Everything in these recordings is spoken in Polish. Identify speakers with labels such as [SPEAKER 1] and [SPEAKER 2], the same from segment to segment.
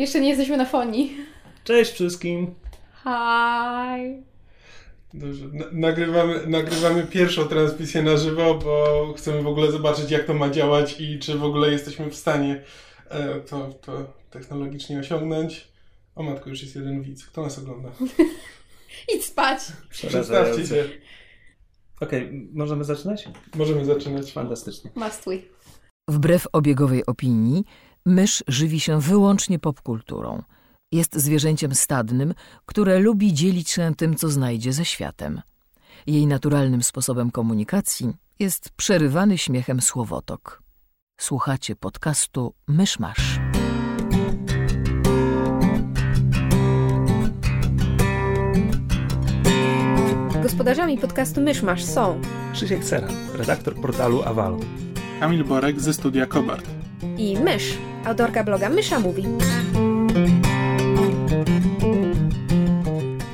[SPEAKER 1] Jeszcze nie jesteśmy na fonii.
[SPEAKER 2] Cześć wszystkim.
[SPEAKER 1] Hi.
[SPEAKER 3] Dobrze, nagrywamy, nagrywamy pierwszą transmisję na żywo, bo chcemy w ogóle zobaczyć, jak to ma działać i czy w ogóle jesteśmy w stanie e, to, to technologicznie osiągnąć. O matko, już jest jeden widz. Kto nas ogląda?
[SPEAKER 1] Idź spać.
[SPEAKER 3] Przedstawcie się.
[SPEAKER 2] Okej, okay, możemy zaczynać?
[SPEAKER 3] Możemy zaczynać.
[SPEAKER 2] Fantastycznie.
[SPEAKER 1] Must we.
[SPEAKER 4] Wbrew obiegowej opinii, mysz żywi się wyłącznie popkulturą. Jest zwierzęciem stadnym, które lubi dzielić się tym, co znajdzie ze światem. Jej naturalnym sposobem komunikacji jest przerywany śmiechem słowotok. Słuchacie podcastu Myszmasz.
[SPEAKER 1] Gospodarzami podcastu Myszmasz są
[SPEAKER 2] Krzysiek Sera, redaktor portalu Aval.
[SPEAKER 3] Kamil Borek ze studia Kobart.
[SPEAKER 1] I Mysz, autorka bloga Mysza Mówi.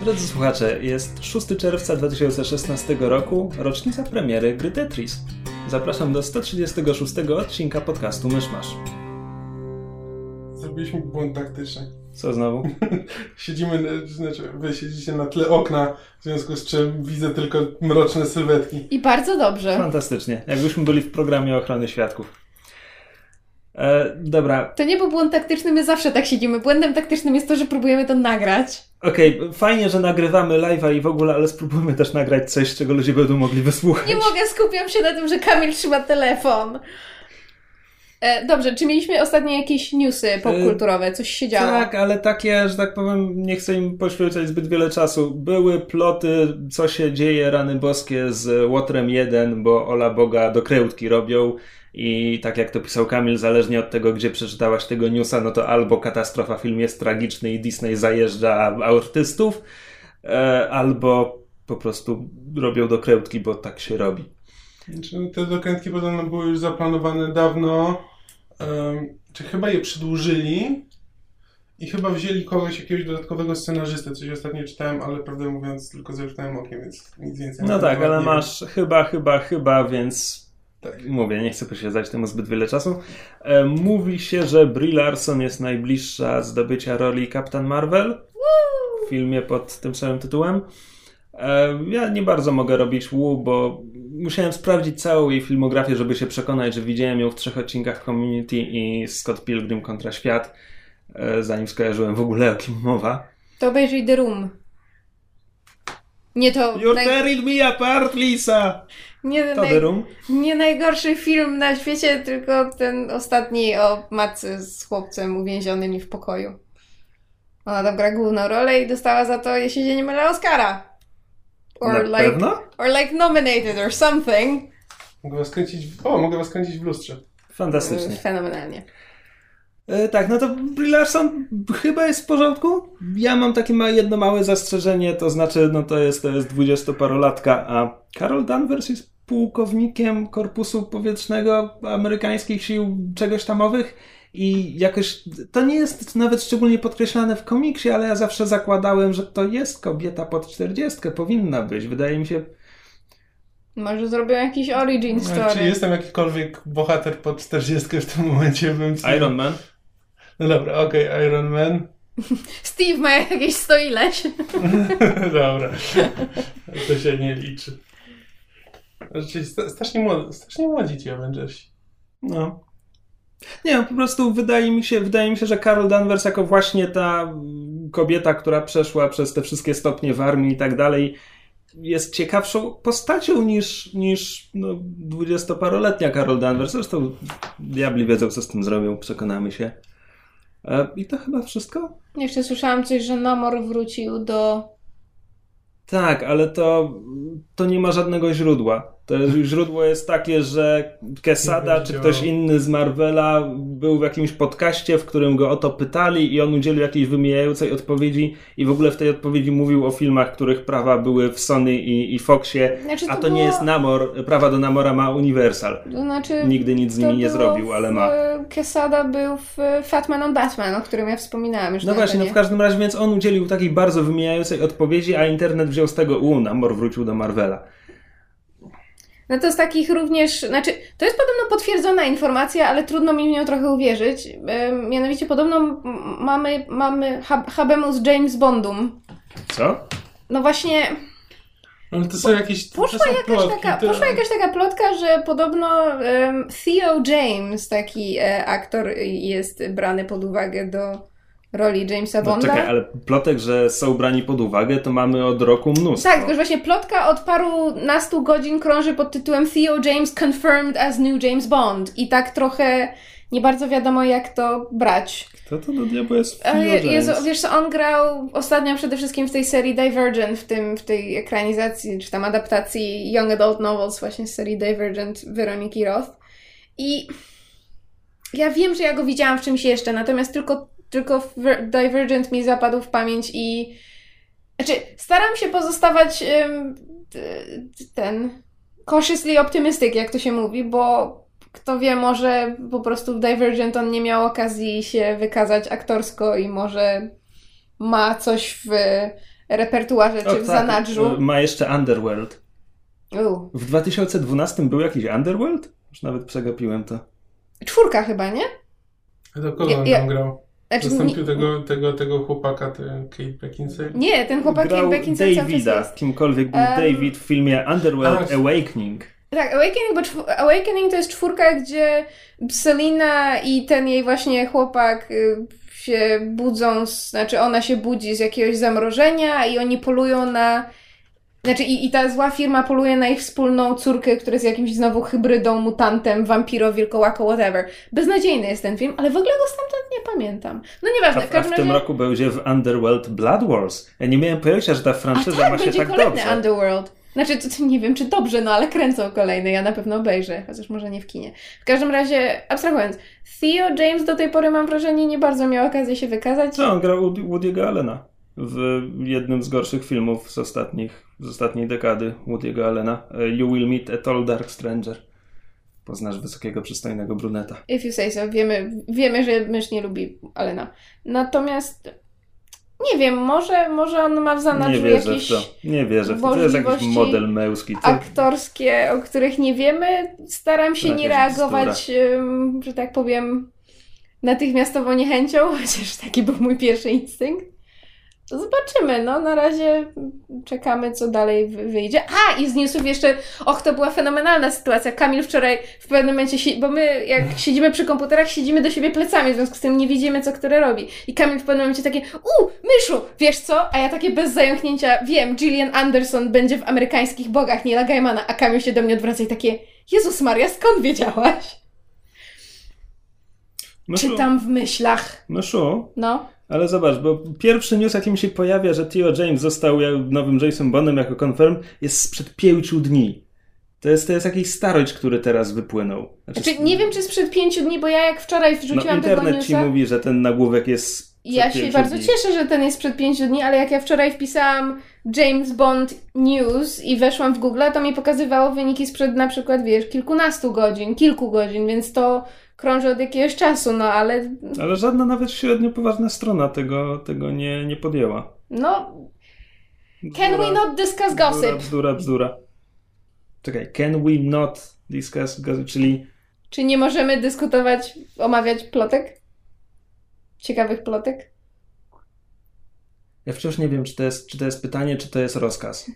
[SPEAKER 2] Drodzy słuchacze, jest 6 czerwca 2016 roku, rocznica premiery gry Tetris. Zapraszam do 136 odcinka podcastu Myszmasz.
[SPEAKER 3] Zrobiliśmy błąd taktyczny.
[SPEAKER 2] Co znowu?
[SPEAKER 3] Siedzimy, znaczy wy siedzicie na tle okna, w związku z czym widzę tylko mroczne sylwetki.
[SPEAKER 1] I bardzo dobrze.
[SPEAKER 2] Fantastycznie. Jakbyśmy byli w programie ochrony świadków. E, dobra.
[SPEAKER 1] To nie był błąd taktyczny, my zawsze tak siedzimy. Błędem taktycznym jest to, że próbujemy to nagrać.
[SPEAKER 2] Okej, okay, fajnie, że nagrywamy live'a i w ogóle, ale spróbujmy też nagrać coś, czego ludzie będą mogli wysłuchać.
[SPEAKER 1] Nie mogę, skupiam się na tym, że Kamil trzyma telefon. E, dobrze, czy mieliśmy ostatnio jakieś newsy popkulturowe? Coś się działo?
[SPEAKER 2] Tak, ale takie, że tak powiem, nie chcę im poświęcać zbyt wiele czasu. Były ploty, co się dzieje, rany boskie z Łotrem 1, bo Ola Boga do krełtki robią i tak jak to pisał Kamil, zależnie od tego, gdzie przeczytałaś tego newsa, no to albo katastrofa, film jest tragiczny i Disney zajeżdża artystów, e, albo po prostu robią dokrętki, bo tak się robi.
[SPEAKER 3] Znaczy, te dokrętki podobno były już zaplanowane dawno, um, czy chyba je przedłużyli i chyba wzięli kogoś, jakiegoś dodatkowego scenarzystę, coś ostatnio czytałem, ale prawdę mówiąc tylko zerknąłem okiem, więc nic więcej.
[SPEAKER 2] No tak, ale masz chyba, chyba, chyba, więc tak. Mówię, nie chcę poświęcać temu zbyt wiele czasu. E, mówi się, że Brie Larson jest najbliższa zdobycia roli Captain Marvel w filmie pod tym samym tytułem. E, ja nie bardzo mogę robić Wu, bo musiałem sprawdzić całą jej filmografię, żeby się przekonać, że widziałem ją w trzech odcinkach Community i Scott Pilgrim kontra świat, e, zanim skojarzyłem w ogóle o kim mowa.
[SPEAKER 1] To obejrzyj The Room. Nie to...
[SPEAKER 2] You're naj... tearing me apart, Lisa!
[SPEAKER 1] Nie, naj... nie najgorszy film na świecie, tylko ten ostatni o matce z chłopcem uwięzionym w pokoju. Ona tam gra główną rolę i dostała za to, jeśli się nie mylę, Oscara.
[SPEAKER 2] Or na like, pewno?
[SPEAKER 1] Or like nominated or something.
[SPEAKER 3] Mogę was kręcić, o, mogę was kręcić w lustrze.
[SPEAKER 2] Fantastycznie.
[SPEAKER 1] Fenomenalnie.
[SPEAKER 2] E, tak, no to Brie Larson chyba jest w porządku. Ja mam takie ma, jedno małe zastrzeżenie, to znaczy, no to jest, to jest dwudziestoparolatka, a Carol Danvers jest pułkownikiem Korpusu Powietrznego amerykańskich sił czegoś tamowych i jakoś to nie jest nawet szczególnie podkreślane w komiksie, ale ja zawsze zakładałem, że to jest kobieta pod czterdziestkę, powinna być. Wydaje mi się,
[SPEAKER 1] może zrobią jakiś origin story.
[SPEAKER 3] Czy jestem jakikolwiek bohater pod 40 w tym momencie? Bym
[SPEAKER 2] Iron Man?
[SPEAKER 3] No dobra, okej, okay, Iron Man.
[SPEAKER 1] Steve ma jakieś sto ileś.
[SPEAKER 3] dobra. To się nie liczy. Znaczy, strasznie, młodzi, strasznie młodzi ci Avengersi.
[SPEAKER 2] No. Nie, po prostu wydaje mi się, wydaje mi się, że Carol Danvers jako właśnie ta kobieta, która przeszła przez te wszystkie stopnie w armii i tak dalej, jest ciekawszą postacią niż, niż no, dwudziestoparoletnia Carol Danvers. Zresztą diabli wiedzą, co z tym zrobią, przekonamy się. E, I to chyba wszystko?
[SPEAKER 1] Jeszcze słyszałam coś, że Namor wrócił do.
[SPEAKER 2] Tak, ale to, to nie ma żadnego źródła. To źródło jest takie, że Quesada czy ktoś inny z Marvela był w jakimś podcaście, w którym go o to pytali i on udzielił jakiejś wymijającej odpowiedzi i w ogóle w tej odpowiedzi mówił o filmach, których prawa były w Sony i, i Foxie, znaczy, a to, było... nie jest Namor, prawa do Namora ma Universal.
[SPEAKER 1] To znaczy,
[SPEAKER 2] Nigdy nic z nimi nie zrobił, ale ma.
[SPEAKER 1] Quesada był w Fatman on Batman, o którym ja wspominałam już.
[SPEAKER 2] No właśnie, no w każdym razie, więc on udzielił takiej bardzo wymijającej odpowiedzi, a internet wziął z tego, u, Namor wrócił do Marvela.
[SPEAKER 1] No to z takich również, znaczy, to jest podobno potwierdzona informacja, ale trudno mi w nią trochę uwierzyć. Mianowicie podobno mamy, mamy Habemus James Bondum.
[SPEAKER 2] Co?
[SPEAKER 1] No właśnie...
[SPEAKER 3] Ale to są jakieś
[SPEAKER 1] poszła, są jakaś plotki, taka, to... poszła jakaś taka plotka, że podobno um, Theo James, taki e, aktor, jest brany pod uwagę do roli Jamesa Bonda.
[SPEAKER 2] No, czekaj, ale plotek, że są brani pod uwagę, to mamy od roku mnóstwo.
[SPEAKER 1] Tak, tylko że właśnie plotka od paru nastu godzin krąży pod tytułem Theo James confirmed as new James Bond. I tak trochę nie bardzo wiadomo, jak to brać.
[SPEAKER 2] Kto to do diabła jest Theo James?
[SPEAKER 1] Jezu, wiesz co, on grał ostatnio przede wszystkim w tej serii Divergent, w, tym, w tej ekranizacji, czy tam adaptacji Young Adult Novels właśnie z serii Divergent Weroniki Roth. I ja wiem, że ja go widziałam w czymś jeszcze, natomiast tylko tylko Divergent mi zapadł w pamięć i znaczy, staram się pozostawać ten cautiously optimistic, jak to się mówi, bo kto wie, może po prostu w Divergent on nie miał okazji się wykazać aktorsko i może ma coś w repertuarze czy o, w tak. zanadrzu.
[SPEAKER 2] Ma jeszcze Underworld. U. W 2012 był jakiś Underworld? Już nawet przegapiłem to.
[SPEAKER 1] Czwórka chyba, nie?
[SPEAKER 3] A to kogo on ja, tam grał? Znaczy, Zastąpił nie... tego, tego, tego chłopaka, ten Kate Beckinsale?
[SPEAKER 1] Nie, ten chłopak Grał Kate Beckinsale
[SPEAKER 2] Davida, kimkolwiek był um, David w filmie Underworld A, Awakening.
[SPEAKER 1] Tak, Awakening, bo Awakening to jest czwórka, gdzie Selina i ten jej właśnie chłopak y, się budzą, znaczy ona się budzi z jakiegoś zamrożenia i oni polują na znaczy i, i ta zła firma poluje na ich wspólną córkę, która jest jakimś znowu hybrydą, mutantem, wampiro, wilkołako, whatever. Beznadziejny jest ten film, ale w ogóle go stamtąd nie pamiętam. No nieważne.
[SPEAKER 2] A, w, a w tym roku będzie w Underworld Blood Wars. Ja nie miałem pojęcia, że ta franczyza tak, ma się tak dobrze.
[SPEAKER 1] Underworld. Znaczy, to, to, nie wiem, czy dobrze, no ale kręcą kolejny, ja na pewno obejrzę, chociaż może nie w kinie. W każdym razie, abstrahując, Theo James do tej pory, mam wrażenie, nie bardzo miał okazję się wykazać.
[SPEAKER 2] No, on grał Woody'ego Allena w jednym z gorszych filmów z ostatnich z ostatniej dekady Woody'ego Allena. E, you will meet a tall dark stranger. Poznasz wysokiego, przystojnego bruneta.
[SPEAKER 1] If you say so. Wiemy, wiemy że mysz nie lubi Allena. Natomiast nie wiem, może, może on ma w zanadrzu nie wierzę jakieś w to.
[SPEAKER 2] Nie wierzę w to. To jest jakiś model męski.
[SPEAKER 1] To... Aktorskie, o których nie wiemy. Staram się nie reagować, um, że tak powiem, natychmiastowo niechęcią, chociaż taki był mój pierwszy instynkt. Zobaczymy, no na razie czekamy, co dalej wyjdzie. A, i z newsów jeszcze, och, to była fenomenalna sytuacja. Kamil wczoraj w pewnym momencie, bo my jak siedzimy przy komputerach, siedzimy do siebie plecami, w związku z tym nie widzimy, co który robi. I Kamil w pewnym momencie takie, u, myszu, wiesz co? A ja takie bez zająknięcia, wiem, Gillian Anderson będzie w amerykańskich bogach Nila Gaimana, a Kamil się do mnie odwraca i takie, Jezus Maria, skąd wiedziałaś? No Czytam w myślach.
[SPEAKER 2] No.
[SPEAKER 1] No.
[SPEAKER 2] Ale zobacz, bo pierwszy news, jaki mi się pojawia, że Theo James został nowym Jason Bondem jako confirm, jest sprzed pięciu dni. To jest, to jest jakiś starość, który teraz wypłynął.
[SPEAKER 1] Znaczy, znaczy, nie wiem, czy sprzed pięciu dni, bo ja jak wczoraj wrzuciłam no,
[SPEAKER 2] internet tego newsa... ci mówi, że ten nagłówek jest
[SPEAKER 1] Ja się bardzo
[SPEAKER 2] dni.
[SPEAKER 1] cieszę, że ten jest sprzed pięciu dni, ale jak ja wczoraj wpisałam James Bond News i weszłam w Google, to mi pokazywało wyniki sprzed na przykład, wiesz, kilkunastu godzin, kilku godzin, więc to krąży od jakiegoś czasu, no ale...
[SPEAKER 2] Ale żadna nawet średnio poważna strona tego, tego nie, nie podjęła.
[SPEAKER 1] No... Bzdura, can we not discuss gossip?
[SPEAKER 2] Bzdura, bzdura, bzdura. Czekaj, can we not discuss gossip, czyli...
[SPEAKER 1] Czy nie możemy dyskutować, omawiać plotek? Ciekawych plotek?
[SPEAKER 2] Ja wciąż nie wiem, czy to jest, czy to jest pytanie, czy to jest rozkaz.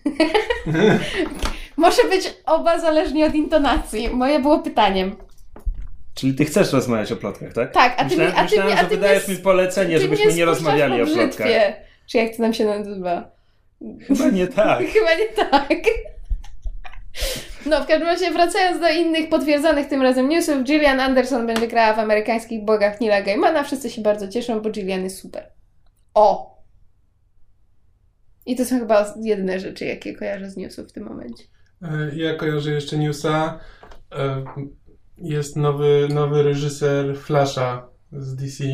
[SPEAKER 1] Może być oba zależnie od intonacji. Moje było pytaniem.
[SPEAKER 2] Czyli ty chcesz rozmawiać o plotkach, tak?
[SPEAKER 1] Tak, a ty
[SPEAKER 2] myślałem,
[SPEAKER 1] mi, a ty
[SPEAKER 2] myślałem,
[SPEAKER 1] mi, a ty
[SPEAKER 2] że wydajesz mi polecenie, żebyśmy nie rozmawiali o plotkach.
[SPEAKER 1] Czy jak to nam się nazywa?
[SPEAKER 2] Chyba nie tak.
[SPEAKER 1] Chyba nie tak. No, w każdym razie wracając do innych potwierdzonych tym razem newsów, Gillian Anderson będzie grała w amerykańskich bogach Nila Gaimana. Wszyscy się bardzo cieszą, bo Gillian jest super. O! I to są chyba jedyne rzeczy, jakie kojarzę z newsów w tym momencie.
[SPEAKER 3] E, ja kojarzę jeszcze newsa. Jest nowy, nowy reżyser Flasha z DC,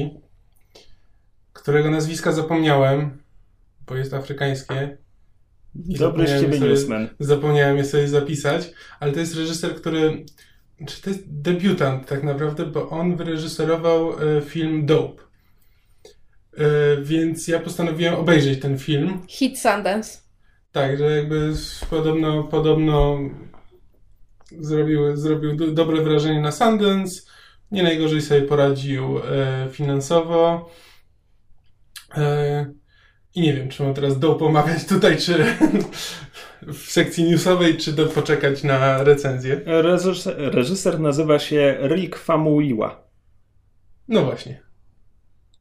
[SPEAKER 3] którego nazwiska zapomniałem, bo jest afrykańskie.
[SPEAKER 2] Dobry z ciebie newsman.
[SPEAKER 3] Zapomniałem je sobie zapisać, ale to jest reżyser, który. Czy to jest debiutant tak naprawdę, bo on wyreżyserował e, film Dope. E, więc ja postanowiłem obejrzeć ten film.
[SPEAKER 1] Hit Sundance.
[SPEAKER 3] Tak, że jakby podobno, podobno zrobił, zrobił do, dobre wrażenie na Sundance. Nie najgorzej sobie poradził e, finansowo. E, I nie wiem, czy mam teraz do pomawiać tutaj, czy w sekcji newsowej, czy do poczekać na recenzję.
[SPEAKER 2] Reżyser, reżyser nazywa się Rick Famuyiwa.
[SPEAKER 3] No właśnie.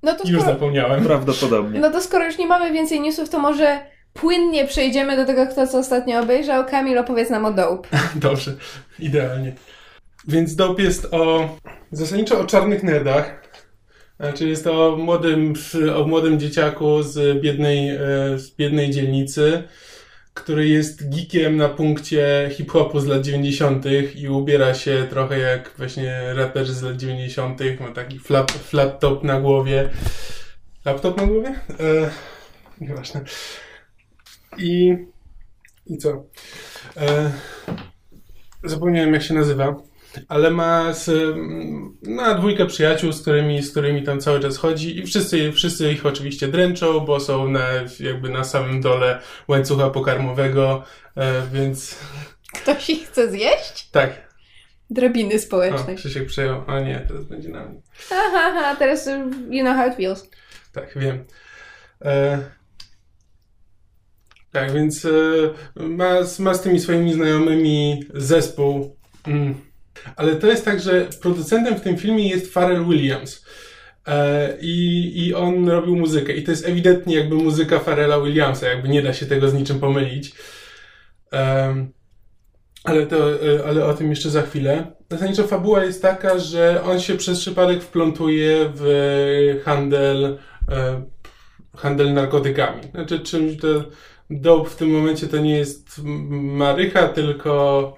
[SPEAKER 1] No to
[SPEAKER 3] Już
[SPEAKER 1] skoro,
[SPEAKER 3] zapomniałem.
[SPEAKER 2] Prawdopodobnie.
[SPEAKER 1] no to skoro już nie mamy więcej newsów, to może płynnie przejdziemy do tego, kto co ostatnio obejrzał. Kamil, opowiedz nam o Dope.
[SPEAKER 3] Dobrze, idealnie. Więc Dope jest o zasadniczo o czarnych nerdach. Znaczy jest to o młodym, o młodym dzieciaku z biednej, e, z biednej dzielnicy, który jest geekiem na punkcie hip-hopu z lat 90. i ubiera się trochę jak właśnie raper z lat 90. Ma taki flap, flat top na głowie. Laptop na głowie? E, nieważne. I, I co? E, zapomniałem jak się nazywa, ale ma, z, ma dwójkę przyjaciół, z którymi, z którymi tam cały czas chodzi i wszyscy, wszyscy ich oczywiście dręczą, bo są na, jakby na samym dole łańcucha pokarmowego, e, więc
[SPEAKER 1] Ktoś ich chce zjeść?
[SPEAKER 3] tak.
[SPEAKER 1] Drabiny
[SPEAKER 3] O,
[SPEAKER 1] społecznej.
[SPEAKER 3] Krzysiek przejął. O nie, teraz będzie na mnie.
[SPEAKER 1] Aha, aha, teraz you know how it feels.
[SPEAKER 3] Tak, wiem. E, tak, więc e, ma, ma z tymi swoimi znajomymi zespół. Mm. Ale to jest tak, że producentem w tym filmie jest Pharrell Williams. E, i, I on robił muzykę. I to jest ewidentnie jakby muzyka Pharrella Williamsa, jakby nie da się tego z niczym pomylić. Em, ale, to, e, ale o tym jeszcze za chwilę. Zasadniczo fabuła jest taka, że on się przez przypadek wplątuje w handel, e, handel narkotykami. Znaczy czymś to dope w tym momencie to nie jest marycha, tylko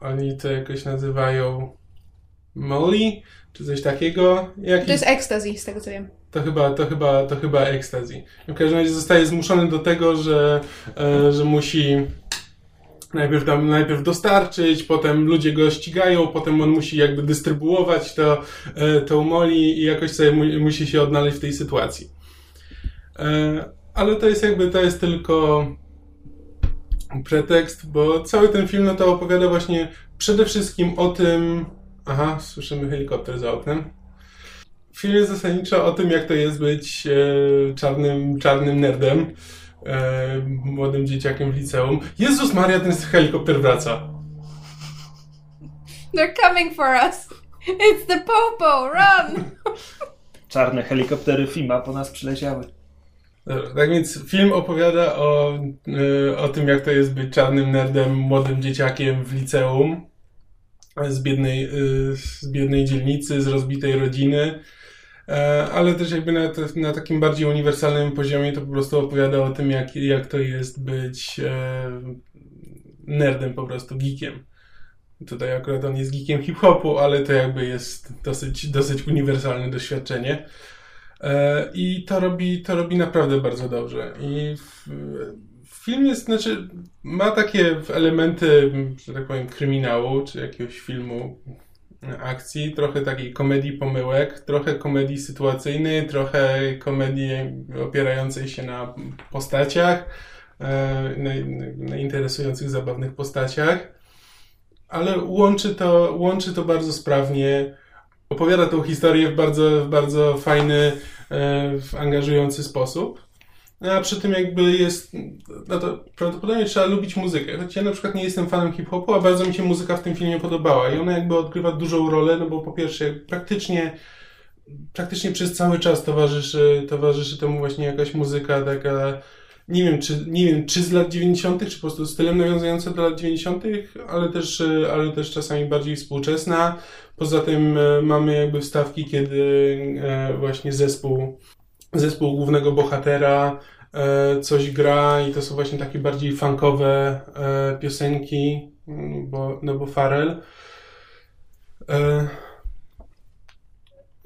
[SPEAKER 3] oni to jakoś nazywają molly, czy coś takiego. Jakiś,
[SPEAKER 1] To jest ecstasy, z tego co wiem.
[SPEAKER 3] to chyba, to chyba, to chyba ecstasy. W każdym razie zostaje zmuszony do tego, że, e, że musi najpierw tam, najpierw dostarczyć, potem ludzie go ścigają, potem on musi jakby dystrybuować to, e, tą moli i jakoś sobie mu, musi się odnaleźć w tej sytuacji. E, ale to jest jakby, to jest tylko pretekst, bo cały ten film no to opowiada właśnie przede wszystkim o tym, aha, słyszymy helikopter za oknem. Film jest zasadniczo o tym, jak to jest być e, czarnym, czarnym nerdem, e, młodym dzieciakiem w liceum. Jezus Maria, ten helikopter wraca.
[SPEAKER 1] They're coming for us. It's the popo, run!
[SPEAKER 2] Czarne helikoptery FIMA po nas przyleciały.
[SPEAKER 3] Dobra, tak więc film opowiada o, e, o tym, jak to jest być czarnym nerdem, młodym dzieciakiem w liceum, z biednej, e, z biednej dzielnicy, z rozbitej rodziny. E, Ale też jakby na, na takim bardziej uniwersalnym poziomie to po prostu opowiada o tym, jak, jak to jest być e, nerdem, po prostu geekiem. Tutaj akurat on jest geekiem hip-hopu, ale to jakby jest dosyć, dosyć uniwersalne doświadczenie. E, I to robi, to robi naprawdę bardzo dobrze. I film jest, znaczy, ma takie elementy, że tak powiem, kryminału, czy jakiegoś filmu akcji, trochę takiej komedii pomyłek, trochę komedii sytuacyjnej, trochę komedii opierającej się na postaciach, e, na, na interesujących, zabawnych postaciach, ale łączy to, łączy to bardzo sprawnie. Opowiada tą historię w bardzo, w bardzo fajny, e, w angażujący sposób. No, A przy tym jakby jest, no to prawdopodobnie trzeba lubić muzykę. Choć ja na przykład nie jestem fanem hip-hopu, a bardzo mi się muzyka w tym filmie podobała. I ona jakby odgrywa dużą rolę, no bo po pierwsze praktycznie, praktycznie przez cały czas towarzyszy, towarzyszy temu właśnie jakaś muzyka taka, nie wiem, czy, nie wiem, czy z lat 90., czy po prostu stylem nawiązująca do lat 90., ale też, e, ale też czasami bardziej współczesna. Poza tym e, mamy jakby wstawki, kiedy e, właśnie zespół, zespół głównego bohatera coś gra i to są właśnie takie bardziej funkowe piosenki, mm, bo, no bo Farel.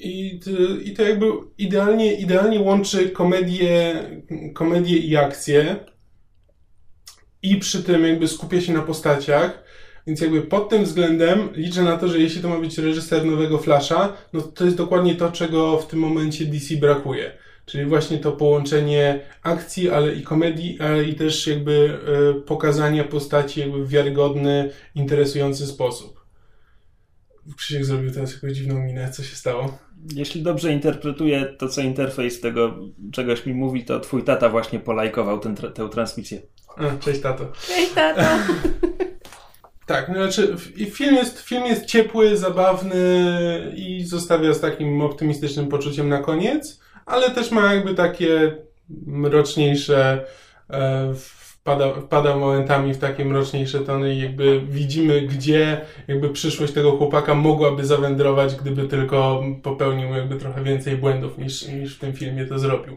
[SPEAKER 3] I, I to jakby idealnie, idealnie łączy komedię, komedię i akcję i przy tym jakby skupia się na postaciach. Więc jakby pod tym względem liczę na to, że jeśli to ma być reżyser nowego Flasha, no to jest dokładnie to, czego w tym momencie DC brakuje. Czyli właśnie to połączenie akcji, ale i komedii, ale i też jakby e, pokazania postaci jakby w wiarygodny, interesujący sposób. Krzysiek zrobił teraz jakąś dziwną minę. Co się stało?
[SPEAKER 2] Jeśli dobrze interpretuję to, co interfejs tego czegoś mi mówi, to twój tata właśnie polajkował ten, tę transmisję.
[SPEAKER 3] Cześć tato.
[SPEAKER 1] Cześć, tato.
[SPEAKER 3] Tak, no znaczy film jest, film jest ciepły, zabawny i zostawia z takim optymistycznym poczuciem na koniec, ale też ma jakby takie mroczniejsze, e, wpada, wpada momentami w takie mroczniejsze tony i jakby widzimy, gdzie jakby przyszłość tego chłopaka mogłaby zawędrować, gdyby tylko popełnił jakby trochę więcej błędów niż, niż w tym filmie to zrobił.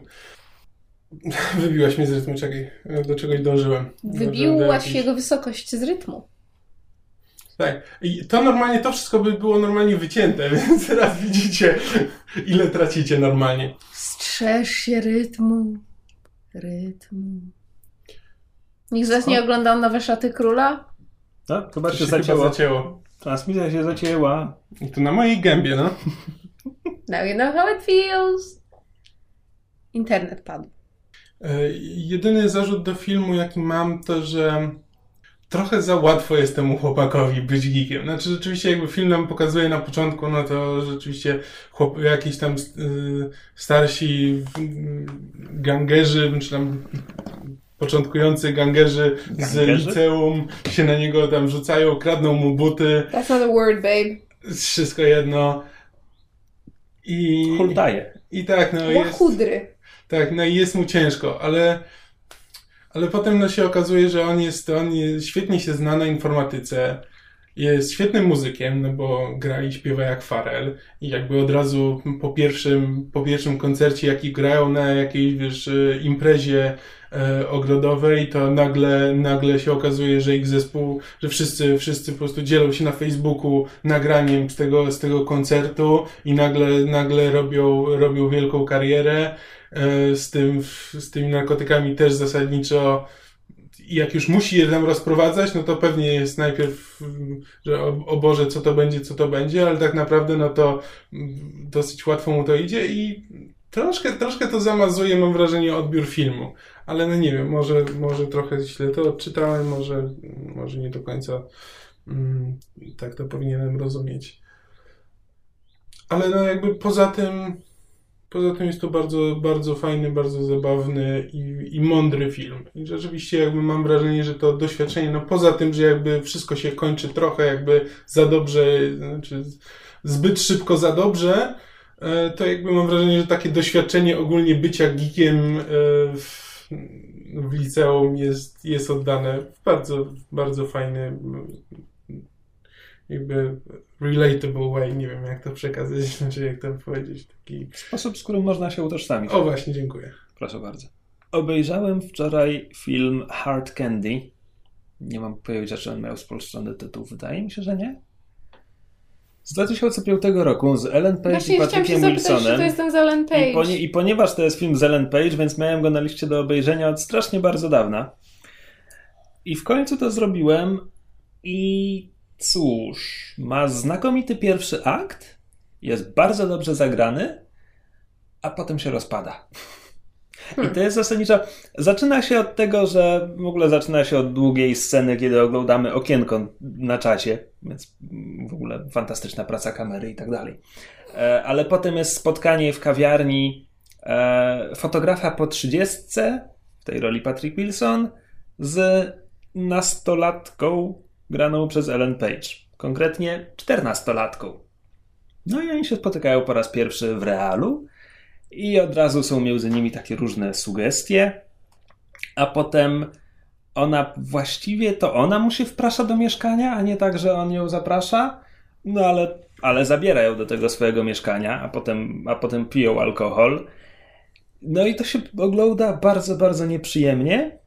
[SPEAKER 3] Wybiłaś mnie z rytmu, czekaj, do czegoś dążyłem.
[SPEAKER 1] Wybiłaś jego wysokość z rytmu.
[SPEAKER 3] Tak. I to normalnie, to wszystko by było normalnie wycięte, więc teraz widzicie, ile tracicie normalnie.
[SPEAKER 1] Strzeż się rytmu. Rytmu. Nikt z was nie oglądał Nowe Szaty Króla?
[SPEAKER 2] Chyba
[SPEAKER 3] To
[SPEAKER 2] się, zacięło.
[SPEAKER 3] zacięło.
[SPEAKER 2] Transmisja się zacięła.
[SPEAKER 3] I to na mojej gębie, no.
[SPEAKER 1] Now you know how it feels. Internet padł.
[SPEAKER 3] E, Jedyny zarzut do filmu, jaki mam, to że trochę za łatwo jest temu chłopakowi być geekiem. Znaczy, rzeczywiście, jakby film nam pokazuje na początku, no to rzeczywiście chłop, jakiś tam y, starsi y, gangerzy, czy tam początkujący gangerzy z
[SPEAKER 2] Gangerzy?
[SPEAKER 3] liceum się na niego tam rzucają, kradną mu buty,
[SPEAKER 1] That's not a word, babe.
[SPEAKER 3] wszystko jedno. I,
[SPEAKER 2] Hultaje.
[SPEAKER 3] i tak, no jest...
[SPEAKER 1] Łachudry.
[SPEAKER 3] Tak, no i jest mu ciężko, ale, ale potem no, się okazuje, że on jest, on jest, świetnie się zna na informatyce, jest świetnym muzykiem, no bo gra i śpiewa jak Farel i jakby od razu po pierwszym, po pierwszym koncercie, jaki grają na jakiejś, wiesz, e, imprezie e, ogrodowej, to nagle, nagle się okazuje, że ich zespół, że wszyscy, wszyscy po prostu dzielą się na Facebooku nagraniem z tego, z tego koncertu i nagle, nagle robią, robią wielką karierę e, z, tym, z tymi narkotykami też zasadniczo jak już musi je tam rozprowadzać, no to pewnie jest najpierw, że o, o Boże, co to będzie, co to będzie, ale tak naprawdę no to mm, dosyć łatwo mu to idzie i troszkę, troszkę to zamazuje, mam wrażenie, odbiór filmu. Ale no nie wiem, może, może trochę źle to odczytałem, może, może nie do końca mm, tak to powinienem rozumieć. Ale no jakby poza tym, poza tym jest to bardzo, bardzo fajny, bardzo zabawny i, i mądry film. I rzeczywiście jakby mam wrażenie, że to doświadczenie, no poza tym, że jakby wszystko się kończy trochę jakby za dobrze, znaczy zbyt szybko za dobrze, e, to jakby mam wrażenie, że takie doświadczenie ogólnie bycia geekiem e, w, w liceum jest, jest oddane w bardzo, bardzo fajny jakby relatable way, nie wiem jak to przekazać, znaczy jak to powiedzieć, taki...
[SPEAKER 2] Sposób, z którym można się utożsamić.
[SPEAKER 3] O właśnie, dziękuję.
[SPEAKER 2] Proszę bardzo. Obejrzałem wczoraj film Hard Candy. Nie mam pojęcia, czy on miał spolszczony tytuł. Wydaje mi się, że nie. Z 2005 roku z Ellen Page
[SPEAKER 1] Właśnie
[SPEAKER 2] i
[SPEAKER 1] chciałam się
[SPEAKER 2] Patrickiem
[SPEAKER 1] zapytać, czy to jest ten z Ellen Page.
[SPEAKER 2] I, poni- I ponieważ to jest film z Ellen Page, więc miałem go na liście do obejrzenia od strasznie bardzo dawna. I w końcu to zrobiłem i cóż, ma znakomity pierwszy akt, jest bardzo dobrze zagrany, a potem się rozpada. I to jest zasadniczo. Zaczyna się od tego, że w ogóle zaczyna się od długiej sceny, kiedy oglądamy okienko na czasie, więc w ogóle fantastyczna praca kamery i tak dalej. E, Ale potem jest spotkanie w kawiarni e, fotografa po trzydziestce, w tej roli Patrick Wilson, z nastolatką graną przez Ellen Page. Konkretnie czternastolatką. No i oni się spotykają po raz pierwszy w realu i od razu są między nimi takie różne sugestie, a potem ona właściwie to ona mu się wprasza do mieszkania, a nie tak, że on ją zaprasza. No ale, ale zabiera ją do tego swojego mieszkania, a potem, a potem piją alkohol. No i to się ogląda bardzo, bardzo nieprzyjemnie,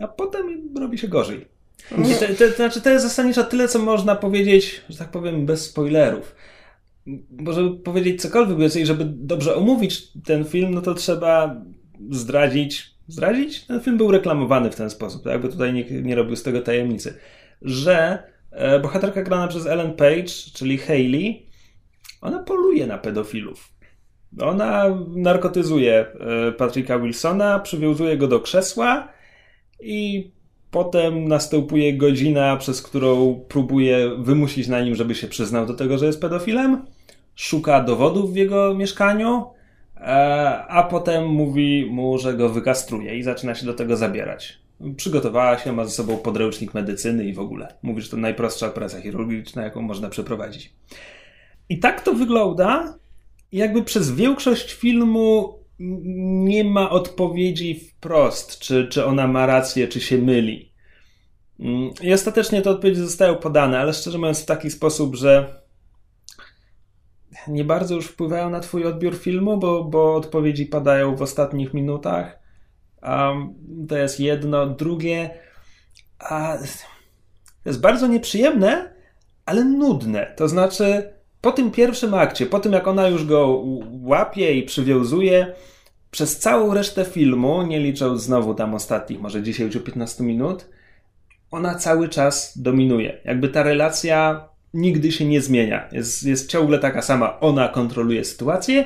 [SPEAKER 2] a potem robi się gorzej. I to, to, to, znaczy, to jest zasadniczo tyle, co można powiedzieć, że tak powiem, bez spoilerów. Bo żeby powiedzieć cokolwiek więcej, żeby dobrze omówić ten film, no to trzeba zdradzić. Zdradzić? Ten film był reklamowany w ten sposób, tak? jakby tutaj nikt nie robił z tego tajemnicy. Że e, bohaterka grana przez Ellen Page, czyli Hayley, ona poluje na pedofilów. Ona narkotyzuje e, Patricka Wilsona, przywiązuje go do krzesła i potem następuje godzina, przez którą próbuje wymusić na nim, żeby się przyznał do tego, że jest pedofilem. Szuka dowodów w jego mieszkaniu, e, a potem mówi mu, że go wykastruje i zaczyna się do tego zabierać. Przygotowała się, ma ze sobą podręcznik medycyny i w ogóle. Mówi, że to najprostsza operacja chirurgiczna, jaką można przeprowadzić. I tak to wygląda, jakby przez większość filmu nie ma odpowiedzi wprost, czy, czy ona ma rację, czy się myli. Mm, I ostatecznie te odpowiedzi zostają podane, ale szczerze mówiąc w taki sposób, że nie bardzo już wpływają na twój odbiór filmu, bo, bo odpowiedzi padają w ostatnich minutach. Um, to jest jedno. Drugie, a, to jest bardzo nieprzyjemne, ale nudne. To znaczy, po tym pierwszym akcie, po tym jak ona już go łapie i przywiązuje, przez całą resztę filmu, nie licząc znowu tam ostatnich może 10-15 minut, ona cały czas dominuje. Jakby ta relacja nigdy się nie zmienia. Jest, jest ciągle taka sama. Ona kontroluje sytuację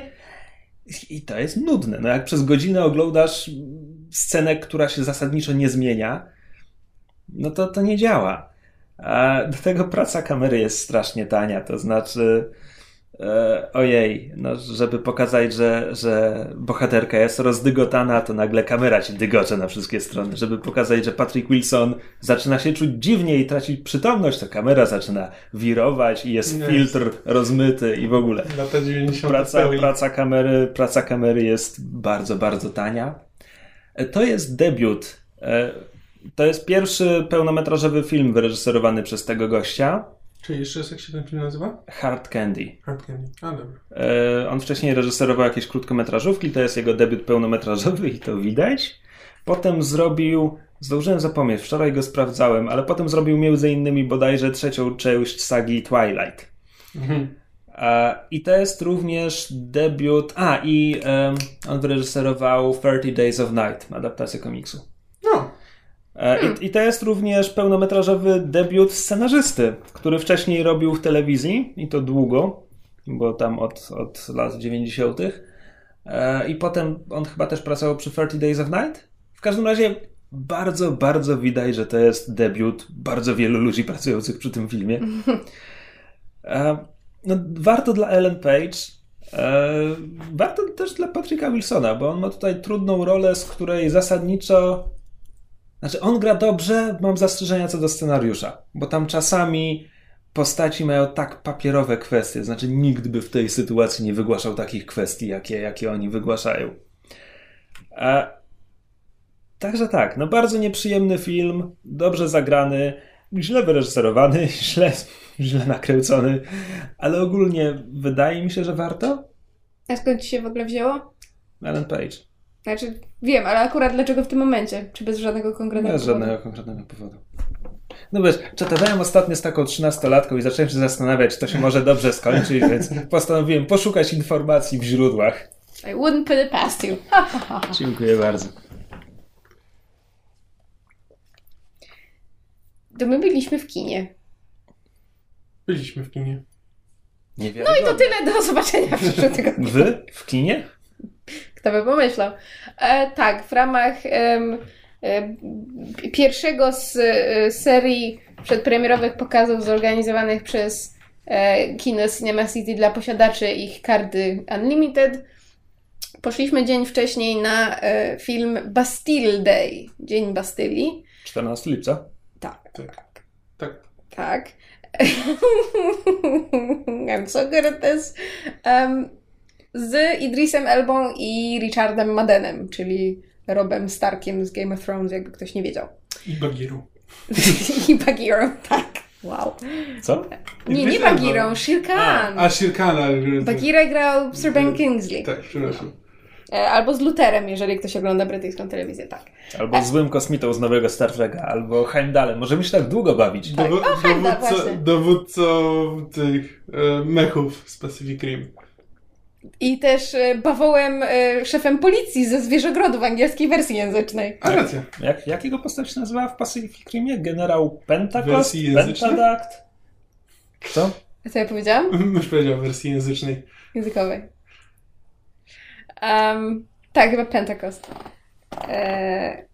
[SPEAKER 2] i to jest nudne. No jak przez godzinę oglądasz scenę, która się zasadniczo nie zmienia, no to to nie działa. A do tego praca kamery jest strasznie tania, to znaczy e, ojej, no, żeby pokazać, że, że bohaterka jest rozdygotana, to nagle kamera ci dygocze na wszystkie strony. Żeby pokazać, że Patrick Wilson zaczyna się czuć dziwnie i tracić przytomność, to kamera zaczyna wirować i jest, filtr rozmyty i w ogóle.
[SPEAKER 3] Lata 90
[SPEAKER 2] praca, praca, kamery, praca kamery jest bardzo, bardzo tania. E, to jest debiut e, to jest pierwszy pełnometrażowy film wyreżyserowany przez tego gościa.
[SPEAKER 3] Czy jeszcze raz jak się ten film nazywa?
[SPEAKER 2] Hard Candy.
[SPEAKER 3] Hard Candy, a dobra.
[SPEAKER 2] E, on wcześniej reżyserował jakieś krótkometrażówki, to jest jego debiut pełnometrażowy i to widać. Potem zrobił, zdążyłem zapomnieć, wczoraj go sprawdzałem, ale potem zrobił między innymi bodajże trzecią część sagi Twilight. Mhm. E, I to jest również debiut. A, i on wyreżyserował 30 Days of Night, adaptację komiksu. E, I, I, to jest również pełnometrażowy debiut scenarzysty, który wcześniej robił w telewizji i to długo, bo tam od, od lat 90. E, I potem on chyba też pracował przy 30 Days of Night. W każdym razie bardzo, bardzo widać, że to jest debiut bardzo wielu ludzi pracujących przy tym filmie. E, no, warto dla Ellen Page. Warto też dla Patricka Wilsona, bo on ma tutaj trudną rolę, z której zasadniczo znaczy, on gra dobrze, mam zastrzeżenia co do scenariusza, bo tam czasami postaci mają tak papierowe kwestie, znaczy nikt by w tej sytuacji nie wygłaszał takich kwestii, jakie, jakie oni wygłaszają. A... Także tak, no bardzo nieprzyjemny film, dobrze zagrany, źle wyreżyserowany, źle, źle nakręcony, ale ogólnie wydaje mi się, że warto.
[SPEAKER 1] A skąd ci się w ogóle wzięło?
[SPEAKER 2] Ellen Page.
[SPEAKER 1] Znaczy, wiem, ale akurat dlaczego w tym momencie? Czy bez żadnego konkretnego
[SPEAKER 2] Bez żadnego konkretnego powodu. No wiesz, czytałem ostatnio z taką trzynastolatką i zacząłem się zastanawiać, czy to się może dobrze skończyć, więc postanowiłem poszukać informacji w źródłach.
[SPEAKER 1] I wouldn't put it past you.
[SPEAKER 2] Dziękuję bardzo.
[SPEAKER 1] To my byliśmy w kinie.
[SPEAKER 3] Byliśmy w kinie.
[SPEAKER 2] Nie
[SPEAKER 1] no i to tyle, do zobaczenia w przyszłym tygodniu.
[SPEAKER 2] Wy? W kinie?
[SPEAKER 1] Kto by pomyślał? E, tak, w ramach e, pierwszego z e, serii przedpremierowych pokazów zorganizowanych przez e, Kino Cinema City dla posiadaczy ich karty Unlimited poszliśmy dzień wcześniej na e, film Bastille Day, Dzień Bastylii.
[SPEAKER 2] 14 lipca?
[SPEAKER 1] Tak.
[SPEAKER 3] Tak. Tak.
[SPEAKER 1] tak. I'm so good at this. Um, z Idrisem Elbą i Richardem Madenem, czyli Robem Starkiem z Game of Thrones, jakby ktoś nie wiedział.
[SPEAKER 3] I Bagirą.
[SPEAKER 1] I Bagirą, tak. Wow.
[SPEAKER 2] Co?
[SPEAKER 1] Nie, nie Bagirą, Shirkan.
[SPEAKER 3] A, a Shirkana.
[SPEAKER 1] Bagira grał Sir Ben Kingsley.
[SPEAKER 3] Tak, przepraszam.
[SPEAKER 1] E, albo z Luterem, jeżeli ktoś ogląda brytyjską telewizję, tak.
[SPEAKER 2] Albo z złym kosmitą z nowego Star Treka, albo Heimdallem. Możemy się tak długo bawić.
[SPEAKER 1] Tak.
[SPEAKER 3] Dowo-
[SPEAKER 1] o, Heimdall,
[SPEAKER 3] dowódco, dowódcą tych e, mechów z Pacific Rim.
[SPEAKER 1] I też e, bawołem e, szefem policji ze Zwierzogrodu w angielskiej wersji języcznej.
[SPEAKER 3] A racja.
[SPEAKER 2] Jak, jakiego postać się nazywała w Pacific Rimie? Generał Pentacost? Pentadact? Co?
[SPEAKER 1] Co ja powiedziałam?
[SPEAKER 3] Już powiedział w wersji języcznej.
[SPEAKER 1] Językowej. Um, tak, chyba Pentecost. E...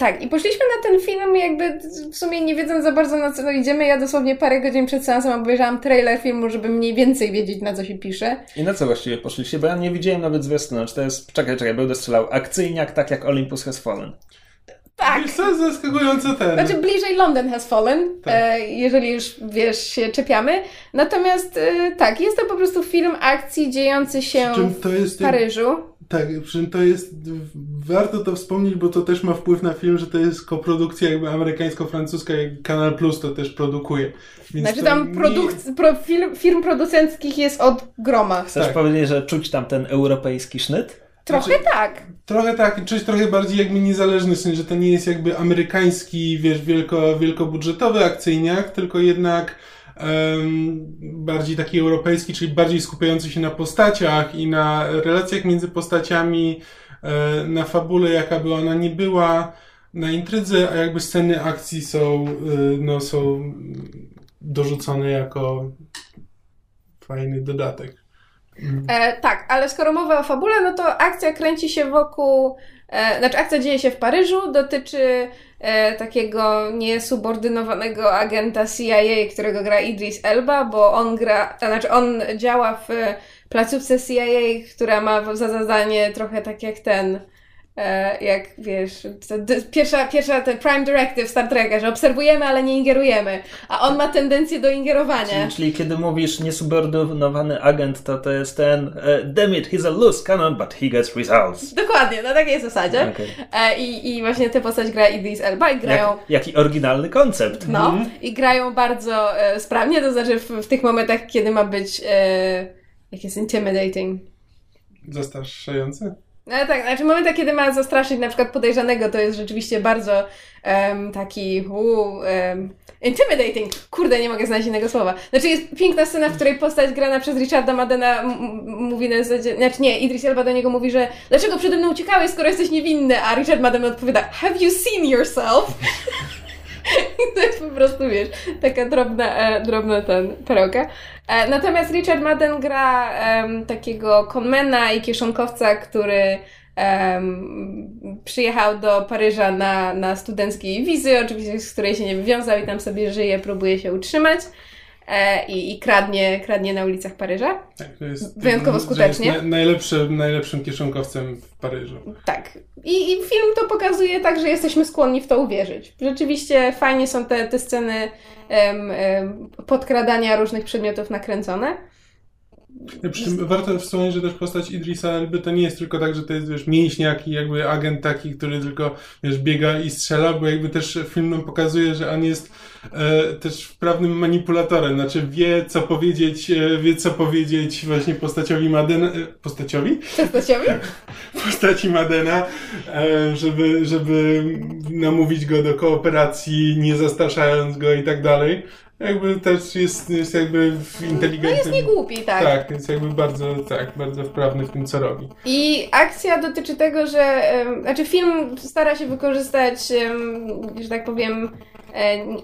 [SPEAKER 1] Tak, i poszliśmy na ten film jakby w sumie nie wiedząc za bardzo na co idziemy. Ja dosłownie parę godzin przed seansem obejrzałam trailer filmu, żeby mniej więcej wiedzieć na co się pisze.
[SPEAKER 2] I na co właściwie poszliście? Bo ja nie widziałem nawet zwiastuna. Czy to jest, czekaj, czekaj, będę strzelał, akcyjniak tak jak Olympus Has Fallen.
[SPEAKER 1] Tak.
[SPEAKER 3] Wiesz co jest zaskakujące ten.
[SPEAKER 1] Znaczy bliżej London Has Fallen, tak. e, jeżeli już, wiesz, się czepiamy. Natomiast e, tak, jest to po prostu film akcji dziejący się w Paryżu.
[SPEAKER 3] Tak, przy czym to jest, warto to wspomnieć, bo to też ma wpływ na film, że to jest koprodukcja jakby amerykańsko-francuska, jak Kanal Plus to też produkuje.
[SPEAKER 1] Więc znaczy tam nie... pro, film, firm producenckich jest od groma.
[SPEAKER 2] Chcesz tak. powiedzieć, że czuć tam ten europejski sznyt?
[SPEAKER 1] Trochę znaczy, tak.
[SPEAKER 3] Trochę tak, czuć trochę bardziej jakby niezależny, w sensie, że to nie jest jakby amerykański, wiesz, wielko, wielkobudżetowy akcyjniak, tylko jednak bardziej taki europejski, czyli bardziej skupiający się na postaciach i na relacjach między postaciami, e, na fabule, jaka by ona nie była, na intrydze, a jakby sceny akcji są, e, no, są dorzucone jako fajny dodatek.
[SPEAKER 1] E, tak, ale skoro mowa o fabule, no to akcja kręci się wokół, e, znaczy akcja dzieje się w Paryżu, dotyczy e, takiego niesubordynowanego agenta CIA, którego gra Idris Elba, bo on gra, to znaczy on działa w placówce CIA, która ma za zadanie trochę tak jak ten jak wiesz, pierwsza, pierwsza ten Prime Directive Star Treka, że obserwujemy, ale nie ingerujemy, a on ma tendencję do ingerowania.
[SPEAKER 2] Czyli, czyli kiedy mówisz niesubordynowany agent, to to jest ten uh, damn it, he's a loose cannon, but he gets results.
[SPEAKER 1] Dokładnie, na takiej zasadzie. Okay. E, I, I właśnie tę postać gra Idris Elba i grają... Jak,
[SPEAKER 2] jaki oryginalny koncept.
[SPEAKER 1] No, mm. i grają bardzo e, sprawnie, to znaczy w, w, tych momentach, kiedy ma być e, jak jest intimidating.
[SPEAKER 3] Zastraszający?
[SPEAKER 1] No tak, znaczy moment, kiedy ma zastraszyć na przykład podejrzanego, to jest rzeczywiście bardzo um, taki um, intimidating. Kurde, nie mogę znaleźć innego słowa. Znaczy jest piękna scena, w której postać grana przez Richarda Madena mówi na zasadzie, znaczy nie, Idris Elba do niego mówi, że dlaczego przede mną uciekałeś, skoro jesteś niewinny, a Richard Madden odpowiada, have you seen yourself? I to jest po prostu, wiesz, taka drobna, e, drobna ten perełka. E, natomiast Richard Madden gra e, takiego konmena i kieszonkowca, który przyjechał do Paryża na, na studenckiej wizy, oczywiście z której się nie wywiązał i tam sobie żyje, próbuje się utrzymać i, i kradnie, kradnie na ulicach Paryża. Tak, to jest wyjątkowo skutecznie. Jest
[SPEAKER 3] najlepszy, najlepszym kieszonkowcem w Paryżu.
[SPEAKER 1] Tak. I, I film to pokazuje tak, że jesteśmy skłonni w to uwierzyć. Rzeczywiście fajnie są te, te sceny um, um, podkradania różnych przedmiotów nakręcone.
[SPEAKER 3] Przy czym warto wspomnieć, że też postać Idrisa Elby to nie jest tylko tak, że to jest wiesz, mięśniak i jakby agent taki, który tylko wiesz, biega i strzela, bo jakby też film nam pokazuje, że on jest e, też wprawnym manipulatorem, znaczy wie co powiedzieć, e, wie co powiedzieć właśnie postaciowi Madena, e, postaciowi?
[SPEAKER 1] Postaciowi?
[SPEAKER 3] Postaci Madena, e, żeby, żeby namówić go do kooperacji, nie zastraszając go i tak dalej jakby też jest, jest jakby inteligentny.
[SPEAKER 1] No jest niegłupi, tak.
[SPEAKER 3] Tak, jest jakby bardzo, tak, bardzo wprawny w tym, co robi.
[SPEAKER 1] I akcja dotyczy tego, że, znaczy film stara się wykorzystać, że tak powiem,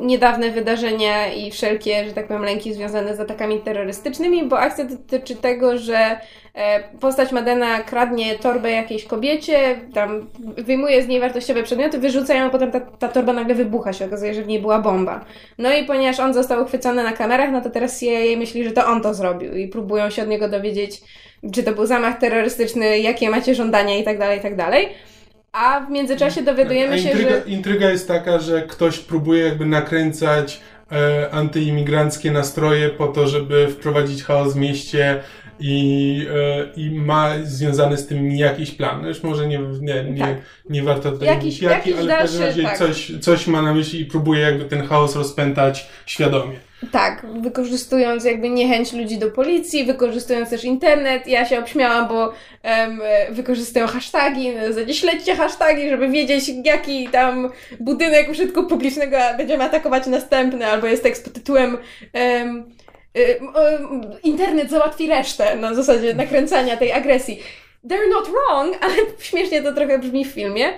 [SPEAKER 1] niedawne wydarzenia i wszelkie, że tak powiem, lęki związane z atakami terrorystycznymi, bo akcja dotyczy tego, że e, postać Madena kradnie torbę jakiejś kobiecie, tam wyjmuje z niej wartościowe przedmioty, wyrzuca ją, a potem ta, ta torba nagle wybucha się, okazuje, że w niej była bomba. No i ponieważ on został uchwycony na kamerach, no to teraz CIA myśli, że to on to zrobił i próbują się od niego dowiedzieć, czy to był zamach terrorystyczny, jakie macie żądania i tak dalej, i tak dalej. A w międzyczasie dowiadujemy
[SPEAKER 3] intryga,
[SPEAKER 1] się, że...
[SPEAKER 3] Intryga jest taka, że ktoś próbuje jakby nakręcać e, antyimigranckie nastroje po to, żeby wprowadzić chaos w mieście i, e, i ma związany z tym jakiś plan. Już może nie, nie, nie, tak. nie warto tutaj
[SPEAKER 1] jakiś, mówić jaki, ale
[SPEAKER 3] w każdym razie tak. coś, coś ma na myśli i próbuje jakby ten chaos rozpętać świadomie.
[SPEAKER 1] Tak, wykorzystując jakby niechęć ludzi do policji, wykorzystując też internet. Ja się obśmiałam, bo um, wykorzystują hashtagi, zasadzie śledźcie hashtagi, żeby wiedzieć, jaki tam budynek użytku publicznego będziemy atakować następny, albo jest tekst pod tytułem um, internet załatwi resztę na zasadzie nakręcania tej agresji. They're not wrong, ale śmiesznie to trochę brzmi w filmie.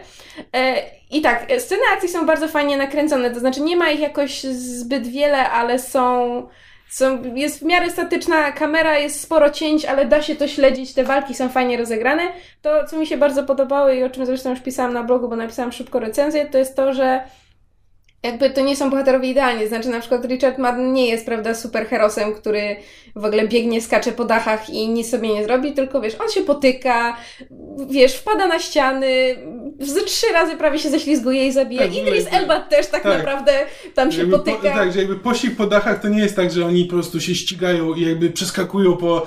[SPEAKER 1] E, I tak, sceny akcji są bardzo fajnie nakręcone, to znaczy nie ma ich jakoś zbyt wiele, ale są Są, jest w miarę statyczna kamera, jest sporo cięć, ale da się to śledzić, te walki są fajnie rozegrane. To, co mi się bardzo podobało i o czym zresztą już pisałam na blogu, bo napisałam szybko recenzję, to jest to, że jakby to nie są bohaterowie idealnie. Znaczy, na przykład Richard Madden nie jest, prawda, superherosem, który w ogóle biegnie, skacze po dachach i nic sobie nie zrobi, tylko wiesz, on się potyka, wiesz, wpada na ściany, ze trzy razy prawie się ześlizguje i zabija. Tak, Idris Elba też tak, tak, naprawdę tam się jakby potyka.
[SPEAKER 3] Po, tak, że jakby pościg po dachach to nie jest tak, że oni po prostu się ścigają i jakby przeskakują po,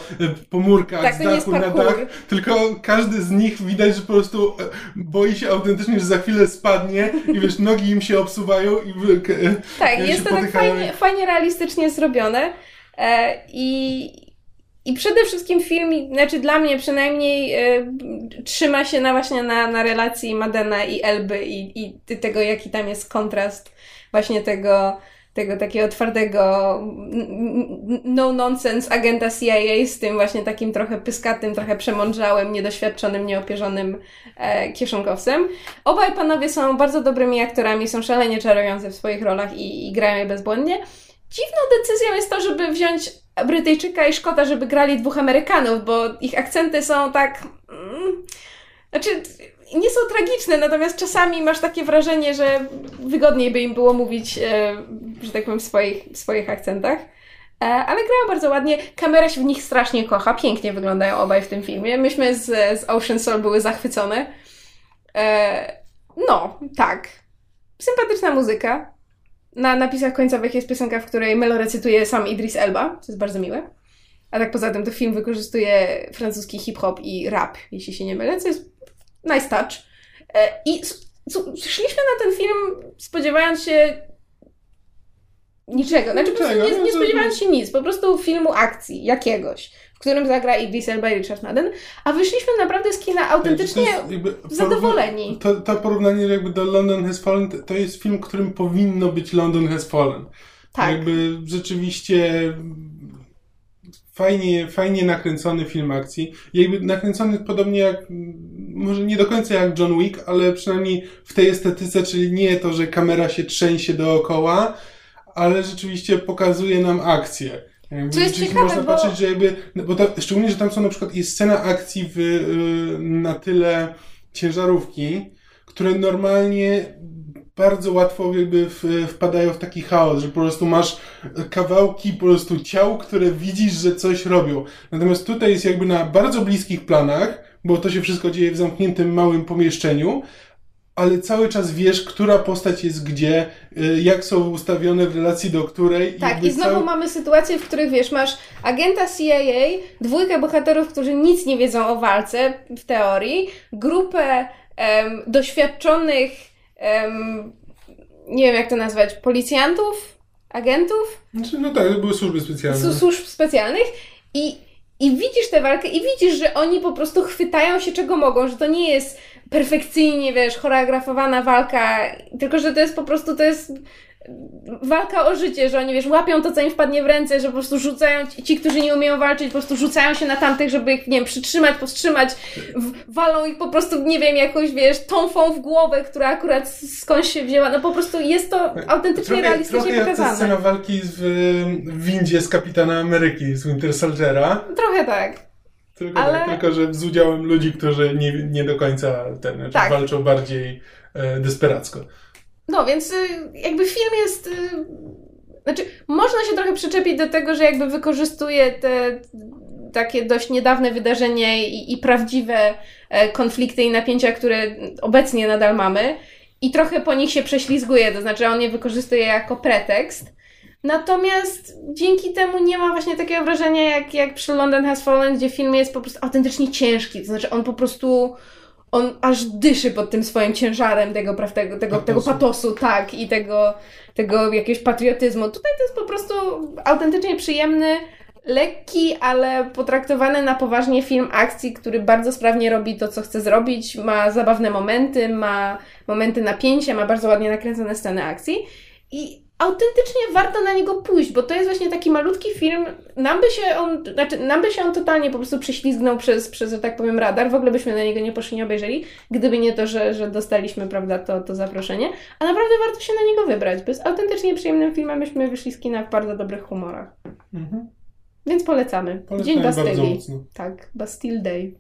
[SPEAKER 3] po murkach tak, z dachu na dach, tylko każdy z nich widać, że po prostu e, boi się autentycznie, że za chwilę spadnie i wiesz, nogi im się obsuwają i
[SPEAKER 1] Tak, jest to tak fajnie, fajnie realistycznie zrobione. E, I, i przede wszystkim film, znaczy dla mnie przynajmniej e, trzyma się na właśnie na, na relacji Madena i Elby i, i tego, jaki tam jest kontrast właśnie tego, tego takiego twardego no-nonsense agenta CIA z tym właśnie takim trochę pyskatym, trochę przemądrzałym, niedoświadczonym, nieopierzonym e, kieszonkowcem. Obaj panowie są bardzo dobrymi aktorami, są szalenie czarujący w swoich rolach i, i grają je bezbłędnie. Dziwną decyzją jest to, żeby wziąć Brytyjczyka i Szkota, żeby grali dwóch Amerykanów, bo ich akcenty są tak. Mm, znaczy, nie są tragiczne, natomiast czasami masz takie wrażenie, że wygodniej by im było mówić, e, że tak powiem, w swoich, w swoich akcentach. E, ale grają bardzo ładnie. Kamera się w nich strasznie kocha. Pięknie wyglądają obaj w tym filmie. Myśmy z, z Ocean Soul były zachwycone. E, no, tak. Sympatyczna muzyka. Na napisach końcowych jest piosenka, w której Melo recytuje sam Idris Elba, co jest bardzo miłe. A tak poza tym to film wykorzystuje francuski hip-hop i rap, jeśli się nie mylę, co jest nice touch. E, I szliśmy na ten film spodziewając się niczego. Znaczy, niczego, nie, nie spodziewając się nic, po prostu filmu akcji jakiegoś, którym zagra Idris Elba i Richard Madden, a wyszliśmy naprawdę z kina autentycznie zadowoleni.
[SPEAKER 3] To, to porównanie jakby do London Has Fallen, to jest film, którym powinno być London Has Fallen. Tak. Jakby rzeczywiście fajnie, fajnie nakręcony film akcji. Jakby nakręcony podobnie jak, może nie do końca jak John Wick, ale przynajmniej w tej estetyce, czyli nie to, że kamera się trzęsie dookoła, ale rzeczywiście pokazuje nam akcję.
[SPEAKER 1] Co jest ciekawe,
[SPEAKER 3] można bo... patrzeć, że jakby, no bo to, szczególnie, że tam są na przykład, jest scena akcji w, y, na tyle ciężarówki, które normalnie bardzo łatwo jakby wpadają w taki chaos, że po prostu masz kawałki po prostu ciał, które widzisz, że coś robią. Natomiast tutaj jest jakby na bardzo bliskich planach, bo to się wszystko dzieje w zamkniętym małym pomieszczeniu, ale cały czas wiesz, która postać jest gdzie, y, jak są ustawione w relacji do której.
[SPEAKER 1] Tak, i znowu cały... mamy sytuację, w której wiesz, masz agenta CIA, dwójkę bohaterów, którzy nic nie wiedzą o walce w teorii, grupę um, doświadczonych, um, nie wiem jak to nazwać, policjantów, agentów?
[SPEAKER 3] Znaczy, no tak, to były służby specjalne.
[SPEAKER 1] Służb specjalnych i i widzisz tę walkę i widzisz, że oni po prostu chwytają się czego mogą, że to nie jest perfekcyjnie, wiesz, choreografowana walka, tylko że to jest po prostu, to jest walka o życie, że oni, wiesz, łapią to, co im wpadnie w ręce, że po prostu rzucają, ci, którzy nie umieją walczyć, po prostu rzucają się na tamtych, żeby ich, nie wiem, przytrzymać, powstrzymać, walą ich po prostu, nie wiem, jakąś, wiesz, tąfą w głowę, która akurat skądś się wzięła, no po prostu jest to autentycznie trochę, realistycznie trochę pokazane.
[SPEAKER 3] Trochę scena walki w, w windzie z Kapitana Ameryki, z Winter Soldiera.
[SPEAKER 1] Trochę tak.
[SPEAKER 3] Tylko, Ale... tak, tylko, że z udziałem ludzi, którzy nie, nie do końca ten, znaczy tak. walczą bardziej e, desperacko.
[SPEAKER 1] No, więc y, jakby film jest. Y, znaczy, można się trochę przyczepić do tego, że jakby wykorzystuje te takie dość niedawne wydarzenia i, i prawdziwe e, konflikty i napięcia, które obecnie nadal mamy, i trochę po nich się prześlizguje, to znaczy on je wykorzystuje jako pretekst. Natomiast dzięki temu nie ma właśnie takiego wrażenia jak, jak przy London Has Fallen, gdzie film jest po prostu autentycznie ciężki. To znaczy on po prostu on aż dyszy pod tym swoim ciężarem tego, tego, tego, patosu. tego patosu, tak, i tego, tego jakiegoś patriotyzmu. Tutaj to jest po prostu autentycznie przyjemny, lekki, ale potraktowany na poważnie film akcji, który bardzo sprawnie robi to, co chce zrobić. Ma zabawne momenty, ma momenty napięcia, ma bardzo ładnie nakręcone sceny akcji. I autentycznie warto na niego pójść, bo to jest właśnie taki malutki film. Nam by się on, znaczy, nam by się on totalnie po prostu prześlizgnął przez, przez, że tak powiem, radar. W ogóle byśmy na niego nie poszli, nie obejrzeli, gdyby nie to, że, że dostaliśmy, prawda, to, to zaproszenie. A naprawdę warto się na niego wybrać, bo jest autentycznie przyjemnym filmem. Myśmy wyszli z kina w bardzo dobrych humorach.
[SPEAKER 3] Mhm.
[SPEAKER 1] Więc polecamy.
[SPEAKER 3] Polecamy
[SPEAKER 1] Dzień Bastylii. Tak, Bastille Day.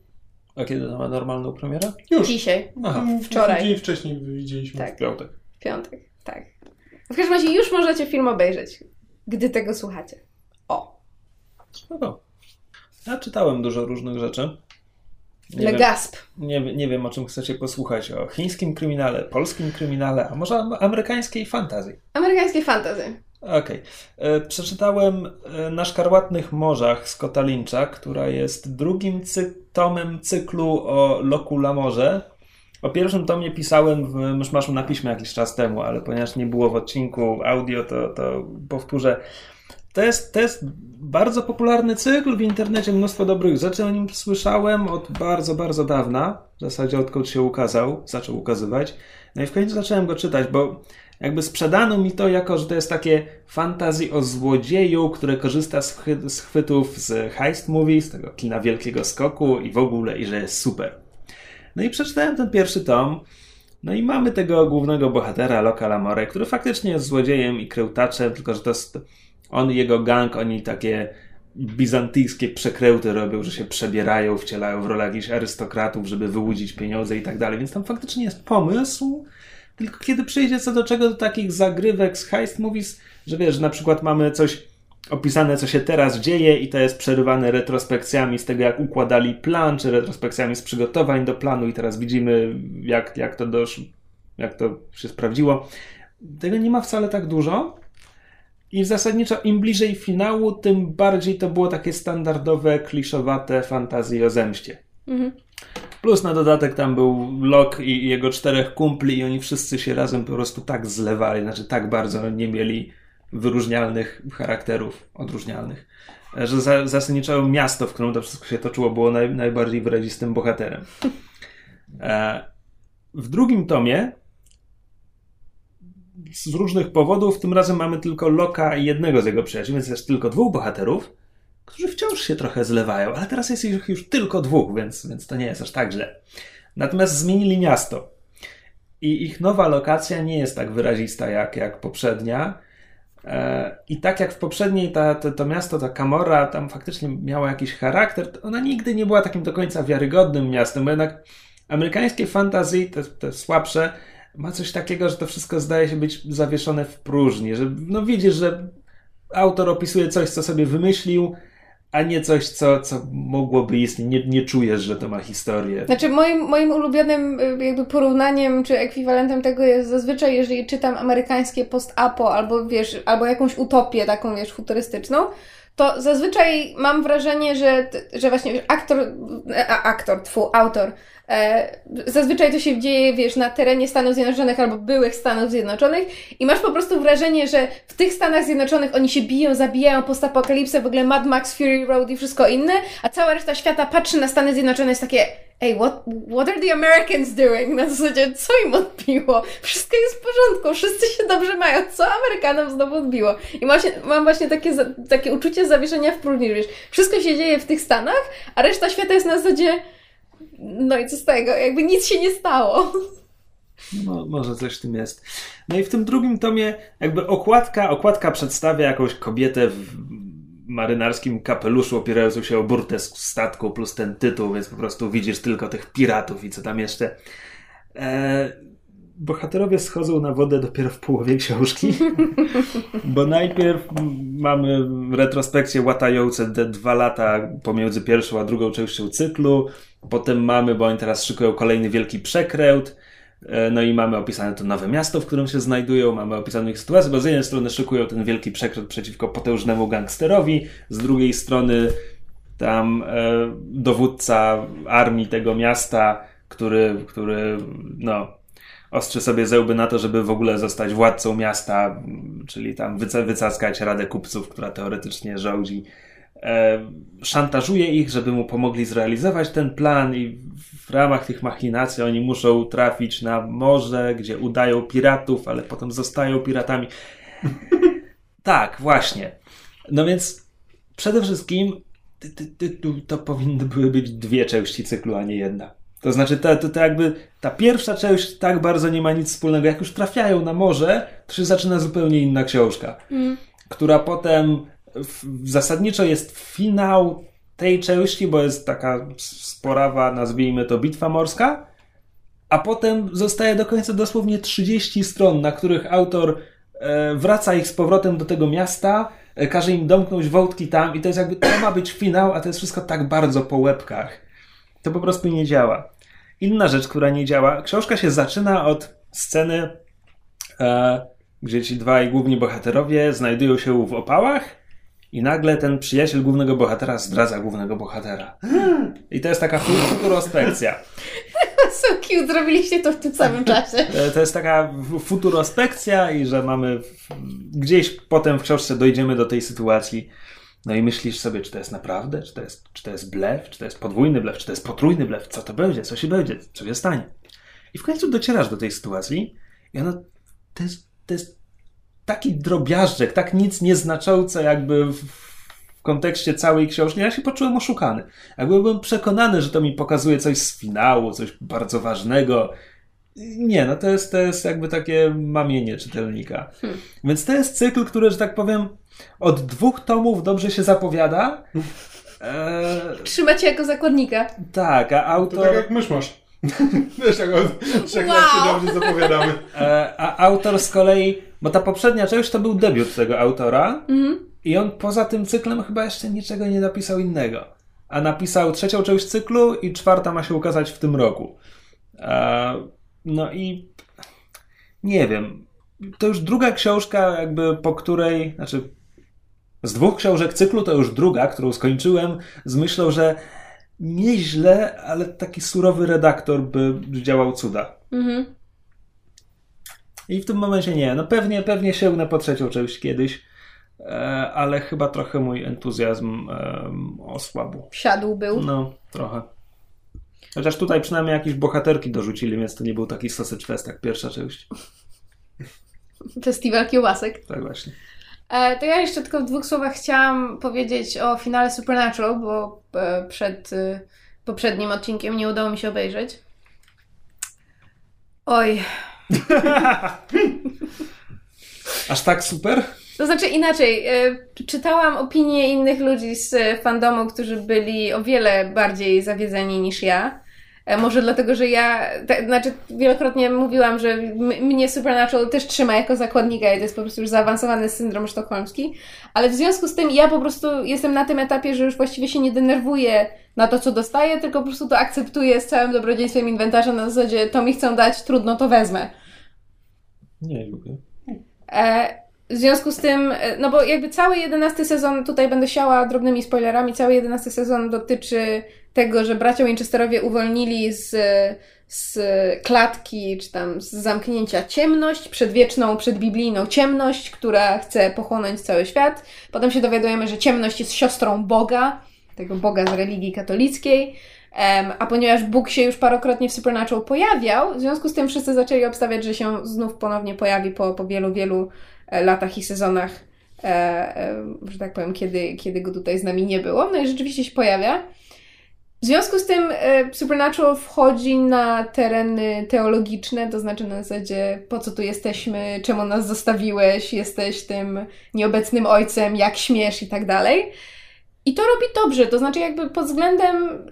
[SPEAKER 2] A kiedy to ma normalną premierę?
[SPEAKER 3] Już.
[SPEAKER 1] Dzisiaj,
[SPEAKER 2] Aha,
[SPEAKER 1] wczoraj.
[SPEAKER 3] Dzień wcześniej widzieliśmy.
[SPEAKER 1] Tak.
[SPEAKER 2] w piątek.
[SPEAKER 1] piątek, tak. W każdym razie już możecie film obejrzeć, gdy tego słuchacie. O,
[SPEAKER 2] Spoko. Ja czytałem dużo różnych rzeczy. Nie
[SPEAKER 1] Le
[SPEAKER 2] wiem,
[SPEAKER 1] Gasp.
[SPEAKER 2] nie, nie wiem, o czym chcecie posłuchać. O chińskim kryminale, polskim kryminale, a może am- amerykańskiej fantazji.
[SPEAKER 1] Amerykańskie fantazy.
[SPEAKER 2] Okej. E, Przeczytałem e, Na szkarłatnych morzach Scotta Lyncha, która jest drugim cy- tomem cyklu o Loku Lamorze. O pierwszym tomie pisałem w Myszmaszu na piśmie jakiś czas temu, ale ponieważ nie było w odcinku audio, to, to powtórzę. To jest, to jest bardzo popularny cykl w internecie, mnóstwo dobrych rzeczy o nim słyszałem od bardzo, bardzo dawna. W zasadzie odkąd się ukazał, zaczął ukazywać. No i w końcu zacząłem go czytać, bo jakby sprzedano mi to jako, że to jest takie fantazji o złodzieju, które korzysta z chwytów z heist movie, z tego kina wielkiego skoku i w ogóle, i że jest super. No i przeczytałem ten pierwszy tom. No i mamy tego głównego bohatera, Loka Lamore, który faktycznie jest złodziejem i krełtaczem, tylko że to jest on i jego gang, oni takie bizantyjskie przekręty robią, że się przebierają, wcielają w rolę jakichś arystokratów, żeby wyłudzić pieniądze i tak dalej. Więc tam faktycznie jest pomysł, tylko kiedy przyjdzie co do czego do takich zagrywek z heist movies, że wiesz, że na przykład mamy coś opisane, co się teraz dzieje i to jest przerywane retrospekcjami z tego, jak układali plan, czy retrospekcjami z przygotowań do planu i teraz widzimy, jak, jak to doszło, jak to się sprawdziło. Tego nie ma wcale tak dużo. I zasadniczo im bliżej finału, tym bardziej to było takie standardowe, kliszowate fantazje o zemście.
[SPEAKER 1] Mhm.
[SPEAKER 2] Plus na dodatek tam był Locke i jego czterech kumpli i oni wszyscy się razem po prostu tak zlewali, znaczy tak bardzo nie mieli wyróżnialnych charakterów, odróżnialnych, że za, zasadniczo miasto, w którym to wszystko się toczyło, było naj, najbardziej wyrazistym bohaterem. E, w drugim tomie z różnych powodów, tym razem mamy tylko Loka i jednego z jego przyjaciół, więc jest tylko dwóch bohaterów, którzy wciąż się trochę zlewają, ale teraz jest ich już tylko dwóch, więc, więc to nie jest aż tak źle. Natomiast zmienili miasto. I ich nowa lokacja nie jest tak wyrazista jak, jak poprzednia. E, I tak jak w poprzedniej ta, to, to miasto, ta Kamora, tam faktycznie miała jakiś charakter, ona nigdy nie była takim do końca wiarygodnym miastem, bo jednak amerykańskie fantasy, te, te słabsze, ma coś takiego, że to wszystko zdaje się być zawieszone w próżni, że no widzisz, że autor opisuje coś, co sobie wymyślił, a nie coś, co, co mogłoby istnieć. Nie, nie czujesz, że to ma historię.
[SPEAKER 1] Znaczy moim, moim ulubionym y, jakby porównaniem czy ekwiwalentem tego jest zazwyczaj, jeżeli czytam amerykańskie post-apo albo wiesz, albo jakąś utopię taką wiesz, futurystyczną, to zazwyczaj mam wrażenie, że, że właśnie aktor, a, aktor, tfu, autor, e, zazwyczaj to się dzieje, wiesz, na terenie Stanów Zjednoczonych albo byłych Stanów Zjednoczonych i masz po prostu wrażenie, że w tych Stanach Zjednoczonych oni się biją, zabijają postapokalipsę, w ogóle Mad Max, Fury Road i wszystko inne, a cała reszta świata patrzy na Stany Zjednoczone jest takie Ej, what, what are the Americans doing? Na zasadzie, co im odbiło? Wszystko jest w porządku, wszyscy się dobrze mają. Co Amerykanom znowu odbiło? I właśnie, mam właśnie takie, takie uczucie zawieszenia w próżni, wiesz, wszystko się dzieje w tych Stanach, a reszta świata jest na zasadzie no i co z tego? Jakby nic się nie stało.
[SPEAKER 2] No, może coś w tym jest. No i w tym drugim tomie jakby okładka, okładka przedstawia jakąś kobietę w marynarskim kapeluszu opierającą się o burtę z statku plus ten tytuł, więc po prostu widzisz tylko tych piratów i co tam jeszcze. E, bohaterowie schodzą na wodę dopiero w połowie książki, bo najpierw mamy retrospekcję łatające te dwa lata pomiędzy pierwszą a drugą częścią cyklu, potem mamy, bo oni teraz szykują kolejny wielki przekręt, E, No i mamy opisane to nowe miasto, w którym się znajdują, mamy opisane ich sytuację, bo z jednej strony szykują ten wielki przekręt przeciwko potężnemu gangsterowi, z drugiej strony tam e, dowódca armii tego miasta, który, który no, ostrzy sobie zełby na to, żeby w ogóle zostać władcą miasta, czyli tam wyca- wycaskać Radę Kupców, która teoretycznie rządzi. E, szantażuje ich, żeby mu pomogli zrealizować ten plan i w ramach tych machinacji oni muszą trafić na morze, gdzie udają piratów, ale potem zostają piratami. tak, właśnie. No więc przede wszystkim to powinny były być dwie części cyklu, a nie jedna. To znaczy, to, to, to jakby ta pierwsza część tak bardzo nie ma nic wspólnego. Jak już trafiają na morze, to się zaczyna zupełnie inna książka, mm. która potem w, zasadniczo jest finał tej części, bo jest taka sporawa, nazwijmy to bitwa morska, a potem zostaje do końca dosłownie 30 stron, na których autor e, wraca ich z powrotem do tego miasta, e, każe im domknąć wątki tam i to jest jakby, to ma być finał, a to jest wszystko tak bardzo po łebkach. To po prostu nie działa. Inna rzecz, która nie działa, książka się zaczyna od sceny, e, gdzie ci dwaj główni bohaterowie znajdują się w opałach i nagle ten przyjaciel głównego bohatera zdradza głównego bohatera. I to jest taka futurospekcja.
[SPEAKER 1] so cute, zrobiliście to w tym samym czasie.
[SPEAKER 2] To jest taka futurospekcja i że mamy gdzieś potem w książce dojdziemy do tej sytuacji. No i myślisz sobie, czy to jest naprawdę, czy to jest, czy to jest blef, czy to jest podwójny blef, czy to jest potrójny blef, co to będzie, co się będzie, co się stanie. I w końcu docierasz do tej sytuacji i ona, to jest, to jest taki drobiażdżek, tak nic nieznaczące jakby w, w kontekście całej książki. Ja się poczułem oszukany. Jakby byłem przekonany, że to mi pokazuje coś z finału, coś bardzo ważnego. Nie, no to jest, to jest jakby takie mamienie czytelnika. Hmm. Więc to jest cykl, który, że tak powiem, od dwóch tomów dobrze się zapowiada.
[SPEAKER 1] Eee... Trzymacie jako zakładnika.
[SPEAKER 2] Tak, a autor... To
[SPEAKER 3] tak jak mysz masz. Wiesz, jak, jak wow. się dobrze zapowiadamy.
[SPEAKER 2] Eee, a autor z kolei, bo ta poprzednia część to był debiut tego autora mhm. i on poza tym cyklem chyba jeszcze niczego nie napisał innego. A napisał trzecią część cyklu i czwarta ma się ukazać w tym roku. Eee, no i nie wiem. To już druga książka, jakby po której, znaczy z dwóch książek cyklu to już druga, którą skończyłem z myślą, że nieźle, ale taki surowy redaktor by działał cuda. Mhm. I w tym momencie nie. No pewnie, pewnie sięgnę po trzecią część kiedyś, e, ale chyba trochę mój entuzjazm osłabł.
[SPEAKER 1] Siadł był?
[SPEAKER 2] No, trochę. Chociaż tutaj przynajmniej jakieś bohaterki dorzucili, więc to nie był taki sausage fest jak pierwsza część.
[SPEAKER 1] Festiwal kiełbasek.
[SPEAKER 2] Tak właśnie.
[SPEAKER 1] E, to ja jeszcze tylko w dwóch słowach chciałam powiedzieć o finale Supernatural, bo e, przed e, poprzednim odcinkiem nie udało mi się obejrzeć. Oj.
[SPEAKER 2] Aż tak super?
[SPEAKER 1] To znaczy inaczej, czytałam opinie innych ludzi z fandomu, którzy byli o wiele bardziej zawiedzeni niż ja. E, może dlatego, że ja, te, znaczy wielokrotnie mówiłam, że mnie Supernatural też trzyma jako zakładnika i to jest po prostu już zaawansowany syndrom sztokholmski, ale w związku z tym ja po prostu jestem na tym etapie, że już właściwie się nie denerwuję na to, co dostaję, tylko po prostu to akceptuję z całym dobrodziejstwem inwentarza na zasadzie to mi chcą dać, trudno, to wezmę.
[SPEAKER 2] Nie lubię.
[SPEAKER 1] E, w związku z tym, e, no bo jakby cały jedenasty sezon, tutaj będę siała drobnymi spoilerami, cały jedenasty sezon dotyczy tego, że bracia Winchesterowie uwolnili z, z klatki, czy tam z zamknięcia ciemność, przedwieczną, przedbiblijną ciemność, która chce pochłonąć cały świat. Potem się dowiadujemy, że ciemność jest siostrą Boga, tego Boga z religii katolickiej. a ponieważ Bóg się już parokrotnie w Supernatural pojawiał, w związku z tym wszyscy zaczęli obstawiać, że się znów ponownie pojawi po, po wielu, wielu e, latach i sezonach, e, e, że tak powiem, kiedy, kiedy go tutaj z nami nie było. No i rzeczywiście się pojawia. W związku z tym e, Supernatural wchodzi na tereny teologiczne, to znaczy na zasadzie po co tu jesteśmy, czemu nas zostawiłeś, jesteś tym nieobecnym ojcem, jak śmiesz i tak dalej. I to robi dobrze, to znaczy jakby pod względem,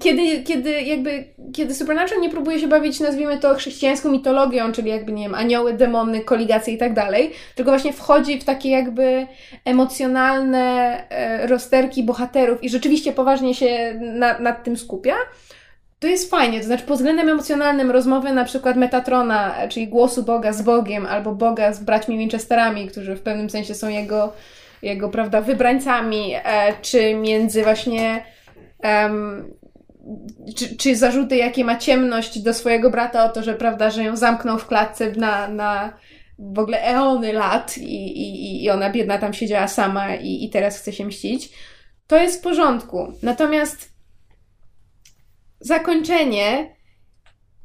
[SPEAKER 1] kiedy, kiedy jakby, kiedy Supernatural nie próbuje się bawić, nazwijmy to chrześcijańską mitologią, czyli jakby, nie wiem, anioły, demony, koligacje i tak dalej, tylko właśnie wchodzi w takie jakby emocjonalne e, rozterki bohaterów i rzeczywiście poważnie się na, nad tym skupia, to jest fajnie, to znaczy pod względem emocjonalnym rozmowy na przykład Metatrona, czyli głosu Boga z Bogiem, albo Boga z braćmi Winchesterami, którzy w pewnym sensie są jego jego, prawda, wybrańcami, e, czy między właśnie um, czy, czy zarzuty, jakie ma ciemność do swojego brata o to, że prawda, że ją zamknął w klatce na, na w ogóle eony lat i, i, i ona biedna tam siedziała sama i, i teraz chce się mścić, to jest w porządku. Natomiast zakończenie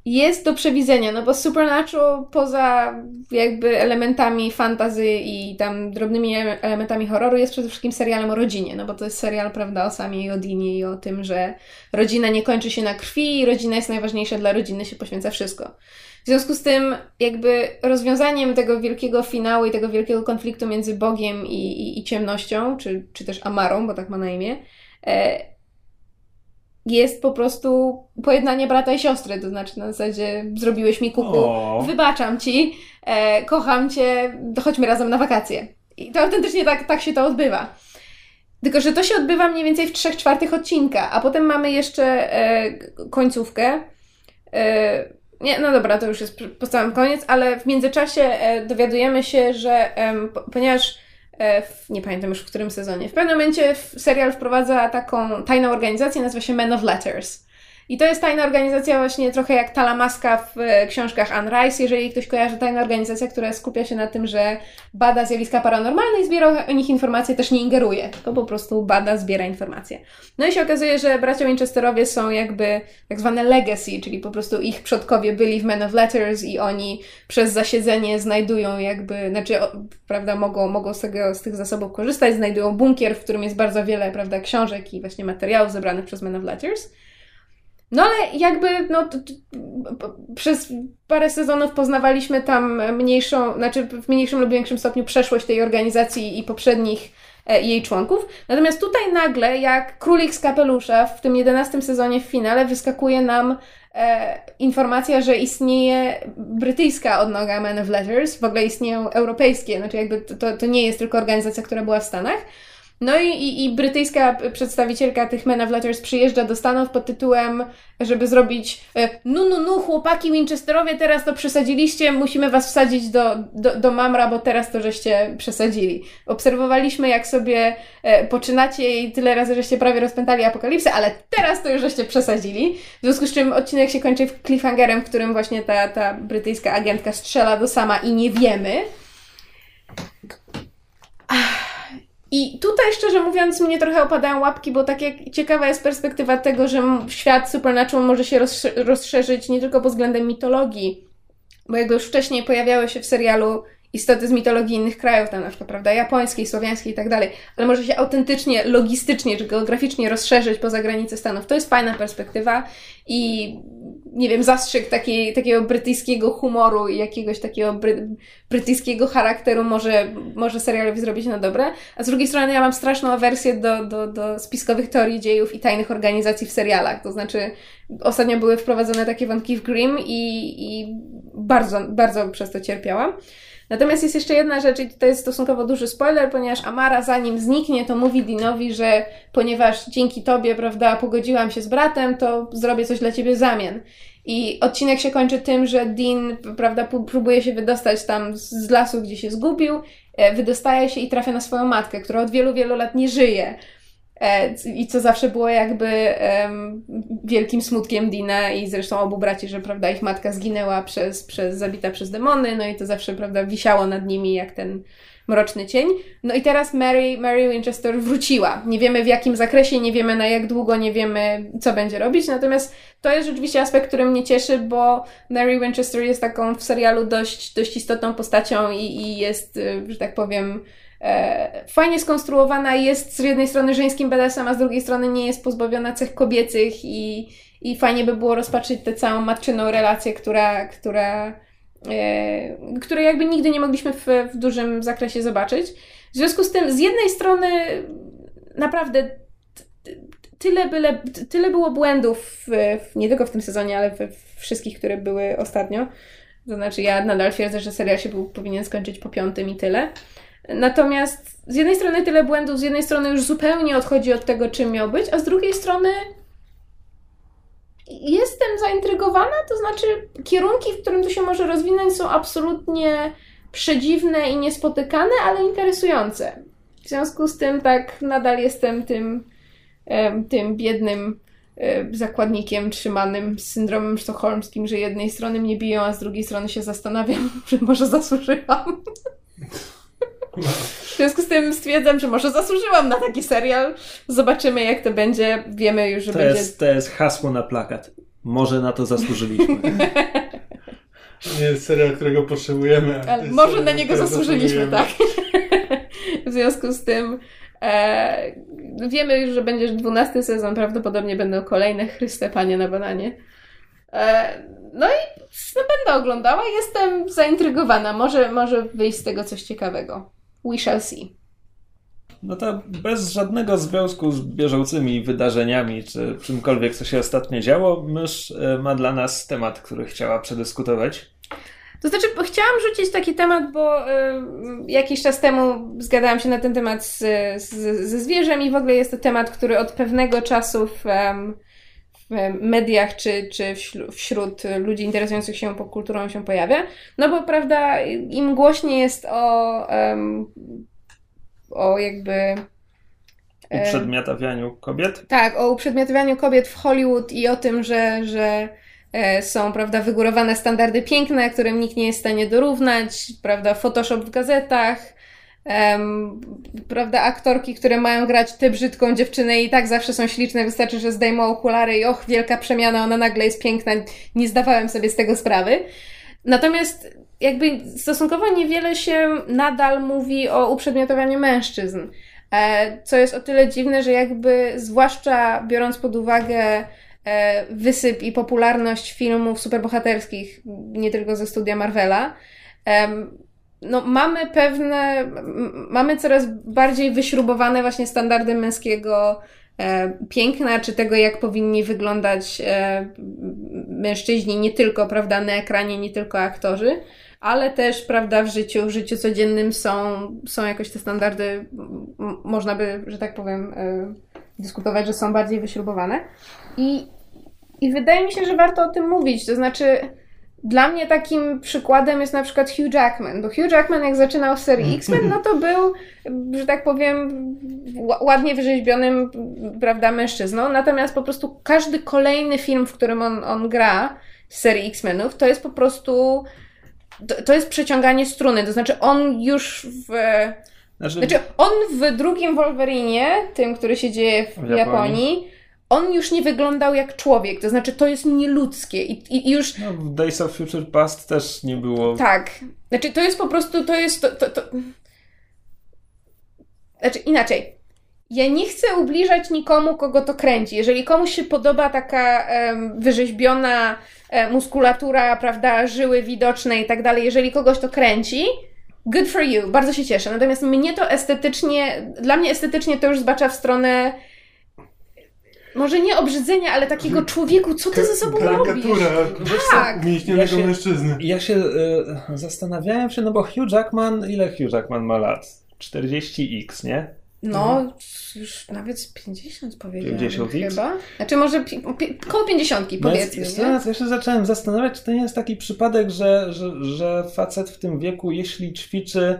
[SPEAKER 1] jest do przewidzenia, no bo Supernatural poza jakby elementami fantazy i tam drobnymi elementami horroru jest przede wszystkim serialem o rodzinie, no bo to jest serial, prawda, o samej Odinie i o tym, że rodzina nie kończy się na krwi rodzina jest najważniejsza dla rodziny, się poświęca wszystko. W związku z tym, jakby rozwiązaniem tego wielkiego finału i tego wielkiego konfliktu między Bogiem i, i, i ciemnością, czy, czy też Amarą, bo tak ma na imię, e, jest po prostu pojednanie brata i siostry, to znaczy na zasadzie zrobiłeś mi kuku, o. wybaczam ci, e, kocham cię, chodźmy razem na wakacje. I to autentycznie tak, tak się to odbywa. Tylko, że to się odbywa mniej więcej w trzech czwartych odcinka, a potem mamy jeszcze e, końcówkę. E, nie, no dobra, to już jest po całym koniec, ale w międzyczasie e, dowiadujemy się, że ponieważ w, nie pamiętam już w którym sezonie. W pewnym momencie serial wprowadza taką tajną organizację, nazywa się Men of Letters. I to jest tajna organizacja właśnie trochę jak Talamaska w e, książkach Anne Rice, jeżeli ktoś kojarzy tajna organizacja, która skupia się na tym, że bada zjawiska paranormalne i zbiera o nich informacje, też nie ingeruje, tylko po prostu bada, zbiera informacje. No i się okazuje, że bracia Winchesterowie są jakby tak zwane legacy, czyli po prostu ich przodkowie byli w Men of Letters i oni przez zasiedzenie znajdują jakby, znaczy, prawda, mogą, mogą z, tego, z tych zasobów korzystać, znajdują bunkier, w którym jest bardzo wiele, prawda, książek i właśnie materiałów zebranych przez Men of Letters. No ale jakby no, przez parę sezonów poznawaliśmy tam mniejszą, znaczy w mniejszym lub większym stopniu przeszłość tej organizacji i poprzednich e, jej członków. Natomiast tutaj nagle, jak królik z kapelusza w tym jedenastym sezonie w finale wyskakuje nam e, informacja, że istnieje brytyjska odnoga Men of Letters, w ogóle istnieją europejskie, znaczy jakby to, to nie jest tylko organizacja, która była w Stanach. No i, i, i, brytyjska przedstawicielka tych Men of Letters przyjeżdża do Stanów pod tytułem, żeby zrobić no, no, no, chłopaki Winchesterowie, teraz to przesadziliście, musimy was wsadzić do, do, do mamra, bo teraz to żeście przesadzili. Obserwowaliśmy, jak sobie e, poczynacie i tyle razy, żeście prawie rozpętali apokalipsę, ale teraz to już żeście przesadzili. W związku z czym odcinek się kończy cliffhangerem, w którym właśnie ta, ta brytyjska agentka strzela do sama i nie wiemy. I tutaj, szczerze mówiąc, mnie trochę opadają łapki, bo tak jak ciekawa jest perspektywa tego, że świat Supernatural może się rozszerzyć nie tylko pod względem mitologii, bo jakby już wcześniej pojawiały się w serialu istoty z mitologii innych krajów, tam na przykład, prawda, japońskiej, słowiańskiej i tak dalej, ale może się autentycznie, logistycznie czy geograficznie rozszerzyć poza granice Stanów. To jest fajna perspektywa i nie wiem, zastrzyk takiej, takiego brytyjskiego humoru i jakiegoś takiego bry, brytyjskiego charakteru może, może serialowi zrobić na dobre. A z drugiej strony ja mam straszną awersję do, do, do spiskowych teorii dziejów i tajnych organizacji w serialach. To znaczy, ostatnio były wprowadzone takie wątki w Grimm i, i bardzo, bardzo przez to cierpiałam. Natomiast jest jeszcze jedna rzecz i to jest stosunkowo duży spoiler, ponieważ Amara zanim zniknie, to mówi Dinowi, że ponieważ dzięki tobie, prawda, pogodziłam się z bratem, to zrobię coś dla ciebie w zamian. I odcinek się kończy tym, że Dean, prawda, próbuje się wydostać tam z lasu, gdzie się zgubił, e, wydostaje się i trafia na swoją matkę, która od wielu, wielu lat nie żyje. E, I co zawsze było jakby um, wielkim smutkiem Dina i zresztą obu braci, że prawda, ich matka zginęła przez, przez zabita przez demony, no i to zawsze prawda, wisiało nad nimi jak ten mroczny cień. No i teraz Mary, Mary Winchester wróciła. Nie wiemy w jakim zakresie, nie wiemy na jak długo, nie wiemy co będzie robić, natomiast to jest rzeczywiście aspekt, który mnie cieszy, bo Mary Winchester jest taką w serialu dość, dość istotną postacią i, i jest, y, że tak powiem, e, fajnie skonstruowana, jest z jednej strony żeńskim BDSM, a z drugiej strony nie jest pozbawiona cech kobiecych i, i fajnie by było rozpatrzyć tę całą matczyną relację, która, która, e, której jakby nigdy nie mogliśmy w, w dużym zakresie zobaczyć. W związku z tym, z jednej strony naprawdę tyle, byle, tyle było błędów, w, nie tylko w tym sezonie, ale we wszystkich, które były ostatnio. To znaczy, ja nadal twierdzę, że serial się był, powinien skończyć po piątym i tyle. Natomiast z jednej strony tyle błędów, z jednej strony już zupełnie odchodzi od tego, czym miał być, a z drugiej strony jestem zaintrygowana, to znaczy kierunki, w którym to się może rozwinąć są absolutnie przedziwne i niespotykane, ale interesujące. W związku z tym tak nadal jestem tym, tym biednym zakładnikiem trzymanym z syndromem sztokholmskim, że jednej strony mnie biją, a z drugiej strony się zastanawiam, że może zasłużyłam. W związku z tym stwierdzam, że może zasłużyłam na taki serial. Zobaczymy, jak to będzie. Wiemy już, że
[SPEAKER 2] to
[SPEAKER 1] będzie.
[SPEAKER 2] Jest, to jest hasło na plakat. może na to zasłużyliśmy.
[SPEAKER 3] nie jest serial, którego potrzebujemy.
[SPEAKER 1] Ale może na niego zasłużyliśmy, tak. w związku z tym e, wiemy już, że będzie dwunasty sezon, prawdopodobnie będą kolejne Chryste Panie na bananie. E, no i no, będę oglądała, jestem zaintrygowana. Może, może wyjść z tego coś ciekawego. We shall see.
[SPEAKER 2] No to bez żadnego związku z bieżącymi wydarzeniami, czy czymkolwiek, co się ostatnio działo, mysz e, ma dla nas temat, który chciała przedyskutować.
[SPEAKER 1] To znaczy, chciałam rzucić taki temat, bo y, jakiś czas temu zgadałam się na ten temat z, z, ze zwierzem i w ogóle jest to temat, który od pewnego czasu w, w mediach czy, czy wśród ludzi interesujących się popkulturą się pojawia. No bo prawda, im głośniej jest o, um, o jakby
[SPEAKER 2] uprzedmiotawianiu kobiet?
[SPEAKER 1] Tak, o uprzedmiotawianiu kobiet w Hollywood i o tym, że, że E, są, prawda, wygórowane standardy piękne, którym nikt nie jest w stanie dorównać, prawda, Photoshop w gazetach, um, prawda, aktorki, które mają grać tę brzydką dziewczynę i tak zawsze są śliczne, wystarczy, że zdejmą okulary i och, wielka przemiana, ona nagle jest piękna, nie zdawałem sobie z tego sprawy. Natomiast jakby stosunkowo niewiele się nadal mówi o uprzedmiotowaniu mężczyzn, e, co jest o tyle dziwne, że jakby zwłaszcza biorąc pod uwagę E, wysyp i popularność filmów superbohaterskich, nie tylko ze studia Marvela, no mamy pewne, mamy coraz bardziej wyśrubowane właśnie standardy męskiego e, piękna, czy tego, jak powinni wyglądać e, mężczyźni, nie tylko, prawda, na ekranie, nie tylko aktorzy, ale też, prawda, w życiu, w życiu codziennym są, są jakoś te standardy, można by, że tak powiem, dyskutować, że są bardziej wyśrubowane. I i wydaje mi się, że warto o tym mówić. To znaczy, dla mnie takim przykładem jest na przykład Hugh Jackman. Bo Hugh Jackman, jak zaczynał w serii mhm. X-Men, no to był, że tak powiem, ładnie wyrzeźbionym, prawda, mężczyzną. Natomiast po prostu każdy kolejny film, w którym on, on gra z serii X-Menów, to jest po prostu. To, to jest przeciąganie struny. To znaczy, on już w. Znaczy... znaczy, on w drugim Wolverinie, tym, który się dzieje w, w Japonii, Japonii on już nie wyglądał jak człowiek, to znaczy to jest nieludzkie i, i, i już...
[SPEAKER 2] No, w Days of Future Past też nie było...
[SPEAKER 1] Tak, znaczy to jest po prostu, to jest... To, to, to... Znaczy inaczej, ja nie chcę ubliżać nikomu, kogo to kręci. Jeżeli komuś się podoba taka um, wyrzeźbiona um, muskulatura, prawda, żyły widoczne i tak dalej, jeżeli kogoś to kręci, good for you, bardzo się cieszę. Natomiast mnie to estetycznie, dla mnie estetycznie to już zbacza w stronę może nie obrzydzenia, ale takiego człowieku, co ty ze sobą robisz?
[SPEAKER 3] Tak. Umięśnionego ja się, mężczyzny.
[SPEAKER 2] Ja się y, zastanawiałem się, no bo Hugh Jackman, ile Hugh Jackman ma lat? 40x, nie?
[SPEAKER 1] No, mhm. już nawet 50 powiedziałem 50 chyba. Znaczy może pi, pi, koło 50 no powiedzmy.
[SPEAKER 2] Ja, ja się zacząłem zastanawiać, czy to nie jest taki przypadek, że, że, że facet w tym wieku, jeśli ćwiczy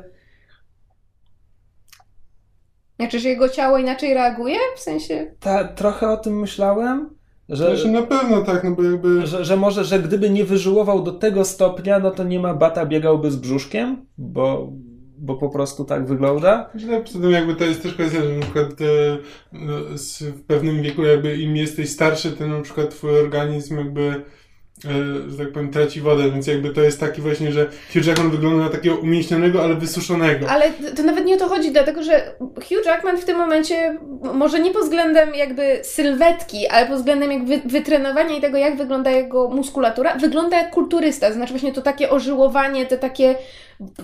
[SPEAKER 1] znaczy, że jego ciało inaczej reaguje? W sensie...
[SPEAKER 2] Ta, trochę o tym myślałem. Że,
[SPEAKER 3] znaczy na pewno tak, no bo jakby...
[SPEAKER 2] Że, że może, że gdyby nie wyżyłował do tego stopnia, no to nie ma bata biegałby z brzuszkiem, bo, bo po prostu tak wygląda.
[SPEAKER 3] Znaczy, no, poza tym jakby to jest też kwestia, że na przykład e, no, w pewnym wieku jakby im jesteś starszy, tym na przykład twój organizm jakby E, że tak powiem, traci wodę, więc jakby to jest taki właśnie, że Hugh Jackman wygląda na takiego umięśnionego, ale wysuszonego.
[SPEAKER 1] Ale to nawet nie o to chodzi, dlatego że Hugh Jackman w tym momencie, może nie pod względem jakby sylwetki, ale pod względem jakby wytrenowania i tego, jak wygląda jego muskulatura, wygląda jak kulturysta, znaczy właśnie to takie ożyłowanie, te takie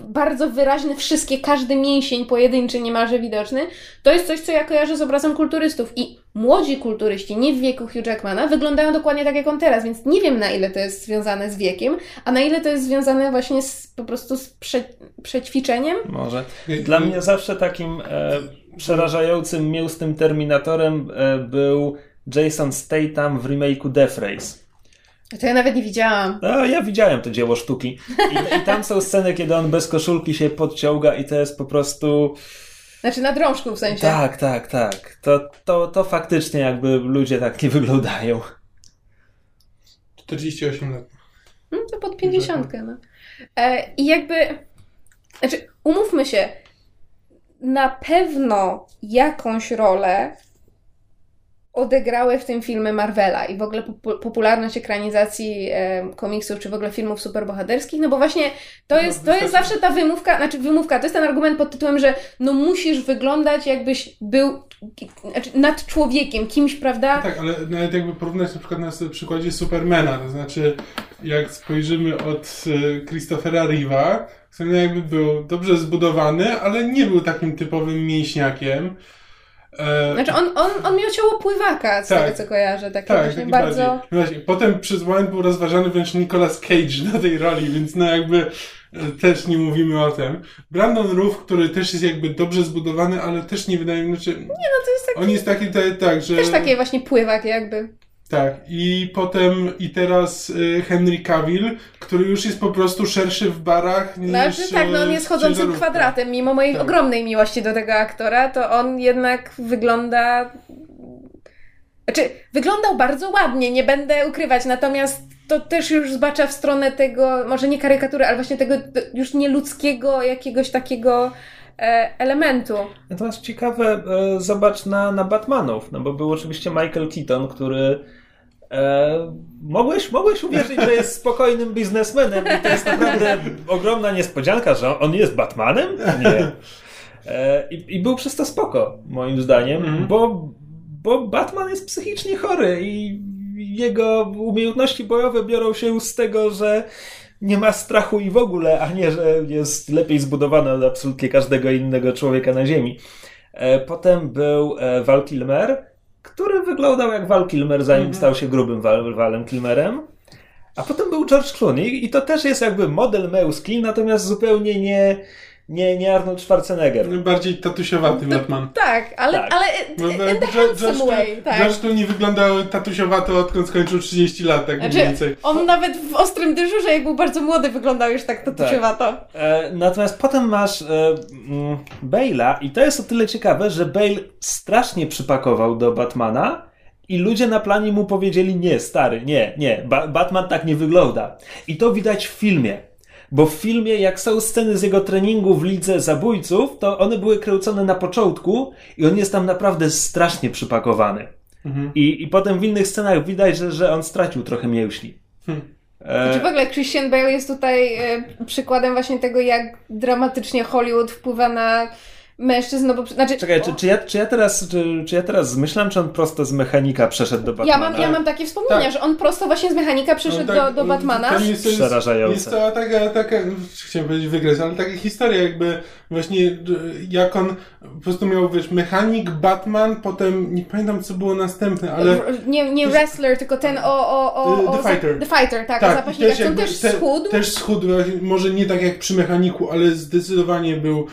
[SPEAKER 1] bardzo wyraźne wszystkie, każdy mięsień pojedynczy niemalże widoczny, to jest coś, co ja kojarzę z obrazem kulturystów i młodzi kulturyści, nie w wieku Hugh Jackmana, wyglądają dokładnie tak jak on teraz, więc nie wiem na ile to jest związane z wiekiem, a na ile to jest związane właśnie z, po prostu z prze, przećwiczeniem.
[SPEAKER 2] Może. Dla mnie zawsze takim e, przerażającym, mięsnym terminatorem e, był Jason Statham w remake'u Death Race.
[SPEAKER 1] To ja nawet nie widziałam.
[SPEAKER 2] No, ja widziałem to dzieło sztuki. I, I, tam są sceny, kiedy on bez koszulki się podciąga i to jest po prostu...
[SPEAKER 1] Znaczy na drążku w sensie.
[SPEAKER 2] Tak, tak, tak. To, to, to faktycznie jakby ludzie tak nie wyglądają.
[SPEAKER 3] 48 lat.
[SPEAKER 1] No to pod 50. No. E, I jakby... Znaczy, umówmy się, na pewno jakąś rolę odegrały w tym filmy Marvela i w ogóle popularność ekranizacji e, komiksów, czy w ogóle filmów superbohaterskich, no bo właśnie to no, jest, to jest zawsze ta wymówka, znaczy wymówka, to jest ten argument pod tytułem, że no musisz wyglądać jakbyś był znaczy nad człowiekiem, kimś, prawda?
[SPEAKER 3] No tak, ale nawet jakby porównać na przykład na przykładzie Supermana, to znaczy jak spojrzymy od e, Christophera Reeve'a, który jakby był dobrze zbudowany, ale nie był takim typowym mięśniakiem.
[SPEAKER 1] Znaczy on, on, on miał ciało pływaka, z tak, tego co kojarzę, takie tak, właśnie bardzo...
[SPEAKER 3] Właśnie. Potem przez moment był rozważany wręcz Nicolas Cage na tej roli, więc no jakby e, też nie mówimy o tym. Brandon Roof, który też jest jakby dobrze zbudowany, ale też nie wydaje mi się... Nie
[SPEAKER 1] no, to jest taki...
[SPEAKER 3] On jest taki, tak, tak że...
[SPEAKER 1] Też taki właśnie pływak jakby.
[SPEAKER 3] Tak, i potem i teraz y, Henry Cavill, który już jest po prostu szerszy w barach niż Znaczy
[SPEAKER 1] tak, no on jest chodzącym kwadratem, mimo mojej tak. ogromnej miłości do tego aktora, to on jednak wygląda... Znaczy, wyglądał bardzo ładnie, nie będę ukrywać, natomiast to też już zbacza w stronę tego, może nie karykatury, ale właśnie tego już nieludzkiego jakiegoś takiego e, elementu.
[SPEAKER 2] Natomiast ciekawe, e, zobacz na, na Batmanów, no bo był oczywiście Michael Keaton, który E, mogłeś, mogłeś uwierzyć, że jest spokojnym biznesmenem i to jest naprawdę ogromna niespodzianka, że on jest Batmanem? Nie. E, i, I, był przez to spoko, moim zdaniem, mm. bo, bo Batman jest psychicznie chory i jego umiejętności bojowe biorą się z tego, że nie ma strachu i w ogóle, a nie, że jest lepiej zbudowany od absolutnie każdego innego człowieka na Ziemi. E, potem był e, Val Kilmer, który wyglądał jak Val Kilmer, zanim mm -hmm. stał się grubym Val, Valem Kilmerem. A potem był George Clooney i to też jest jakby model męski, natomiast zupełnie nie, nie, nie Arnold Schwarzenegger.
[SPEAKER 3] Bardziej tatusiowaty Batman.
[SPEAKER 1] Tak, ale, tak. ale no, in the handsome way. Tak.
[SPEAKER 3] George Clooney wyglądał tatusiowato odkąd skończył 30 lat, tak znaczy, mniej więcej.
[SPEAKER 1] On nawet w Ostrym Dyżurze, jak był bardzo młody, wyglądał już tak tatusiowato. Tak.
[SPEAKER 2] E, natomiast potem masz e, mm, Bale'a i to jest o tyle ciekawe, że Bale strasznie przypakował do Batmana, i ludzie na planie mu powiedzieli: Nie, stary, nie, nie, ba Batman tak nie wygląda. I to widać w filmie. Bo w filmie, jak są sceny z jego treningu w lidze zabójców, to one były kręcone na początku i on jest tam naprawdę strasznie przypakowany. Mhm. I, I potem w innych scenach widać, że, że on stracił trochę mięśni.
[SPEAKER 1] Hmm. E... Znaczy w ogóle Christian Bale jest tutaj e, przykładem właśnie tego, jak dramatycznie Hollywood wpływa na mężczyzn, no bo... Znaczy,
[SPEAKER 2] Czekaj, czy, czy, ja, czy, ja teraz, czy, czy ja teraz zmyślam, czy on prosto z mechanika przeszedł do Batmana?
[SPEAKER 1] Ja mam, ja mam takie wspomnienia, tak. że on prosto właśnie z mechanika przeszedł no, tak, do, do Batmana.
[SPEAKER 2] To jest, Przerażające.
[SPEAKER 3] Jest to taka, taka, chciałem powiedzieć wygres, ale taka historia jakby właśnie jak on po prostu miał, wiesz, mechanik, Batman, potem nie pamiętam co było następne, ale...
[SPEAKER 1] Nie, nie wrestler, tylko ten o... o, o,
[SPEAKER 3] the, the Fighter.
[SPEAKER 1] The Fighter, tak, tak zapaśnikach. Też, jakby, też te, schudł.
[SPEAKER 3] Też schudł, może nie tak jak przy mechaniku, ale zdecydowanie był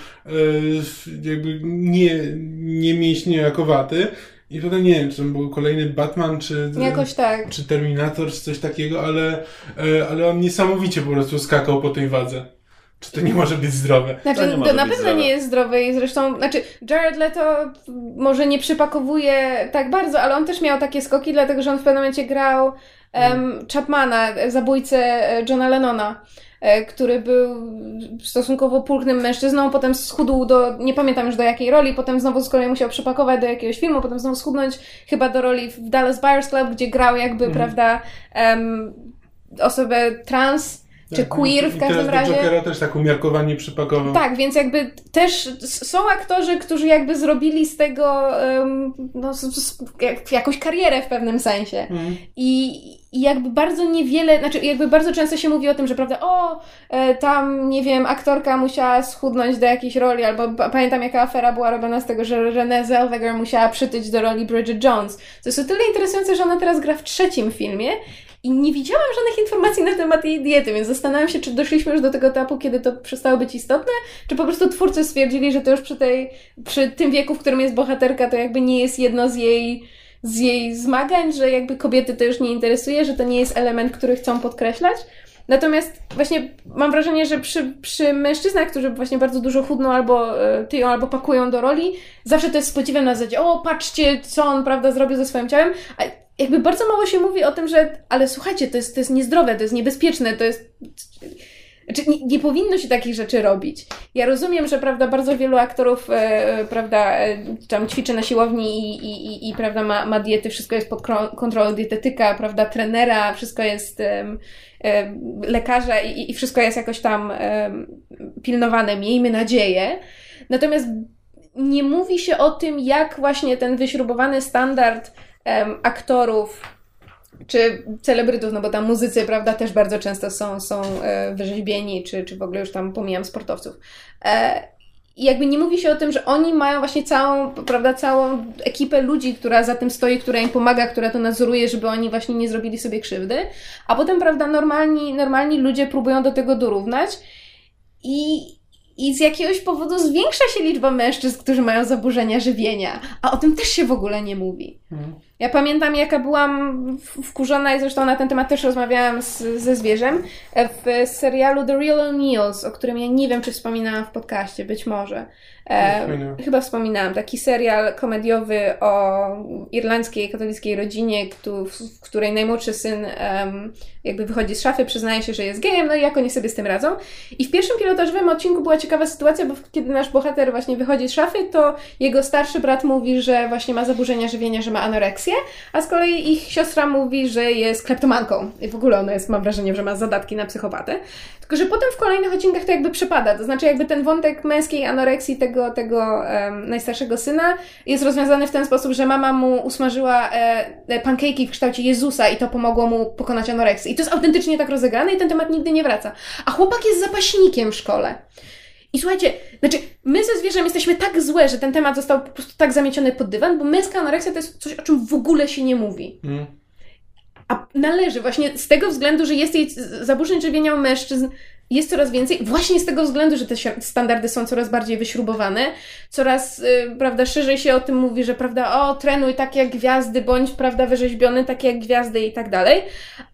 [SPEAKER 3] jakby nie, nie mięśnie jakowaty. I potem nie wiem, czy to był kolejny Batman, czy,
[SPEAKER 1] Jakoś tak.
[SPEAKER 3] czy Terminator, czy coś takiego, ale, e, ale on niesamowicie po prostu skakał po tej wadze. Czy to nie może być zdrowe?
[SPEAKER 1] Znaczy, to, to na pewno zdrowe. nie jest zdrowe i zresztą, znaczy Jared Leto może nie przypakowuje tak bardzo, ale on też miał takie skoki, dlatego że on w pewnym momencie grał um, Chapmana, zabójcę e, Johna Lennona. E, który był stosunkowo pulchnym mężczyzną, potem schudł do, nie pamiętam już do jakiej roli, potem znowu z kolei musiał przepakować do jakiegoś filmu, potem znowu schudnąć chyba do roli w Dallas Buyers Club, gdzie grał jakby, mm. prawda, um, osobę trans, czy tak, queer w każdym razie.
[SPEAKER 3] Jokera też tak umiarkowanie przypakował.
[SPEAKER 1] Tak, więc jakby też są aktorzy, którzy jakby zrobili z tego um, no, jak, jakąś karierę w pewnym sensie. Mm. I, I jakby bardzo niewiele, znaczy jakby bardzo często się mówi o tym, że prawda, o, e, tam, nie wiem, aktorka musiała schudnąć do jakiejś roli, albo pamiętam jaka afera była robiona z tego, że Renée Zellweger musiała przytyć do roli Bridget Jones. To jest o tyle interesujące, że ona teraz gra w trzecim filmie i nie widziałam żadnych informacji na temat jej diety, więc zastanawiam się, czy doszliśmy już do tego etapu, kiedy to przestało być istotne, czy po prostu twórcy stwierdzili, że to już przy, tej, przy tym wieku, w którym jest bohaterka, to jakby nie jest jedno z jej, z jej zmagań, że jakby kobiety to już nie interesuje, że to nie jest element, który chcą podkreślać. Natomiast właśnie mam wrażenie, że przy, przy mężczyznach, którzy właśnie bardzo dużo chudną albo e, tyją, albo pakują do roli, zawsze to jest z podziwem na zasadzie, o patrzcie, co on, prawda, zrobił ze swoim ciałem, a jakby bardzo mało się mówi o tym, że ale słuchajcie, to jest, to jest niezdrowe, to jest niebezpieczne, to jest... Znaczy, nie, nie, powinno się takich rzeczy robić. Ja rozumiem, że prawda, bardzo wielu aktorów e, prawda, e, tam ćwiczy na siłowni i, i, i, i prawda, ma, ma diety, wszystko jest pod kontrolą dietetyka, prawda, trenera, wszystko jest e, lekarza i, i wszystko jest jakoś tam pilnowane, miejmy nadzieję. Natomiast nie mówi się o tym, jak właśnie ten wyśrubowany standard aktorów czy celebrytów, no bo tam muzycy, prawda, też bardzo często są, są e, wyrzeźbieni, czy, czy w ogóle już tam pomijam sportowców. E, I jakby nie mówi się o tym, że oni mają właśnie całą, prawda, całą ekipę ludzi, która za tym stoi, która im pomaga, która to nadzoruje, żeby oni właśnie nie zrobili sobie krzywdy, a potem, prawda, normalni, normalni ludzie próbują do tego dorównać i, i z jakiegoś powodu zwiększa się liczba mężczyzn, którzy mają zaburzenia żywienia, a o tym też się w ogóle nie mówi. Mhm. Ja pamiętam, jaka byłam wkurzona i zresztą na ten temat też rozmawiałam z, ze zwierzem w serialu The Real O'Neills, o którym ja nie wiem, czy wspominałam w podcaście, być może. E, chyba wspominałam. Taki serial komediowy o irlandzkiej katolickiej rodzinie, w której najmłodszy syn um, jakby wychodzi z szafy, przyznaje się, że jest gejem, no i jak oni sobie z tym radzą. I w pierwszym pilotażowym odcinku była ciekawa sytuacja, bo kiedy nasz bohater właśnie wychodzi z szafy, to jego starszy brat mówi, że właśnie ma zaburzenia żywienia, że ma anoreksję, a z kolei ich siostra mówi, że jest kleptomanką. I w ogóle ona jest, mam wrażenie, że ma zadatki na psychopatę. Tylko, że potem w kolejnych odcinkach to jakby przepada. To znaczy jakby ten wątek męskiej anoreksji tego, tego um, najstarszego syna jest rozwiązany w ten sposób, że mama mu usmażyła e, pankejki w kształcie Jezusa i to pomogło mu pokonać anoreksję. I to jest autentycznie tak rozegrane i ten temat nigdy nie wraca. A chłopak jest zapaśnikiem w szkole. I słuchajcie, znaczy, my ze zwierzem jesteśmy tak złe, że ten temat został po prostu tak zamieciony pod dywan, bo męska anoreksja to jest coś, o czym w ogóle się nie mówi. Mm. A należy właśnie z tego względu, że jest jej zaburzeń żywienia u mężczyzn jest coraz więcej, właśnie z tego względu, że te standardy są coraz bardziej wyśrubowane, coraz, yy, prawda, szerzej się o tym mówi, że, prawda, o, trenuj tak jak gwiazdy, bądź, prawda, wyrzeźbiony tak jak gwiazdy i tak dalej,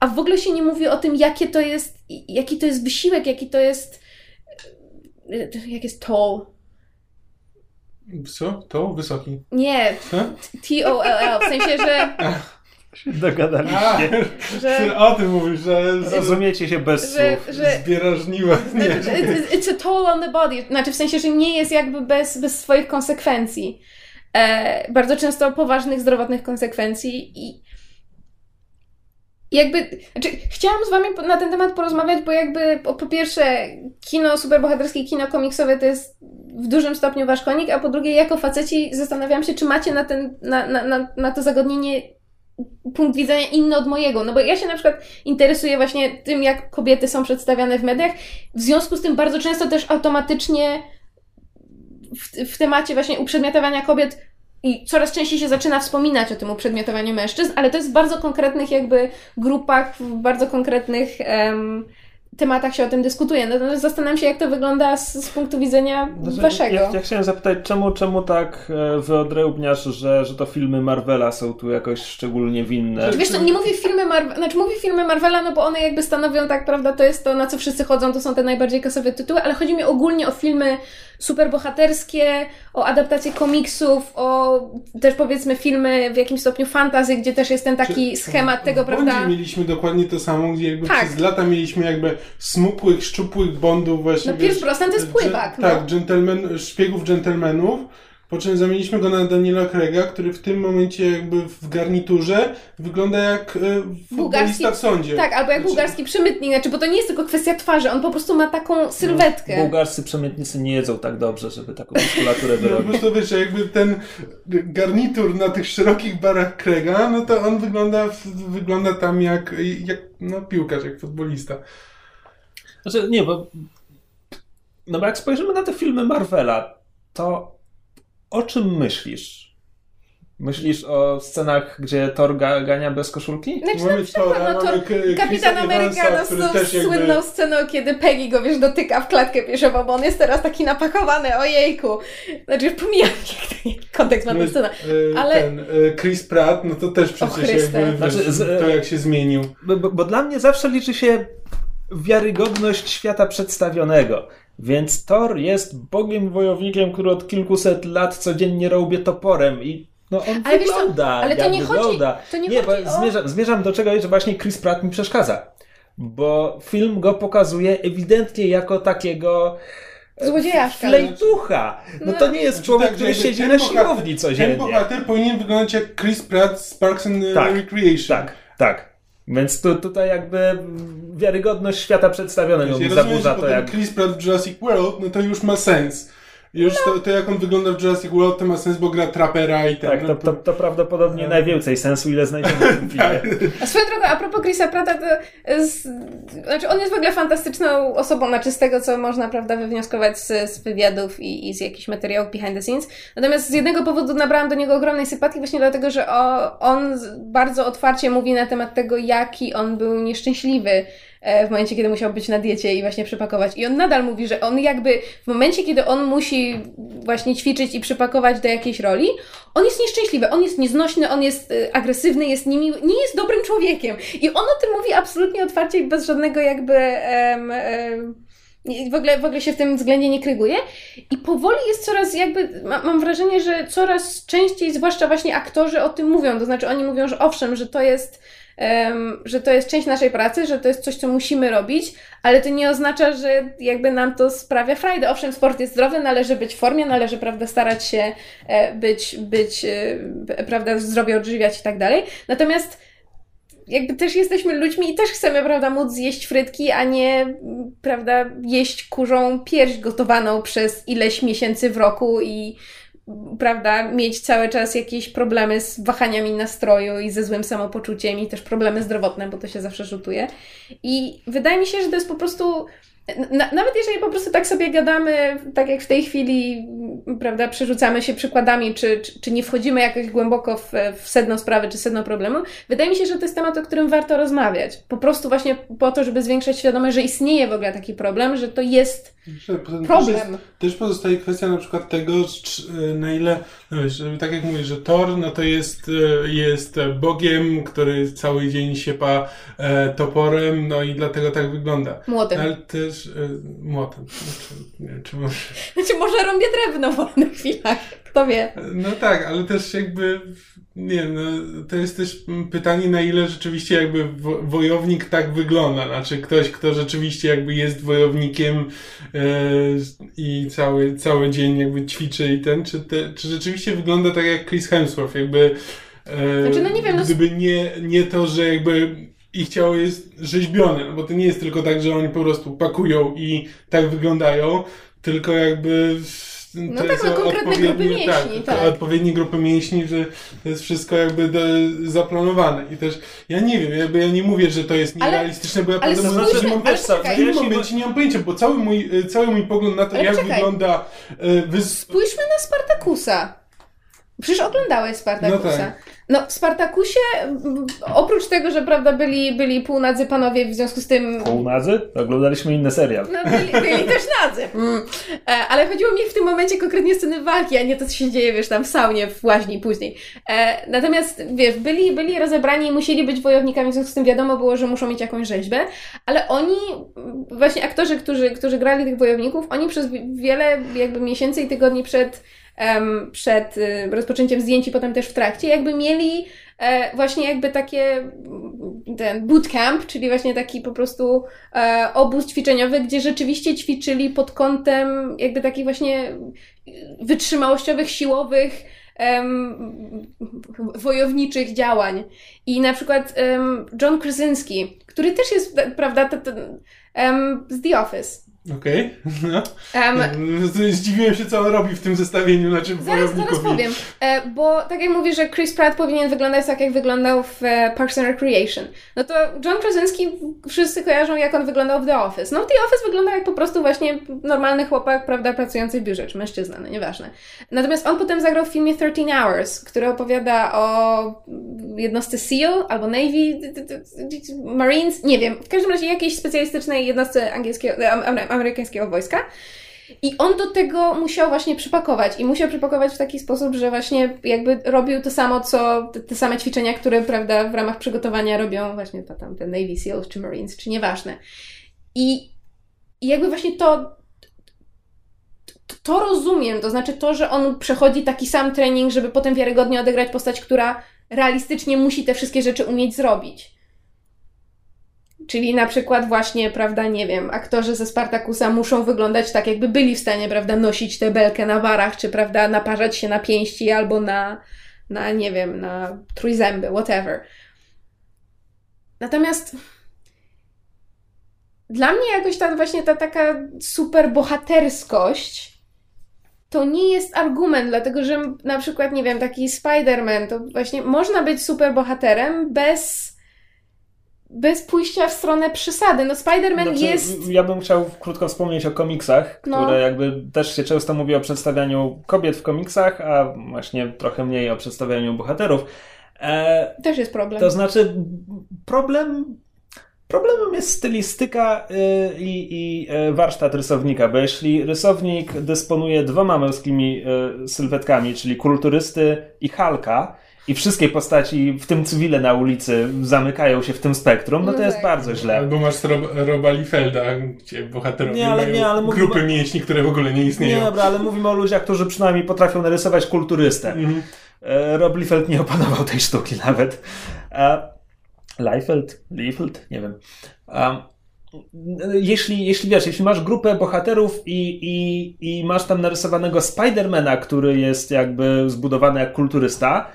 [SPEAKER 1] a w ogóle się nie mówi o tym, jakie to jest, jaki to jest wysiłek, jaki to jest, yy, jak jest toll.
[SPEAKER 3] Co? To? Wysoki?
[SPEAKER 1] Nie, T-O-L-L, w sensie, że...
[SPEAKER 2] Dogadaliście.
[SPEAKER 3] że, o tym mówisz, że...
[SPEAKER 2] Rozumiecie się bez
[SPEAKER 3] że, słów. Że, Zbierasz Nie.
[SPEAKER 1] It's a toll on the body. Znaczy w sensie, że nie jest jakby bez, bez swoich konsekwencji. E, bardzo często poważnych zdrowotnych konsekwencji i jakby, znaczy, chciałam z wami na ten temat porozmawiać, bo jakby po, po pierwsze kino superbohaterskie, kino komiksowe to jest w dużym stopniu wasz konik, a po drugie jako faceci zastanawiam się, czy macie na, ten, na, na, na, na to zagodnienie punkt widzenia inny od mojego. No bo ja się na przykład interesuję właśnie tym, jak kobiety są przedstawiane w mediach. W związku z tym bardzo często też automatycznie w, w temacie właśnie uprzedmiotowania kobiet i coraz częściej się zaczyna wspominać o tym uprzedmiotowaniu mężczyzn, ale to jest w bardzo konkretnych jakby grupach, w bardzo konkretnych tematach się o tym dyskutuje. Natomiast zastanawiam się, jak to wygląda z, z punktu widzenia znaczy, waszego.
[SPEAKER 2] Ja, ja, chciałem zapytać, czemu, czemu tak e, wyodrębniasz, że, że to filmy Marvela są tu jakoś szczególnie winne?
[SPEAKER 1] Wiesz co, nie mówię filmy Marvela, znaczy mówię filmy Marvela, no bo one jakby stanowią tak, prawda, to jest to, na co wszyscy chodzą, to są te najbardziej kasowe tytuły, ale chodzi mi ogólnie o filmy superbohaterskie, o adaptacje komiksów, o też powiedzmy filmy w jakimś stopniu fantazy, gdzie też jest ten taki Czy, schemat tego, prawda?
[SPEAKER 3] mieliśmy dokładnie to samo, gdzie jakby tak. przez lata mieliśmy jakby smukłych, szczupłych bondów właśnie.
[SPEAKER 1] No pierwszy prostant to jest pływak.
[SPEAKER 3] No. Tak, gentleman, szpiegów dżentelmenów po czym zamieniliśmy go na Daniela Krega, który w tym momencie jakby w garniturze wygląda jak e, bułgarski w sądzie.
[SPEAKER 1] Tak, albo jak znaczy... bułgarski przemytnik, znaczy, bo to nie jest tylko kwestia twarzy, on po prostu ma taką sylwetkę.
[SPEAKER 2] No, bułgarscy przemytnicy nie jedzą tak dobrze, żeby taką muskulaturę wyrobić.
[SPEAKER 3] No, po prostu wiesz, jakby ten garnitur na tych szerokich barach Krega, no to on wygląda, wygląda tam jak, jak no, piłkarz, jak futbolista.
[SPEAKER 2] Znaczy, nie, bo no bo jak spojrzymy na te filmy Marvela, to o czym myślisz? Myślisz o scenach, gdzie Thor ga, gania bez koszulki?
[SPEAKER 1] Znaczy, mamy na przykład, no, Thor, Kapitan Ameryka no, z słynną jakby... sceną, kiedy Peggy go, wiesz, dotyka w klatkę pieszową, bo on jest teraz taki napakowany, ojejku. Znaczy, już pomijam, jak kontekst ma tę no, scenę,
[SPEAKER 3] e, ale... Ten, e, Chris Pratt, no to też przecież jakby, znaczy, z, to jak się zmienił.
[SPEAKER 2] Bo, bo, bo dla mnie zawsze liczy się wiarygodność świata przedstawionego. Więc Thor jest bogiem wojownikiem, który od kilkuset lat codziennie robię toporem i no on ale wygląda, co, ale to nie wygląda. Chodzi, to nie, nie chodzi o... zmierzam, zmierzam do czegoś, że właśnie Chris Pratt mi przeszkadza. bo film go pokazuje ewidentnie jako takiego
[SPEAKER 1] Złodziejaszka.
[SPEAKER 2] Flejtucha. No to nie jest
[SPEAKER 3] Znaczy
[SPEAKER 2] człowiek,
[SPEAKER 3] tak,
[SPEAKER 2] który siedzi
[SPEAKER 3] ten
[SPEAKER 2] na siłowni
[SPEAKER 3] Ten
[SPEAKER 2] codziennie.
[SPEAKER 3] bohater powinien wyglądać jak Chris Pratt z Parks and
[SPEAKER 2] Tak,
[SPEAKER 3] Recreation.
[SPEAKER 2] Tak, tak. Więc tu, tutaj jakby wiarygodność świata przedstawionego mi zaburza to jak...
[SPEAKER 3] Chris Pratt w Jurassic World, no to już ma sens. Już to, to jak on wygląda w Jurassic World, to ma sens, bo gra trapera i ten.
[SPEAKER 2] Tak,
[SPEAKER 3] no
[SPEAKER 2] to, to, to prawdopodobnie najwięcej sensu, ile znajdziemy w tym filmie.
[SPEAKER 1] A swoją drogą, a propos Chrisa Prata, to z, znaczy on jest w ogóle fantastyczną osobą, znaczy z tego, co można, prawda, wywnioskować z, z wywiadów i, i z jakichś materiałów behind the scenes. Natomiast z jednego powodu nabrałam do niego ogromnej sympatii, właśnie dlatego, że o, on bardzo otwarcie mówi na temat tego, jaki on był nieszczęśliwy w momencie, kiedy musiał być na diecie i właśnie przypakować. I on nadal mówi, że on jakby w momencie, kiedy on musi właśnie ćwiczyć i przypakować do jakiejś roli, on jest nieszczęśliwy, on jest nieznośny, on jest y, agresywny, jest niemiły, nie jest dobrym człowiekiem. I on o tym mówi absolutnie otwarcie i bez żadnego jakby... em, em, w ogóle, w ogóle się w tym względzie nie kryguje. I powoli jest coraz jakby, ma, mam wrażenie, że coraz częściej, zwłaszcza właśnie aktorzy o tym mówią. To znaczy oni mówią, że owszem, że to jest, że to jest część naszej pracy, że to jest coś, co musimy robić, ale to nie oznacza, że jakby nam to sprawia frajdę. Owszem, sport jest zdrowy, należy być w formie, należy, prawda, starać się e, być, być e, prawda, zdrowie odżywiać i tak dalej. Natomiast jakby też jesteśmy ludźmi i też chcemy, prawda, móc zjeść frytki, a nie, prawda, jeść kurzą pierś gotowaną przez ileś miesięcy w roku i, prawda, mieć cały czas jakieś problemy z wahaniami nastroju i ze złym samopoczuciem i też problemy zdrowotne, bo to się zawsze rzutuje. I wydaje mi się, że to jest po prostu. Na, nawet jeżeli po prostu tak sobie gadamy, tak jak w tej chwili, prawda, przerzucamy się przykładami, czy, czy, czy nie wchodzimy jakoś głęboko w, w sedno sprawy, czy sedno problemu, wydaje mi się, że to jest temat, o którym warto rozmawiać. Po prostu właśnie po to, żeby zwiększać świadomość, że istnieje w ogóle taki problem, że to jest Problem.
[SPEAKER 3] też pozostaje kwestia na przykład tego, czy, na ile, no wiesz, tak jak mówisz, że Thor, no to jest, e, jest Bogiem, który cały dzień siepa e, toporem, no i dlatego tak wygląda.
[SPEAKER 1] Młodym.
[SPEAKER 3] Ale też e, młotem. Znaczy, nie czy może...
[SPEAKER 1] Znaczy, może rąbie drewno w wolnych chwilach. Kto wie.
[SPEAKER 3] No tak, ale też jakby, nie wiem, no, to jest też pytanie, na ile rzeczywiście jakby wo- wojownik tak wygląda. Znaczy ktoś, kto rzeczywiście jakby jest wojownikiem e, i cały, cały dzień jakby ćwiczy i ten, czy, te, czy rzeczywiście wygląda tak jak Chris Hemsworth, jakby e,
[SPEAKER 1] Znaczy, no nie wiem, no-
[SPEAKER 3] gdyby nie, nie to, że jakby ich ciało jest rzeźbione, no bo to nie jest tylko tak, że oni po prostu pakują i tak wyglądają, tylko jakby
[SPEAKER 1] No
[SPEAKER 3] to
[SPEAKER 1] tak,
[SPEAKER 3] jest
[SPEAKER 1] no konkretne
[SPEAKER 3] odpowiednie-
[SPEAKER 1] grupy mięśni,
[SPEAKER 3] tak,
[SPEAKER 1] tak.
[SPEAKER 3] odpowiednie grupy mięśni, że to jest wszystko jakby do, zaplanowane. I też, ja nie wiem, jakby ja nie mówię, że to jest
[SPEAKER 1] Ale-
[SPEAKER 3] nierealistyczne, bo ja
[SPEAKER 1] ale spójrzmy-
[SPEAKER 3] mówiąc nie mam
[SPEAKER 1] ale czekaj.
[SPEAKER 3] w tym
[SPEAKER 2] ja
[SPEAKER 3] momencie nie mam pojęcia, bo cały mój, cały mój pogląd na to,
[SPEAKER 1] Ale
[SPEAKER 3] jak
[SPEAKER 1] czekaj.
[SPEAKER 3] wygląda e, wys...
[SPEAKER 1] Spójrzmy na Spartakusa. Przecież oglądałeś Spartakusa.
[SPEAKER 3] No tak.
[SPEAKER 1] No, w Spartakusie, m, oprócz tego, że prawda, byli, byli półnadzy panowie, w związku z tym
[SPEAKER 2] Półnadzy? Oglądaliśmy inny serial.
[SPEAKER 1] No, byli, byli też nadzy. Mm. E, ale chodziło mi w tym momencie konkretnie sceny walki, a nie to, co się dzieje, wiesz, tam w saunie, w łaźni później. E, natomiast, wiesz, byli, byli rozebrani i musieli być wojownikami, w związku z tym wiadomo było, że muszą mieć jakąś rzeźbę, ale oni, mm, właśnie aktorzy, którzy, którzy grali tych wojowników, oni przez wi- wiele jakby miesięcy i tygodni przed przed y, rozpoczęciem zdjęć i potem też w trakcie, jakby mieli e, właśnie jakby takie mm, ten bootcamp, czyli właśnie taki po prostu e, obóz ćwiczeniowy, gdzie rzeczywiście ćwiczyli pod kątem jakby takich właśnie wytrzymałościowych, siłowych em, wojowniczych działań. I na przykład em, John Krasinski, który też jest, prawda, ten, ten, em, z The Office.
[SPEAKER 3] Okej, no.
[SPEAKER 1] Em,
[SPEAKER 3] Zdziwiłem się, co on robi w tym zestawieniu, znaczy
[SPEAKER 1] Zaraz, zaraz
[SPEAKER 3] wojownikowi.
[SPEAKER 1] powiem, e, bo tak jak mówisz, że Chris Pratt powinien wyglądać tak, jak wyglądał w e, Parks and Recreation, no to John Krasinski wszyscy kojarzą, jak on wyglądał w The Office. No The Office wyglądał jak po prostu właśnie normalny chłopak, prawda, pracujący w biurze, czy mężczyzna, no nieważne. Natomiast on potem zagrał w filmie 13 Hours, który opowiada o jednostce SEAL albo Navy, Marines, nie wiem, w każdym razie jakiejś specjalistycznej jednostce angielskiego, amerykańskiego wojska. I on do tego musiał właśnie przypakować i musiał przypakować w taki sposób, że właśnie jakby robił to samo, co te, te same ćwiczenia, które, prawda, w ramach przygotowania robią właśnie to tam te Navy SEALs czy Marines, czy nieważne. I, i jakby właśnie to, to, to rozumiem, to znaczy to, że on przechodzi taki sam trening, żeby potem wiarygodnie odegrać postać, która realistycznie musi te wszystkie rzeczy umieć zrobić. Czyli na przykład właśnie, prawda, nie wiem, aktorzy ze Spartakusa muszą wyglądać tak, jakby byli w stanie, prawda, nosić tę belkę na barach, czy, prawda, naparzać się na pięści albo na, na nie wiem, na trójzęby, whatever. Natomiast dla mnie jakoś ta właśnie ta taka super bohaterskość to nie jest argument, dlatego że na przykład, nie wiem, taki Spider-Man, to właśnie można być super bohaterem bez bez pójścia w stronę przesady. No Spider-Man znaczy, jest...
[SPEAKER 2] Ja bym chciał krótko wspomnieć o komiksach, no. które jakby też się często mówi o przedstawianiu kobiet w komiksach, a właśnie trochę mniej o przedstawianiu bohaterów.
[SPEAKER 1] E, też jest problem.
[SPEAKER 2] To znaczy problem Problemem jest stylistyka y, i, i y, warsztat rysownika, bo jeśli rysownik dysponuje dwoma męskimi y, sylwetkami, czyli kulturysty i Halka, i wszystkie postaci, w tym cywile na ulicy, zamykają się w tym spektrum, no to no jest tak. bardzo źle.
[SPEAKER 3] Albo masz Rob, Roba Liefelda, gdzie bohaterowie nie, ale, nie, ale mówimy, grupy mięśni, które w ogóle nie istnieją.
[SPEAKER 2] Nie, dobra, ale mówimy o ludziach, którzy przynajmniej potrafią narysować kulturystę. Mhm. E, Rob Liefeld nie opanował tej sztuki nawet. E, Liefeld? Liefeld? Nie wiem. Um, jeśli, jeśli wiesz, jeśli masz grupę bohaterów i, i, i masz tam narysowanego Spidermana, który jest jakby zbudowany jak kulturysta,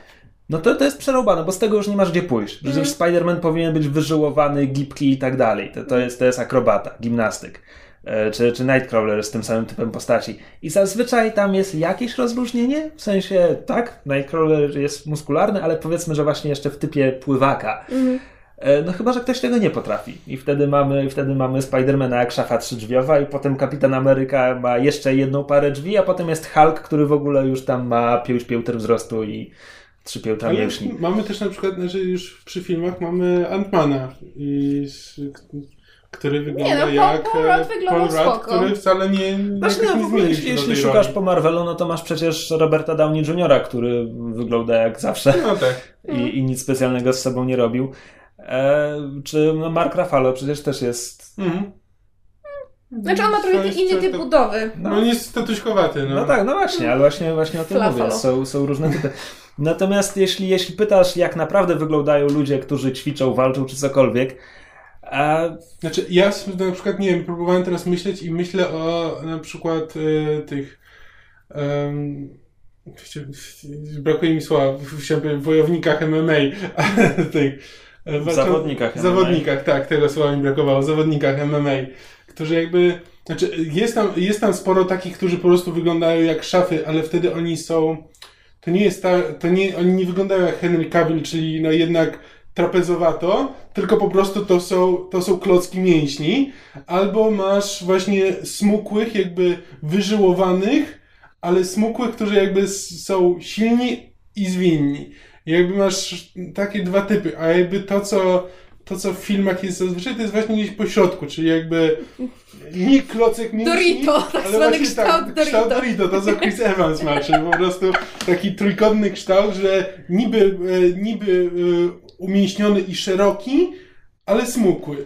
[SPEAKER 2] no to to jest przerobane, bo z tego już nie masz gdzie pójść. Przecież mm. Spider-Man powinien być wyżyłowany, gibki i tak dalej. To, to, jest, to jest akrobata, gimnastyk. E, czy, czy Nightcrawler z tym samym typem postaci. I zazwyczaj tam jest jakieś rozróżnienie, w sensie tak, Nightcrawler jest muskularny, ale powiedzmy, że właśnie jeszcze w typie pływaka. Mm. No chyba, że ktoś tego nie potrafi. I wtedy mamy, wtedy mamy Spidermana jak szafa trzydrzwiowa i potem Kapitan Ameryka ma jeszcze jedną parę drzwi, a potem jest Hulk, który w ogóle już tam ma pięć piętr wzrostu i trzy piętra.
[SPEAKER 3] Mamy też na przykład, że już przy filmach mamy Antmana i który wygląda nie, no, jak Paul, Paul Rudd, Paul Rudd który wcale nie, nie, znaczy, no, nie zmienił
[SPEAKER 2] się Jeśli szukasz roli. po Marvelu, no to masz przecież Roberta Downey Jr., który wygląda jak zawsze
[SPEAKER 3] no tak.
[SPEAKER 2] i, i nic specjalnego z sobą nie robił. E, czy no Mark Ruffalo przecież też jest... Mhm.
[SPEAKER 1] Znaczy on ma trochę inny typ budowy.
[SPEAKER 3] No, no jest statuśkowaty. No.
[SPEAKER 2] no tak, no właśnie, ale właśnie, właśnie o tym mówię. Są, są różne typy. Natomiast jeśli, jeśli pytasz, jak naprawdę wyglądają ludzie, którzy ćwiczą, walczą czy cokolwiek, a...
[SPEAKER 3] Znaczy, ja na przykład, nie wiem, próbowałem teraz myśleć i myślę o na przykład y, tych. Um, brakuje mi słowa, w wojownikach MMA,
[SPEAKER 2] tych. W zawodnikach
[SPEAKER 3] MMA. Zawodnikach, tak, tego słowa mi brakowało, zawodnikach MMA, którzy jakby. Znaczy, jest tam, jest tam sporo takich, którzy po prostu wyglądają jak szafy, ale wtedy oni są. To nie jest ta, to nie, oni nie wyglądają jak Henry Cavill, czyli no jednak trapezowato, tylko po prostu to są, to są klocki mięśni, albo masz właśnie smukłych, jakby wyżyłowanych, ale smukłych, którzy jakby są silni i zwinni. jakby masz takie dwa typy, a jakby to, co to, co w filmach jest zazwyczaj, to jest właśnie gdzieś po środku, czyli jakby nie klocek mięśni,
[SPEAKER 1] Dorito, tak ale zwany kształt tak, Dorito.
[SPEAKER 3] kształt Dorito, to co Chris Evans ma, czyli po prostu taki trójkątny kształt, że niby, e, niby e, umięśniony i szeroki, ale smukły.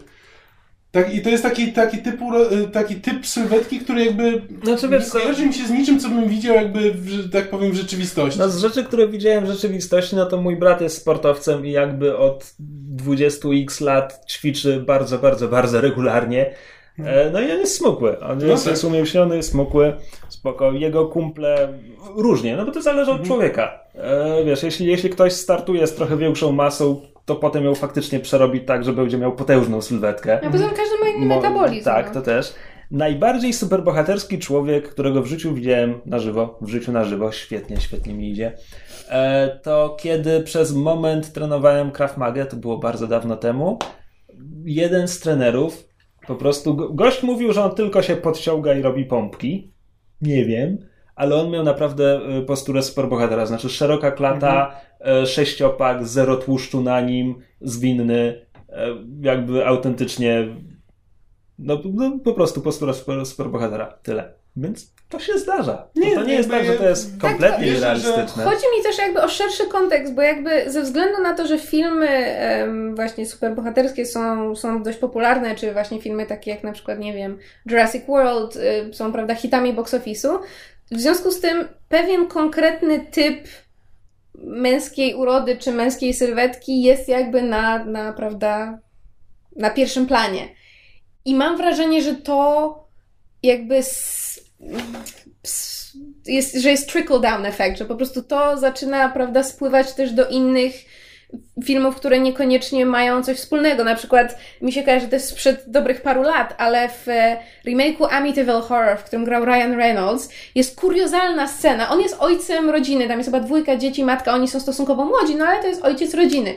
[SPEAKER 3] Tak, I to jest taki, taki, typu, e, taki typ sylwetki, który jakby znaczy, wiesz, nie kojarzy mi się z niczym, co bym widział jakby, w, tak powiem, w rzeczywistości.
[SPEAKER 2] No z rzeczy, które widziałem w rzeczywistości, no to mój brat jest sportowcem i jakby od 20x lat ćwiczy bardzo, bardzo, bardzo regularnie. E, no i on jest smukły. On no jest, tak. jest umięśniony, smukły, spoko. Jego kumple różnie, no bo to zależy od mhm. człowieka. E, wiesz, jeśli, jeśli ktoś startuje z trochę większą masą, to potem ją faktycznie przerobi tak, że będzie miał potężną sylwetkę.
[SPEAKER 1] A poza każdy ma inny Mo metabolizm.
[SPEAKER 2] Tak, no. to też. Najbardziej superbohaterski człowiek, którego w życiu widziałem na żywo, w życiu na żywo, świetnie, świetnie mi idzie, e, to kiedy przez moment trenowałem Krav Maga, to było bardzo dawno temu, jeden z trenerów po prostu gość mówił, że on tylko się podciąga i robi pompki. Nie wiem, ale on miał naprawdę y, posturę superbohatera, znaczy szeroka klata, mhm. Y, sześciopak, zero tłuszczu na nim, zwinny, y, jakby autentycznie no, no po prostu postura super, superbohatera. Tyle. Więc to się zdarza. Nie, to, to nie jest tak, że to jest kompletnie tak, nierealistyczne.
[SPEAKER 1] Chodzi mi też jakby o szerszy kontekst, bo jakby ze względu na to, że filmy um, właśnie superbohaterskie są, są dość popularne, czy właśnie filmy takie jak na przykład, nie wiem, Jurassic World y, są, prawda, hitami box office'u, w związku z tym pewien konkretny typ męskiej urody czy męskiej sylwetki jest jakby na, na prawda, na pierwszym planie. I mam wrażenie, że to jakby jest, że jest trickle down efekt, że po prostu to zaczyna, prawda, spływać też do innych filmów, które niekoniecznie mają coś wspólnego. Na przykład mi się kojarzy to jest sprzed dobrych paru lat, ale w remake'u Amityville Horror, w którym grał Ryan Reynolds, jest kuriozalna scena. On jest ojcem rodziny, tam jest chyba dwójka dzieci, matka, oni są stosunkowo młodzi, no ale to jest ojciec rodziny.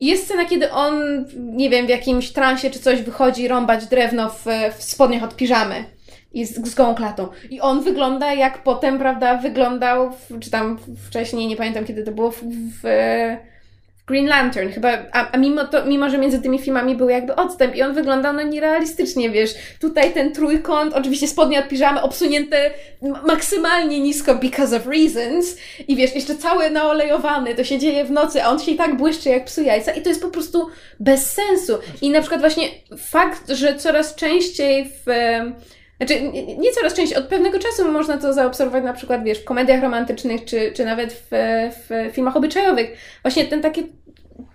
[SPEAKER 1] Jest scena, kiedy on, nie wiem, w jakimś transie czy coś wychodzi rąbać drewno w, w spodniach od piżamy i z, z gołą klatą. I on wygląda jak potem, prawda, wyglądał, w, czy tam wcześniej, nie pamiętam kiedy to było, w, w Green Lantern, chyba, a, a, mimo, to, mimo, że między tymi filmami był jakby odstęp i on wyglądał no nierealistycznie, wiesz, tutaj ten trójkąt, oczywiście spodnie od piżamy obsunięte maksymalnie nisko because of reasons i wiesz, jeszcze cały naolejowany, to się dzieje w nocy, a on się i tak błyszczy jak psu jajca i to jest po prostu bez sensu. I na przykład właśnie fakt, że coraz częściej w znaczy, nie coraz częściej, od pewnego czasu można to zaobserwować na przykład, wiesz, w komediach romantycznych, czy, czy nawet w, w filmach obyczajowych. Właśnie ten takie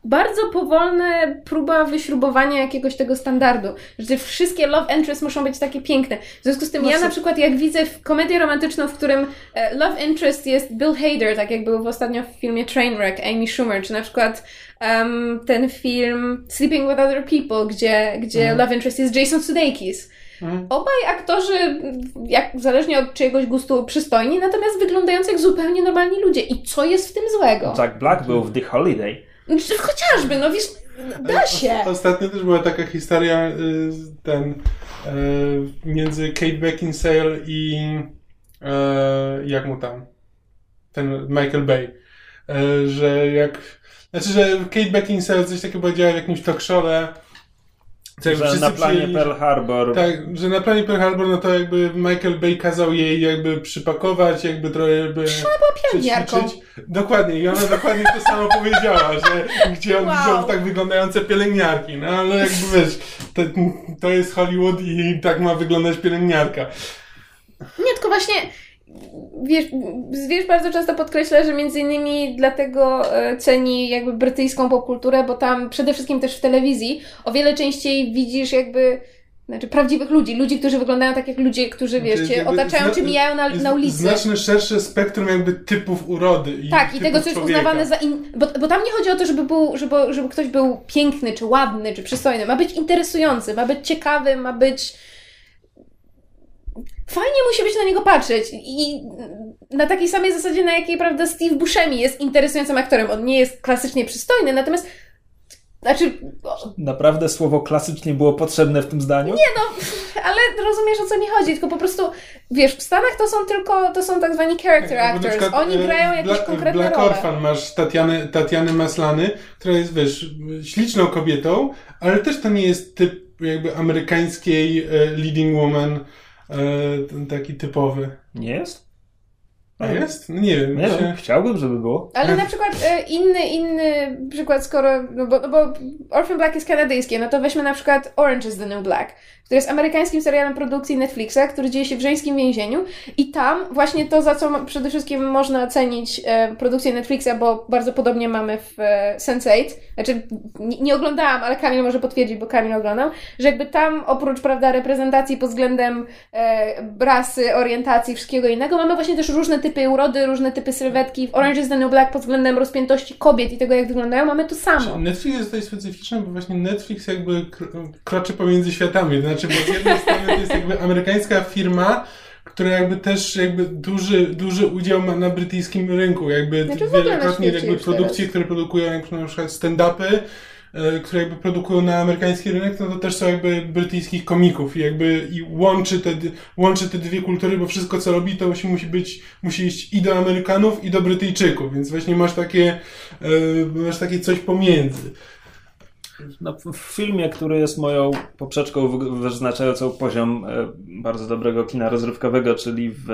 [SPEAKER 1] bardzo powolne próba wyśrubowania jakiegoś tego standardu, że wszystkie love interests muszą być takie piękne. W związku z tym ja na przykład jak widzę komedię romantyczną, w którym e, love interest jest Bill Hader, tak jak był w ostatnio w filmie Trainwreck, Amy Schumer, czy na przykład um, ten film Sleeping with Other People, gdzie, gdzie mhm. love interest jest Jason Sudeikis. Mhm. Obaj aktorzy, jak, zależnie od czyjegoś gustu, przystojni, natomiast wyglądający jak zupełnie normalni ludzie. I co jest w tym złego?
[SPEAKER 2] Jack Black był w The Holiday.
[SPEAKER 1] No, chociażby, no wiesz, da się.
[SPEAKER 3] Ostatnio też była taka historia, y, ten, y, między Kate Beckinsale i y, jak mu tam, ten Michael Bay, że jak, znaczy, że Kate Beckinsale coś takiego powiedziała w jakimś talk show'le,
[SPEAKER 2] tak, że na planie przyjęli, Pearl Harbor.
[SPEAKER 3] Tak, że na planie Pearl Harbor, no to jakby Michael Bay kazał jej jakby przypakować, jakby trochę jakby
[SPEAKER 1] przećwiczyć.
[SPEAKER 3] Dokładnie, i ona dokładnie to samo powiedziała, że gdzie on wow. widział tak wyglądające pielęgniarki, no ale jakby wiesz, to, to jest Hollywood i tak ma wyglądać pielęgniarka.
[SPEAKER 1] Nie, tylko właśnie wiesz, wiesz, bardzo często podkreśla, że między innymi dlatego e, ceni jakby brytyjską popkulturę, bo tam przede wszystkim też w telewizji o wiele częściej widzisz jakby znaczy prawdziwych ludzi, ludzi, którzy wyglądają tak jak ludzie, którzy wiesz, cię otaczają czy mijają na, na ulicy.
[SPEAKER 3] Znacznie szersze spektrum jakby typów urody. I
[SPEAKER 1] tak, i tego, co jest uznawane za... In... Bo, bo tam nie chodzi o to, żeby, był, żeby, żeby ktoś był piękny, czy ładny, czy przystojny. Ma być interesujący, ma być ciekawy, ma być fajnie musi być na niego patrzeć i na takiej samej zasadzie, na jakiej, prawda, Steve Buscemi jest interesującym aktorem. On nie jest klasycznie przystojny, natomiast znaczy...
[SPEAKER 2] Naprawdę słowo klasycznie było potrzebne w tym zdaniu?
[SPEAKER 1] Nie no, ale rozumiesz o co mi chodzi, tylko po prostu, wiesz, w Stanach to są tylko, to są tak zwani character actors, przykład, oni e, grają jakieś Bla, konkretne
[SPEAKER 3] Black
[SPEAKER 1] role.
[SPEAKER 3] Orphan masz Tatiany, Tatiany Maslany, która jest, wiesz, śliczną kobietą, ale też to nie jest typ jakby amerykańskiej e, leading woman, e, taki typowy.
[SPEAKER 2] Nie jest?
[SPEAKER 3] A jest? No nie wiem.
[SPEAKER 2] Nie się... wiem, chciałbym, żeby było.
[SPEAKER 1] Ale na przykład e, inny, inny przykład, skoro, no bo, no bo Orphan Black jest kanadyjskie, no to weźmy na przykład Orange is the New Black który jest amerykańskim serialem produkcji Netflixa, który dzieje się w żeńskim więzieniu i tam właśnie to, za co przede wszystkim można cenić e, produkcję Netflixa, bo bardzo podobnie mamy w e, Sense8, znaczy nie, oglądałam, ale Kamil może potwierdzić, bo Kamil oglądał, że jakby tam oprócz, prawda, reprezentacji pod względem e, rasy, orientacji, wszystkiego innego, mamy właśnie też różne typy urody, różne typy sylwetki. W Orange is the New Black pod względem rozpiętości kobiet i tego, jak wyglądają, mamy to samo.
[SPEAKER 3] Netflix jest tutaj specyficzny, bo właśnie Netflix jakby kroczy pomiędzy światami. Znaczy, bo z jednej strony to jest jakby amerykańska firma, która jakby też jakby duży, duży udział ma na brytyjskim rynku. Jakby
[SPEAKER 1] znaczy
[SPEAKER 3] wielokrotnie jakby produkcje, które produkują jak na przykład stand-upy, e, które jakby produkują na amerykański rynek, no to też są jakby brytyjskich komików i jakby i łączy te, łączy te dwie kultury, bo wszystko co robi to musi, musi być, musi iść i do Amerykanów i do Brytyjczyków, więc właśnie masz takie, e, masz takie coś pomiędzy.
[SPEAKER 2] No, w filmie, który jest moją poprzeczką wyznaczającą poziom e, bardzo dobrego kina rozrywkowego, czyli w.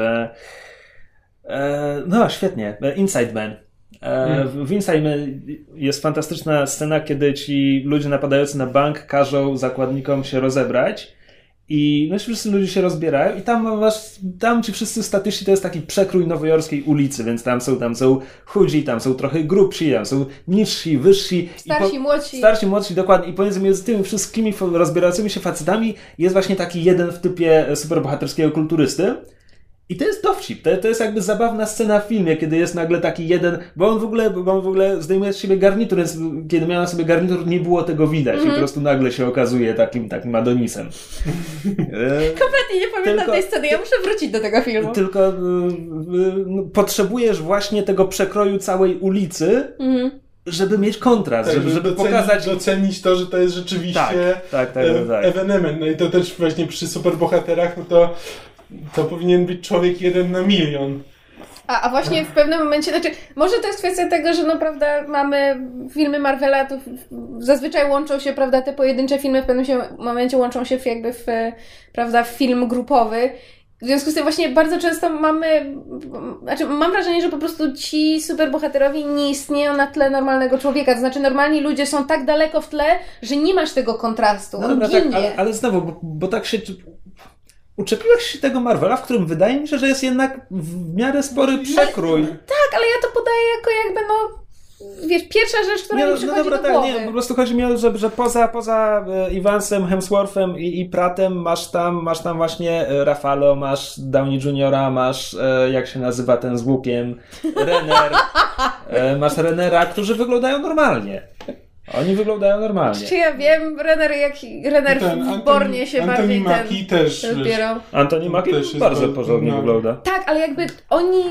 [SPEAKER 2] E, no, świetnie. E, Inside Man. Hmm. W Inside Man jest fantastyczna scena, kiedy ci ludzie napadający na bank każą zakładnikom się rozebrać I no, wszyscy ludzie się rozbierają i tam masz, tam ci wszyscy statyczni to jest taki przekrój nowojorskiej ulicy, więc tam są, tam są chudzi, tam są trochę grubsi, tam są niżsi, wyżsi.
[SPEAKER 1] Starsi,
[SPEAKER 2] po,
[SPEAKER 1] młodsi.
[SPEAKER 2] Starsi, młodsi, dokładnie. I pomiędzy między tymi wszystkimi rozbierającymi się facetami jest właśnie taki jeden w typie superbohaterskiego kulturysty, i to jest dowcip, to, to jest jakby zabawna scena w filmie, kiedy jest nagle taki jeden, bo on w ogóle, bo on w ogóle zdejmuje z siebie garnitur, więc kiedy miał na sobie garnitur, nie było tego widać mm. i po prostu nagle się okazuje takim, takim Adonisem.
[SPEAKER 1] Kompletnie nie pamiętam tylko, tej sceny, ja muszę wrócić do tego filmu.
[SPEAKER 2] Tylko y, y, no, potrzebujesz właśnie tego przekroju całej ulicy, mm żeby mieć kontrast, tak, żeby, żeby
[SPEAKER 3] docenić,
[SPEAKER 2] pokazać...
[SPEAKER 3] Docenić to, że to jest rzeczywiście
[SPEAKER 2] tak, tak, tak,
[SPEAKER 3] e,
[SPEAKER 2] tak,
[SPEAKER 3] ewenement. No i to też właśnie przy superbohaterach, no to to powinien być człowiek jeden na milion.
[SPEAKER 1] A, a właśnie w pewnym momencie, znaczy, może to jest kwestia tego, że naprawdę mamy filmy Marvela, to zazwyczaj łączą się, prawda, te pojedyncze filmy w pewnym momencie łączą się w jakby w, prawda, w film grupowy. W związku z tym właśnie bardzo często mamy, znaczy mam wrażenie, że po prostu ci superbohaterowie nie istnieją na tle normalnego człowieka. To znaczy normalni ludzie są tak daleko w tle, że nie masz tego kontrastu. No, dobra, tak,
[SPEAKER 2] ale, ale znowu, bo, bo tak się uczepiłeś się tego Marvela, w którym wydaje mi się, że jest jednak w miarę spory przekrój.
[SPEAKER 1] tak, ale ja to podaję jako jakby no wiesz, pierwsza rzecz, która nie, mi no przychodzi no dobra, do tak, głowy.
[SPEAKER 2] Nie, po prostu chodzi mi o to, że, że poza, poza e, Evansem, Hemsworthem i, i Pratem masz tam, masz tam właśnie e, Rafalo, masz Downey Juniora, masz e, jak się nazywa ten z łukiem, Renner, masz Renera, którzy wyglądają normalnie. Oni wyglądają normalnie.
[SPEAKER 1] Czy ja wiem, Renner, jak Renner ten, w Bornie się Antoni bardziej
[SPEAKER 3] Maki
[SPEAKER 1] ten
[SPEAKER 3] też
[SPEAKER 1] dopiero.
[SPEAKER 2] Antoni Maki też bardzo porządnie no. wygląda.
[SPEAKER 1] Tak, ale jakby oni,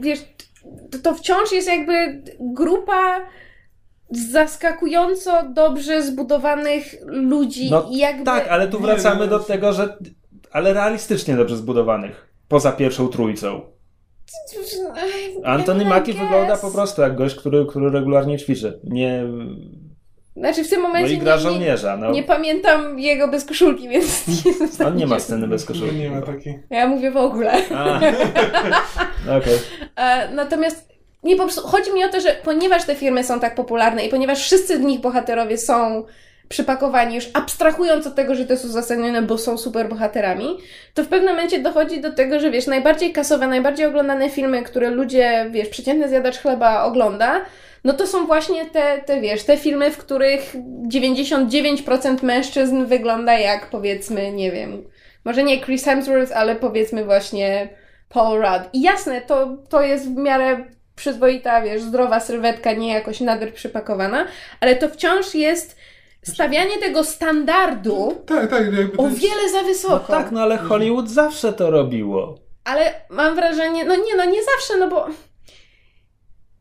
[SPEAKER 1] wiesz, to, to wciąż jest jakby grupa zaskakująco dobrze zbudowanych ludzi.
[SPEAKER 2] No,
[SPEAKER 1] jakby...
[SPEAKER 2] Tak, ale tu wracamy nie, do tego, że ale realistycznie dobrze zbudowanych. Poza pierwszą trójcą. Antony Maki wygląda po prostu jak gość, który, który regularnie ćwiczy. Nie
[SPEAKER 1] znaczy w tym momencie.
[SPEAKER 2] No i gra żołnierza. No.
[SPEAKER 1] Nie, pamiętam jego bez koszulki, więc.
[SPEAKER 2] On nie ma sceny bez koszulki.
[SPEAKER 3] Nie ma takiej.
[SPEAKER 1] Ja mówię w ogóle.
[SPEAKER 2] Okay.
[SPEAKER 1] E, natomiast nie po prostu chodzi mi o to, że ponieważ te firmy są tak popularne i ponieważ wszyscy w nich bohaterowie są przypakowani, już abstrahując od tego, że to są uzasadnione, bo są super bohaterami, to w pewnym momencie dochodzi do tego, że wiesz, najbardziej kasowe, najbardziej oglądane filmy, które ludzie, wiesz, przeciętny zjadacz chleba ogląda, no to są właśnie te, te, wiesz, te filmy, w których 99% mężczyzn wygląda jak, powiedzmy, nie wiem, może nie Chris Hemsworth, ale powiedzmy właśnie Paul Rudd. I jasne, to, to jest w miarę przyzwoita, wiesz, zdrowa sylwetka, nie jakoś nader przypakowana, ale to wciąż jest stawianie tego standardu
[SPEAKER 3] tak, tak,
[SPEAKER 1] o wiele za wysoko.
[SPEAKER 2] No tak, no ale Hollywood zawsze to robiło.
[SPEAKER 1] Ale mam wrażenie, no nie, no nie zawsze, no bo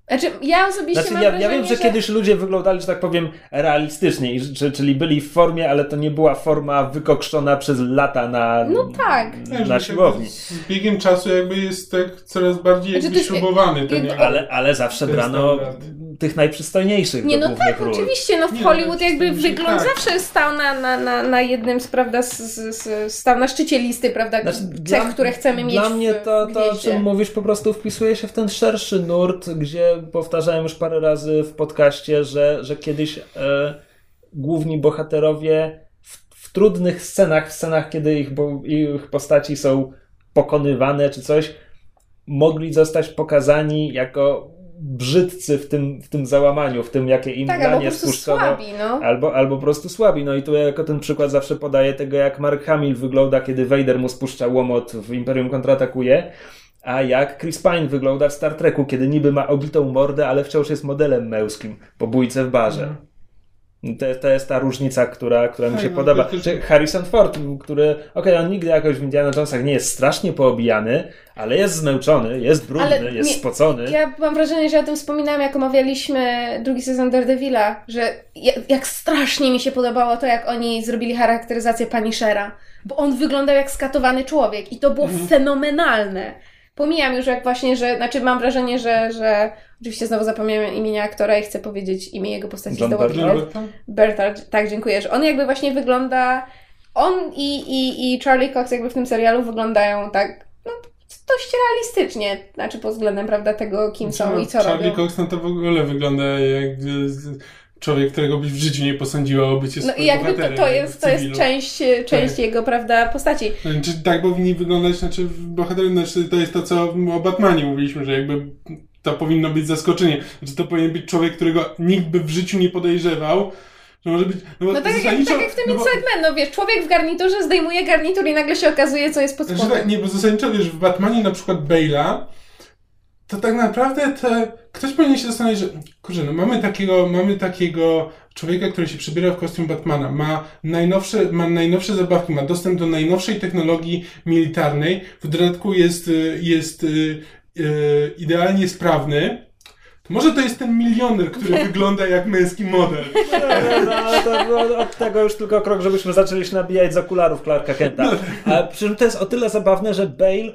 [SPEAKER 1] znaczy, ja osobiście znaczy, mam
[SPEAKER 2] ja,
[SPEAKER 1] wrażenie,
[SPEAKER 2] ja wiem, że, że, kiedyś ludzie wyglądali, że tak powiem, realistycznie, czyli byli w formie, ale to nie była forma wykokszona przez lata na,
[SPEAKER 1] no tak.
[SPEAKER 2] na siłowni.
[SPEAKER 3] Z biegiem czasu jakby jest tak coraz bardziej znaczy, śrubowany. Ten,
[SPEAKER 2] ale, ale zawsze brano standard. Tych najprzystojniejszych
[SPEAKER 1] Nie, no tak, ról. oczywiście. No w nie, Hollywood no, jakby wygląd tak. zawsze stał na, na, na, na jednym z, prawda, z, z, stał na szczycie listy, prawda, znaczy, cech, dla, które chcemy
[SPEAKER 2] dla
[SPEAKER 1] mieć
[SPEAKER 2] Dla mnie to, to, o czym mówisz, po prostu wpisuje się w ten szerszy nurt, gdzie powtarzałem już parę razy w podcaście, że, że kiedyś e, główni bohaterowie w, w, trudnych scenach, w scenach, kiedy ich, bo, ich postaci są pokonywane czy coś, mogli zostać pokazani jako brzydcy w tym, w tym załamaniu, w tym, jakie im
[SPEAKER 1] tak,
[SPEAKER 2] granie spuszczono.
[SPEAKER 1] Słabi, no.
[SPEAKER 2] albo, albo po prostu słabi. No i tu ja jako ten przykład zawsze podaję tego, jak Mark Hamill wygląda, kiedy Vader mu spuszcza łomot w Imperium kontratakuje a jak Chris Pine wygląda w Star Treku, kiedy niby ma obitą mordę, ale wciąż jest modelem męskim po bójce w barze. Mm. To, to jest ta różnica, która, która mi się no, podoba. Czy Harrison Ford, który, okej, okay, on nigdy jakoś w Indiana Jonesach nie jest strasznie poobijany, ale jest zmęczony, jest brudny, ale jest nie, spocony.
[SPEAKER 1] Ja mam wrażenie, że o tym wspominałam, jak omawialiśmy drugi sezon Daredevila, że jak, jak strasznie mi się podobało to, jak oni zrobili charakteryzację Punishera, bo on wyglądał jak skatowany człowiek i to było mhm. fenomenalne. Pomijam już jak właśnie, że, znaczy mam wrażenie, że, że oczywiście znowu zapomniałem imienia aktora i chcę powiedzieć imię jego postaci
[SPEAKER 2] John
[SPEAKER 1] Bertard. Bertard, tak, dziękuję, że on jakby właśnie wygląda, on i, i, i Charlie Cox jakby w tym serialu wyglądają tak, no, dość realistycznie, znaczy pod względem, prawda, tego, kim są i co
[SPEAKER 3] Charlie
[SPEAKER 1] robią.
[SPEAKER 3] Charlie Cox no to w ogóle wygląda jak człowiek, którego byś w życiu nie posądziła o bycie
[SPEAKER 1] No i jakby to, to jest, to jest część, część tak. jego, prawda, postaci.
[SPEAKER 3] Znaczy, tak powinni wyglądać, znaczy bohaterowie, znaczy, to jest to, co o Batmanie mówiliśmy, że jakby to powinno być zaskoczenie. Znaczy, to powinien być człowiek, którego nikt by w życiu nie podejrzewał, że może być.
[SPEAKER 1] No, no tak, jak, tak jak w tym no bo... no wiesz, człowiek w garniturze zdejmuje garnitur i nagle się okazuje, co jest pod spodem. Znaczy,
[SPEAKER 3] tak, nie, bo zasadniczo wiesz, w Batmanie na przykład Bale'a, to tak naprawdę te, ktoś powinien się zastanowić, że kurczę, no mamy takiego, mamy takiego człowieka, który się przebiera w kostium Batmana, ma najnowsze, ma najnowsze zabawki, ma dostęp do najnowszej technologii militarnej, w dodatku jest, jest yy, yy, idealnie sprawny, to może to jest ten milioner, który wygląda jak męski model. No,
[SPEAKER 2] no, no, to, no, od tego już tylko krok, żebyśmy zaczęli się nabijać z okularów Clarka Kenta. No. A przy czym to jest o tyle zabawne, że Bale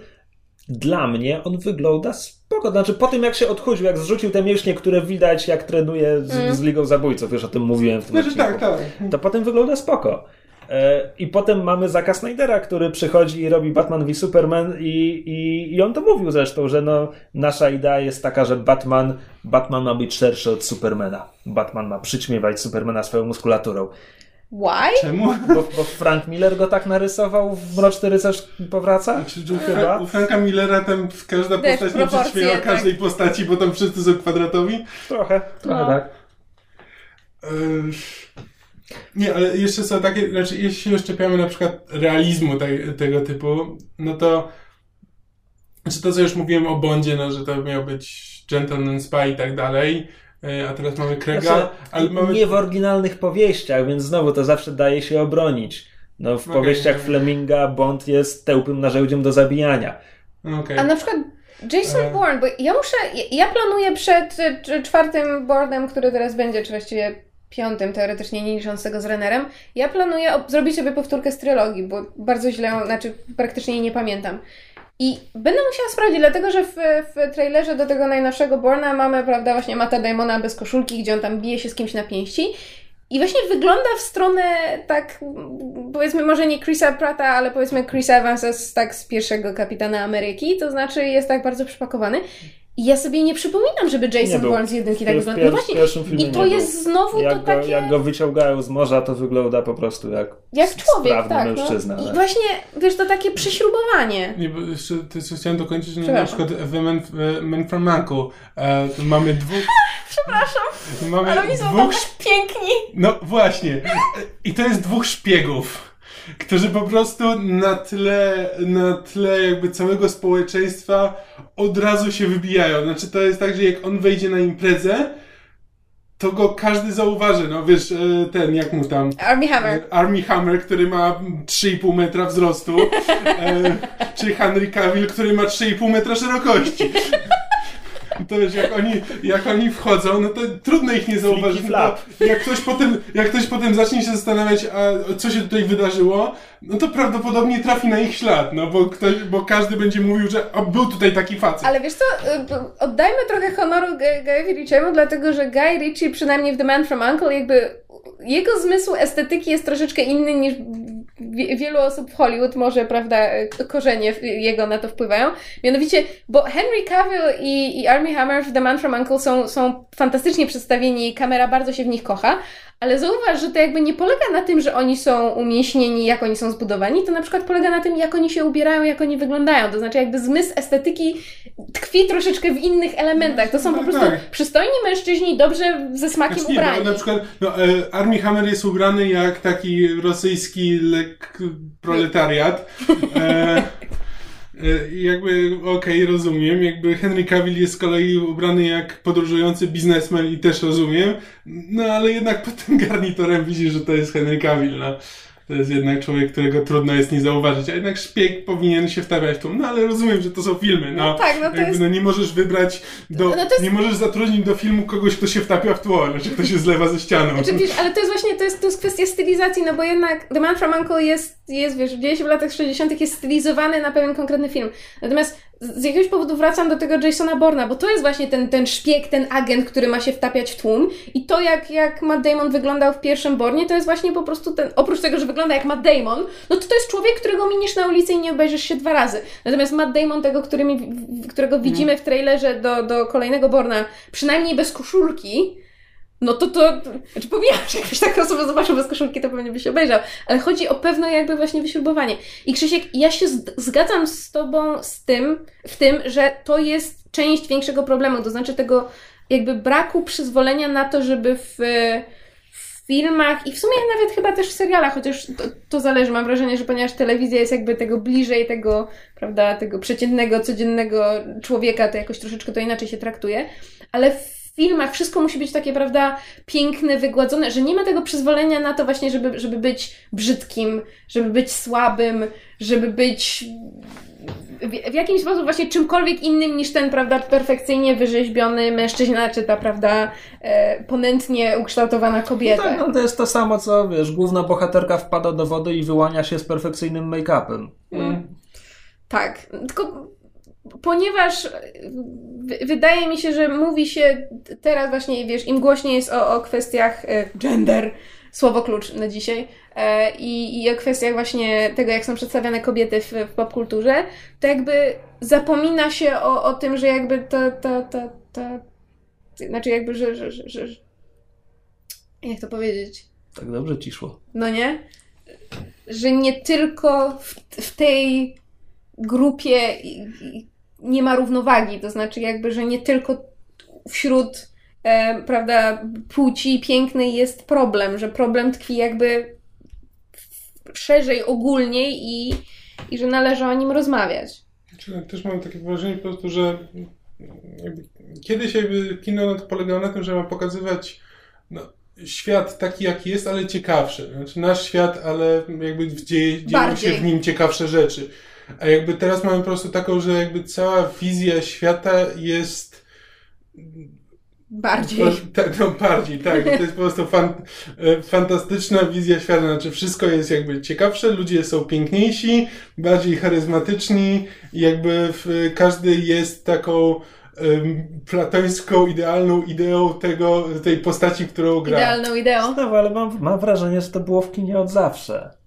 [SPEAKER 2] dla mnie on wygląda spoko. Znaczy po tym jak się odchudził, jak zrzucił te mięśnie, które widać jak trenuje z, mm. z Ligą Zabójców, już o tym mówiłem w tym znaczy, tak, tak. to potem wygląda spoko. E, I potem mamy Zaka Snydera, który przychodzi i robi Batman v Superman i, i, i on to mówił zresztą, że no, nasza idea jest taka, że Batman, Batman ma być szerszy od Supermana. Batman ma przyćmiewać Supermana swoją muskulaturą.
[SPEAKER 1] Why?
[SPEAKER 3] Czemu?
[SPEAKER 2] Bo, bo, Frank Miller go tak narysował w Mroczny Rycerz powraca?
[SPEAKER 3] Znaczy, chyba? U Franka Millera tam każda postać nie przyćmiewa tak. każdej postaci, bo tam wszyscy są kwadratowi?
[SPEAKER 2] Trochę, trochę no. tak.
[SPEAKER 3] Nie, ale jeszcze są takie, znaczy jeśli się szczepiamy na przykład realizmu te, tego typu, no to znaczy to, co już mówiłem o Bondzie, no, że to miał być Gentleman Spy i tak dalej, e, a teraz mamy Krega, znaczy,
[SPEAKER 2] ale mamy... Nie w oryginalnych powieściach, więc znowu to zawsze daje się obronić. No, w okay, powieściach okay. Fleminga Bond jest tełpym narzędziem do zabijania.
[SPEAKER 1] Okay. A na przykład Jason e... Bourne, bo ja muszę, ja planuję przed czwartym boardem, który teraz będzie, czy właściwie piątym, teoretycznie nie licząc tego z Rennerem, ja planuję zrobić sobie powtórkę z trylogii, bo bardzo źle, znaczy praktycznie jej nie pamiętam. I będę musiała sprawdzić, dlatego że w, w trailerze do tego najnowszego Borna mamy, prawda, właśnie Mata Damona bez koszulki, gdzie on tam bije się z kimś na pięści. I właśnie wygląda w stronę tak, powiedzmy może nie Chrisa Prata, ale powiedzmy Chris Evansa z, tak z pierwszego Kapitana Ameryki, to znaczy jest tak bardzo przypakowany. I ja sobie nie przypominam, żeby Jason Bourne z jedynki tak wyglądał. No właśnie, i to jest znowu
[SPEAKER 2] jak
[SPEAKER 1] to
[SPEAKER 2] go,
[SPEAKER 1] takie...
[SPEAKER 2] Jak go wyciągają z morza, to wygląda po prostu jak
[SPEAKER 1] Jak człowiek, tak.
[SPEAKER 2] No. mężczyzna.
[SPEAKER 1] No. I właśnie, wiesz, to takie przyśrubowanie.
[SPEAKER 3] Nie, bo jeszcze co chciałem dokończyć, że na przykład w Man, Man from Uncle e, mamy dwóch...
[SPEAKER 1] Przepraszam, mamy ale oni są dwóch... piękni.
[SPEAKER 3] No właśnie. I to jest dwóch szpiegów którzy po prostu na tle, na tle jakby całego społeczeństwa od razu się wybijają. Znaczy to jest tak, że jak on wejdzie na imprezę, to go każdy zauważy, no wiesz, e, ten, jak mu tam...
[SPEAKER 1] Army Hammer.
[SPEAKER 3] E, Army Hammer, który ma 3,5 metra wzrostu, e, czy Henry Cavill, który ma 3,5 metra szerokości to wiesz, jak oni, jak oni wchodzą, no to trudno ich nie zauważyć. No jak, ktoś potem, jak ktoś potem zacznie się zastanawiać, a co się tutaj wydarzyło, no to prawdopodobnie trafi na ich ślad, no bo, ktoś, bo każdy będzie mówił, że a, był tutaj taki facet.
[SPEAKER 1] Ale wiesz co, y, oddajmy trochę honoru Guyowi Ritchiemu, dlatego że Guy Ritchie, przynajmniej w The Man From Uncle, jakby jego zmysł estetyki jest troszeczkę inny niż wielu osób w Hollywood, może, prawda, korzenie jego na to wpływają. Mianowicie, bo Henry Cavill i, i Armie Hammer w The Man From Uncle są, są fantastycznie przedstawieni, kamera bardzo się w nich kocha, ale zauważ, że to jakby nie polega na tym, że oni są umieśnieni, jak oni są zbudowani, to na przykład polega na tym, jak oni się ubierają, jak oni wyglądają. To znaczy jakby zmysł estetyki tkwi troszeczkę w innych elementach. To są po tak, prostu tak. przystojni mężczyźni, dobrze ze smakiem znaczy, ubrani.
[SPEAKER 3] Nie, na przykład no, e, Armie Hammer jest ubrany jak taki rosyjski lek proletariat. E, E, jakby, okej, okay, rozumiem. Jakby Henry Cavill jest z kolei ubrany jak podróżujący biznesmen i też rozumiem. No ale jednak pod tym garniturem widzisz, że to jest Henry Cavill, no. To jest jednak człowiek, którego trudno jest nie zauważyć, a jednak szpieg powinien się wtapiać w. No ale rozumiem, że to są filmy. No, no tak, no to jakby, jest... no nie możesz wybrać do, no jest... nie możesz zatrudnić do filmu kogoś, kto się wtapia w tło, znaczy kto się zlewa ze ścianą.
[SPEAKER 1] Znaczy, wiesz, ale to jest właśnie, to jest, to jest kwestia stylizacji, no bo jednak The Man from Uncle jest, jest wiesz, się w latach 60 jest stylizowany na pewien konkretny film. Natomiast z jakiegoś powodu wracam do tego Jasona Borna, bo to jest właśnie ten, ten szpieg, ten agent, który ma się wtapiać w tłum. I to, jak, jak Matt Damon wyglądał w pierwszym Bornie, to jest właśnie po prostu ten, oprócz tego, że wygląda jak Matt Damon, no to to jest człowiek, którego miniesz na ulicy i nie obejrzysz się dwa razy. Natomiast Matt Damon, tego, którego widzimy w trailerze do, do kolejnego Borna, przynajmniej bez koszulki, no to to, znaczy pomijam, że jakbyś taką osobę zobaczył bez koszulki, to pewnie byś obejrzał, ale chodzi o pewne jakby właśnie wyśrubowanie. I Krzysiek, ja się zgadzam z tobą z tym, w tym, że to jest część większego problemu, to znaczy tego jakby braku przyzwolenia na to, żeby w, w filmach i w sumie nawet chyba też w serialach, chociaż to, to, zależy, mam wrażenie, że ponieważ telewizja jest jakby tego bliżej, tego, prawda, tego przeciętnego, codziennego człowieka, to jakoś troszeczkę to inaczej się traktuje, ale w filmach wszystko musi być takie, prawda, piękne, wygładzone, że nie ma tego przyzwolenia na to właśnie, żeby, żeby być brzydkim, żeby być słabym, żeby być w, w jakimś sposób właśnie czymkolwiek innym niż ten, prawda, perfekcyjnie wyrzeźbiony mężczyzna, czy ta, prawda, e, ponętnie ukształtowana kobieta. No
[SPEAKER 2] tak, no to jest to samo, co, wiesz, główna bohaterka wpada do wody i wyłania się z perfekcyjnym make-upem. Mm.
[SPEAKER 1] Tak, tylko ponieważ wydaje mi się, że mówi się teraz właśnie, wiesz, im głośniej jest o, o kwestiach e, gender, słowo klucz na dzisiaj, e, i, i o kwestiach właśnie tego, jak są przedstawiane kobiety w, w popkulturze, to jakby zapomina się o, o tym, że jakby to, to, to, to znaczy jakby, że, że, że, że jak to powiedzieć?
[SPEAKER 2] Tak dobrze ci szło.
[SPEAKER 1] No nie? Że nie tylko w, w tej grupie nie ma równowagi, to znaczy jakby, że nie tylko wśród e, prawda, płci pięknej jest problem, że problem tkwi jakby szerzej, ogólniej i, i że należy o nim rozmawiać.
[SPEAKER 3] Znaczy, też mam takie wrażenie po prostu, że kiedyś jakby kino no to polegało na tym, że ma pokazywać no, świat taki, jaki jest, ale ciekawszy. Znaczy nasz świat, ale jakby dzieje, dzieją się w nim ciekawsze rzeczy. A jakby teraz mamy po prostu taką, że jakby cała wizja świata jest
[SPEAKER 1] Bardziej.
[SPEAKER 3] Tak, no bardziej, tak. To jest po prostu fan, e, fantastyczna wizja świata. Znaczy wszystko jest jakby ciekawsze, ludzie są piękniejsi, bardziej charyzmatyczni jakby w, każdy jest taką um, platońską, idealną ideą tego, tej postaci, którą gra.
[SPEAKER 1] Idealną ideą.
[SPEAKER 2] No, ale mam, mam wrażenie, że to było w kinie od zawsze.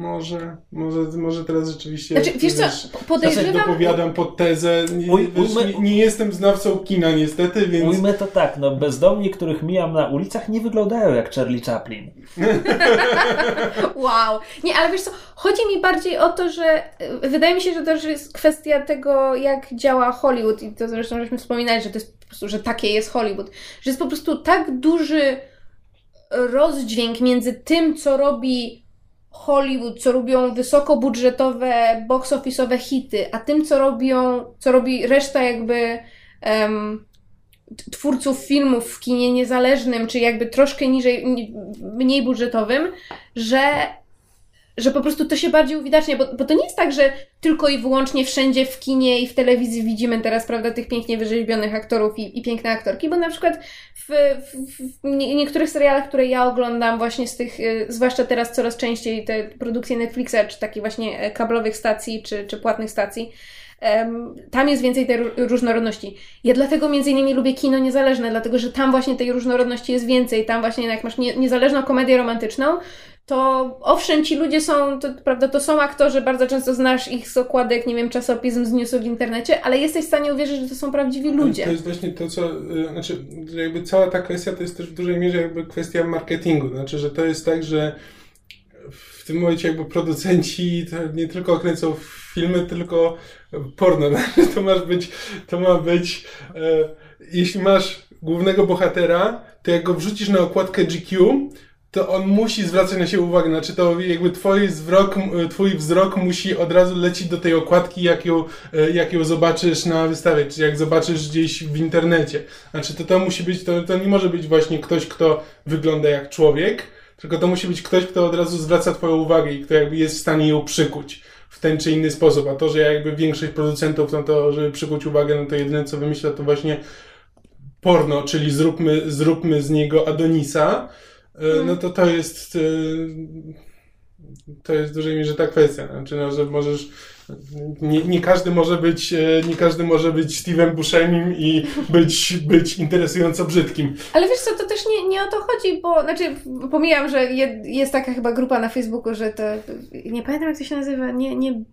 [SPEAKER 3] Może, może, może teraz rzeczywiście.
[SPEAKER 1] Znaczy, wiesz co, podejrzewam...
[SPEAKER 3] dopowiadam pod tezę. Nie, Uj, wiesz, ujmy... nie, nie, jestem znawcą kina niestety, więc...
[SPEAKER 2] Ujmę to tak, no bezdomni, których mijam na ulicach nie wyglądają jak Charlie Chaplin.
[SPEAKER 1] wow. Nie, ale wiesz co, chodzi mi bardziej o to, że e, wydaje mi się, że to jest kwestia tego, jak działa Hollywood i to zresztą żeśmy wspominali, że to jest po prostu, że takie jest Hollywood, że jest po prostu tak duży rozdźwięk między tym, co robi Hollywood, co robią wysokobudżetowe, box office'owe hity, a tym, co robią, co robi reszta jakby um, twórców filmów w kinie niezależnym, czy jakby troszkę niżej, mniej budżetowym, że że po prostu to się bardziej uwidacznia, bo, bo to nie jest tak, że tylko i wyłącznie wszędzie w kinie i w telewizji widzimy teraz, prawda, tych pięknie wyrzeźbionych aktorów i, i piękne aktorki, bo na przykład w, w, w, niektórych serialach, które ja oglądam właśnie z tych, y, zwłaszcza teraz coraz częściej te produkcje Netflixa, czy takich właśnie e, kablowych stacji, czy, czy płatnych stacji, tam jest więcej tej różnorodności. Ja dlatego między innymi lubię kino niezależne, dlatego że tam właśnie tej różnorodności jest więcej. Tam właśnie jak masz nie, niezależną komedię romantyczną, to owszem, ci ludzie są, to, prawda, to są aktorzy, bardzo często znasz ich z okładek, nie wiem, czasopism, z newsów w internecie, ale jesteś w stanie uwierzyć, że to są prawdziwi ludzie.
[SPEAKER 3] To jest właśnie to, co, y, znaczy, jakby cała ta kwestia to jest też w dużej mierze jakby kwestia marketingu, znaczy, że to jest tak, że w tym momencie jakby producenci nie tylko kręcą filmy, tylko porno, znaczy, to masz być, to ma być, e, jeśli masz głównego bohatera, to jak go wrzucisz na okładkę GQ, to on musi zwracać na siebie uwagę. Znaczy to jakby twój wzrok, twój wzrok musi od razu lecieć do tej okładki, jak ją, e, jak ją zobaczysz na wystawie, czy jak zobaczysz gdzieś w internecie. Znaczy to to musi być, to, to nie może być właśnie ktoś, kto wygląda jak człowiek, tylko to musi być ktoś, kto od razu zwraca twoją uwagę i kto jakby jest w stanie ją przykuć w ten czy inny sposób. A to, że jakby większość producentów, no to, żeby przykuć uwagę, no to jedyne co wymyśla to właśnie porno, czyli zróbmy, zróbmy z niego Adonisa, no to to jest e, to jest w dużej mierze ta kwestia. Znaczy, no, że możesz nie, nie, każdy może być, e, nie każdy może być Steve'em Buscemim i być, być interesująco brzydkim.
[SPEAKER 1] Ale wiesz co, to też nie, nie o to chodzi, bo, znaczy, pomijam, że je, jest taka chyba grupa na Facebooku, że to, nie pamiętam jak to się nazywa, nie, nie,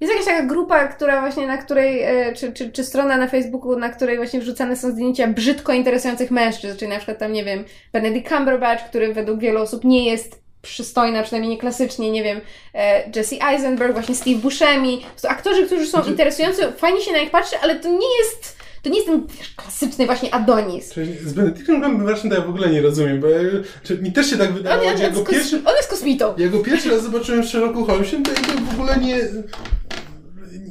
[SPEAKER 1] jest jakaś taka grupa, która właśnie na której, e, czy, czy, czy strona na Facebooku, na której właśnie wrzucane są zdjęcia brzydko interesujących mężczyzn, czyli na przykład tam, nie wiem, Benedict Cumberbatch, który według wielu osób nie jest przystojna, przynajmniej nie klasycznie, nie wiem, e, Jesse Eisenberg, właśnie Steve Buscemi. To aktorzy, którzy są interesujący, fajnie się na nich patrzy, ale to nie jest to nie jest ten wiesz, klasyczny właśnie Adonis.
[SPEAKER 3] Czyli z Benedictem Cumberbatchem to ja w ogóle nie rozumiem, bo ja, czy, mi też się tak wydawało,
[SPEAKER 1] on,
[SPEAKER 3] że ja go pierwszy...
[SPEAKER 1] On jest kosmitą.
[SPEAKER 3] Ja go pierwszy raz zobaczyłem w Sherlocku Holmesie, to ja w ogóle nie...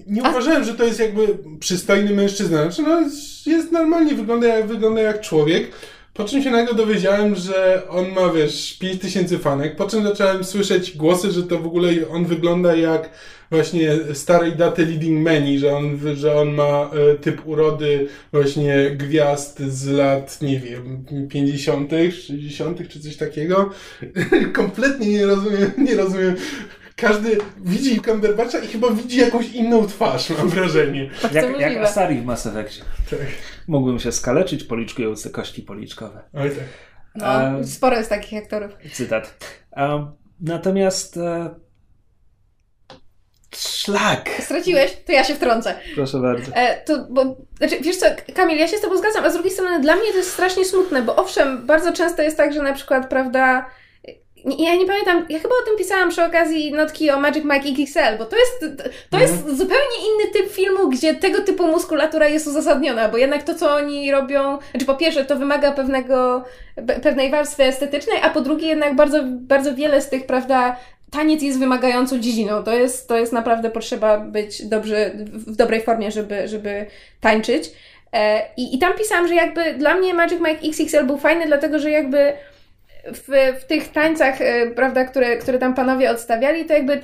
[SPEAKER 3] Nie uważałem, że to jest jakby przystojny mężczyzna. Znaczy, no, jest normalnie, wygląda jak, wygląda jak człowiek. Po czym się nagle dowiedziałem, że on ma, wiesz, 5000 fanek, po czym zacząłem słyszeć głosy, że to w ogóle on wygląda jak właśnie starej daty leading many, że on, że on ma e, typ urody właśnie gwiazd z lat, nie wiem, 50., 60. czy coś takiego. Kompletnie nie rozumiem, nie rozumiem każdy widzi Cumberbatcha i chyba widzi jakąś inną twarz, mam wrażenie.
[SPEAKER 2] Tak jak, jak Asari w Mass Effectie. Tak. Mógłbym się skaleczyć policzkując kości policzkowe.
[SPEAKER 3] Oj tak.
[SPEAKER 1] No, sporo jest takich aktorów.
[SPEAKER 2] Cytat. Um, natomiast e, Szlak!
[SPEAKER 1] Straciłeś? To ja się wtrącę.
[SPEAKER 2] Proszę bardzo.
[SPEAKER 1] E, to, bo, znaczy, wiesz co, Kamil, ja się z tobą zgadzam, a z drugiej strony dla mnie to jest strasznie smutne, bo owszem, bardzo często jest tak, że na przykład, prawda, ja nie pamiętam, ja chyba o tym pisałam przy okazji notki o Magic Mike XXL, bo to jest, to jest mhm. zupełnie inny typ filmu, gdzie tego typu muskulatura jest uzasadniona, bo jednak to, co oni robią, znaczy po pierwsze, to wymaga pewnego, pewnej warstwy estetycznej, a po drugie jednak bardzo, bardzo wiele z tych, prawda, taniec jest wymagającą dziedziną. To jest, to jest naprawdę potrzeba być dobrze, w dobrej formie, żeby, żeby tańczyć. E, I, I tam pisałam, że jakby dla mnie Magic Mike XXL był fajny, dlatego że jakby w, w tych tańcach, e, prawda, które, które tam panowie odstawiali, to jakby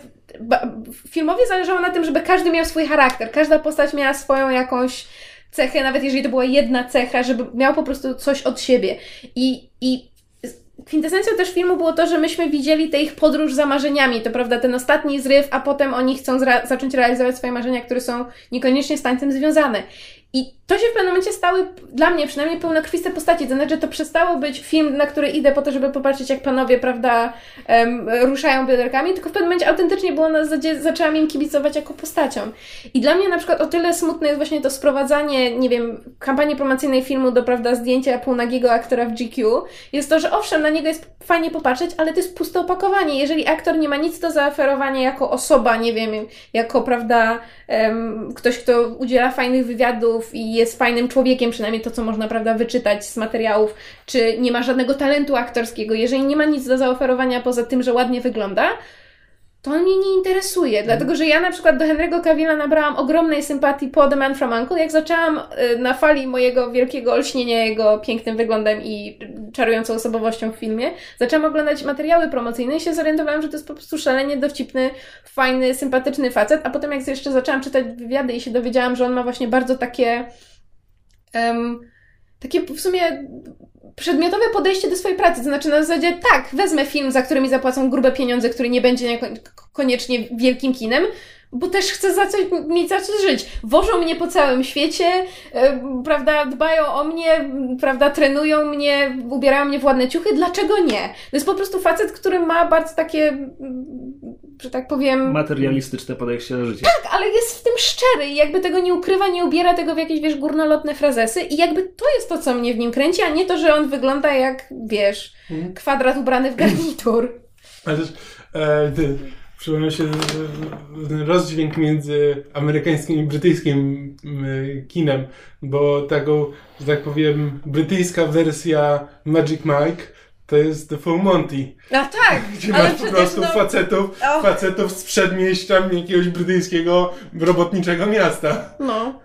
[SPEAKER 1] filmowi zależało na tym, żeby każdy miał swój charakter, każda postać miała swoją jakąś cechę, nawet jeżeli to była jedna cecha, żeby miał po prostu coś od siebie. I, i kwintesencją też filmu było to, że myśmy widzieli tę ich podróż za marzeniami, to prawda, ten ostatni zryw, a potem oni chcą zacząć realizować swoje marzenia, które są niekoniecznie z tańcem związane. I to się w pewnym momencie stały, dla mnie przynajmniej, pełnokrwiste postaci. To znaczy, to przestało być film, na który idę po to, żeby popatrzeć, jak panowie, prawda, um, ruszają bioderkami, tylko w pewnym momencie autentycznie było na zasadzie, zaczęłam im kibicować jako postaciom. I dla mnie na przykład o tyle smutne jest właśnie to sprowadzanie, nie wiem, kampanii promocyjnej filmu do, prawda, zdjęcia półnagiego aktora w GQ, jest to, że owszem, na niego jest fajnie popatrzeć, ale to jest puste opakowanie. Jeżeli aktor nie ma nic do zaoferowania jako osoba, nie wiem, jako, prawda, um, ktoś, kto udziela fajnych wywiadów i jest fajnym człowiekiem, przynajmniej to, co można, prawda, wyczytać z materiałów, czy nie ma żadnego talentu aktorskiego, jeżeli nie ma nic do zaoferowania poza tym, że ładnie wygląda, to on mnie nie interesuje, dlatego że ja na przykład do Henry'ego Cavilla nabrałam ogromnej sympatii po The Man From Uncle, jak zaczęłam y, na fali mojego wielkiego olśnienia jego pięknym wyglądem i czarującą osobowością w filmie, zaczęłam oglądać materiały promocyjne i się zorientowałam, że to jest po prostu szalenie dowcipny, fajny, sympatyczny facet, a potem jak jeszcze zaczęłam czytać wywiady i się dowiedziałam, że on ma właśnie bardzo takie um, takie w sumie przedmiotowe podejście do swojej pracy. To znaczy na zasadzie, tak, wezmę film, za który mi zapłacą grube pieniądze, który nie będzie koniecznie wielkim kinem, bo też chcę za coś, mieć za coś żyć. Wożą mnie po całym świecie, yy, prawda, dbają o mnie, prawda, trenują mnie, ubierają mnie w ładne ciuchy. Dlaczego nie? To jest po prostu facet, który ma bardzo takie, że tak powiem...
[SPEAKER 2] Materialistyczne podejście do życia.
[SPEAKER 1] Tak, ale jest w tym szczery i jakby tego nie ukrywa, nie ubiera tego w jakieś, wiesz, górnolotne frazesy i jakby to jest to, co mnie w nim kręci, a nie to, że on wygląda jak, wiesz, mhm. kwadrat ubrany w garnitur.
[SPEAKER 3] Ale też, e, ty, przypomniał się ten rozdźwięk między amerykańskim i brytyjskim kinem, bo taką, że tak powiem, brytyjska wersja Magic Mike to jest The Full Monty.
[SPEAKER 1] A tak!
[SPEAKER 3] Gdzie masz po prostu no... facetów, oh. facetów z przedmieścia jakiegoś brytyjskiego robotniczego miasta.
[SPEAKER 1] No.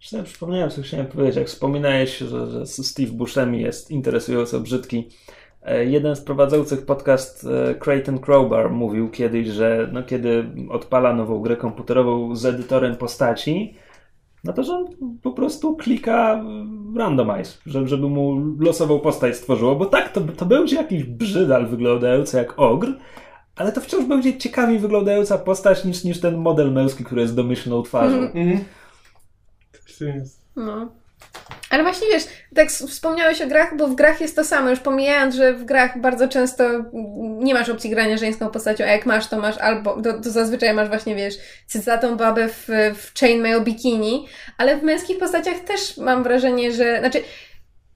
[SPEAKER 2] Zresztą przypomniałem, co chciałem powiedzieć. Jak wspominałeś, że, że Steve Buscemi jest interesująco brzydki, E, jeden z prowadzących podcast e, Creighton Crowbar mówił kiedyś, że no, kiedy odpala nową grę komputerową z edytorem postaci, no to że on po prostu klika randomize, żeby mu losową postać stworzyło, bo tak, to, to będzie jakiś brzydal wyglądający jak ogr, ale to wciąż będzie ciekawiej wyglądająca postać niż, niż ten model męski, który jest domyślną twarzą. Mm.
[SPEAKER 3] To jest.
[SPEAKER 1] No. Ale właśnie wiesz, tak wspomniałeś o grach, bo w grach jest to samo, już pomijając, że w grach bardzo często nie masz opcji grania żeńską postacią, a jak masz, to masz albo, to, to zazwyczaj masz właśnie, wiesz, cycatą babę w, w chainmail bikini, ale w męskich postaciach też mam wrażenie, że, znaczy,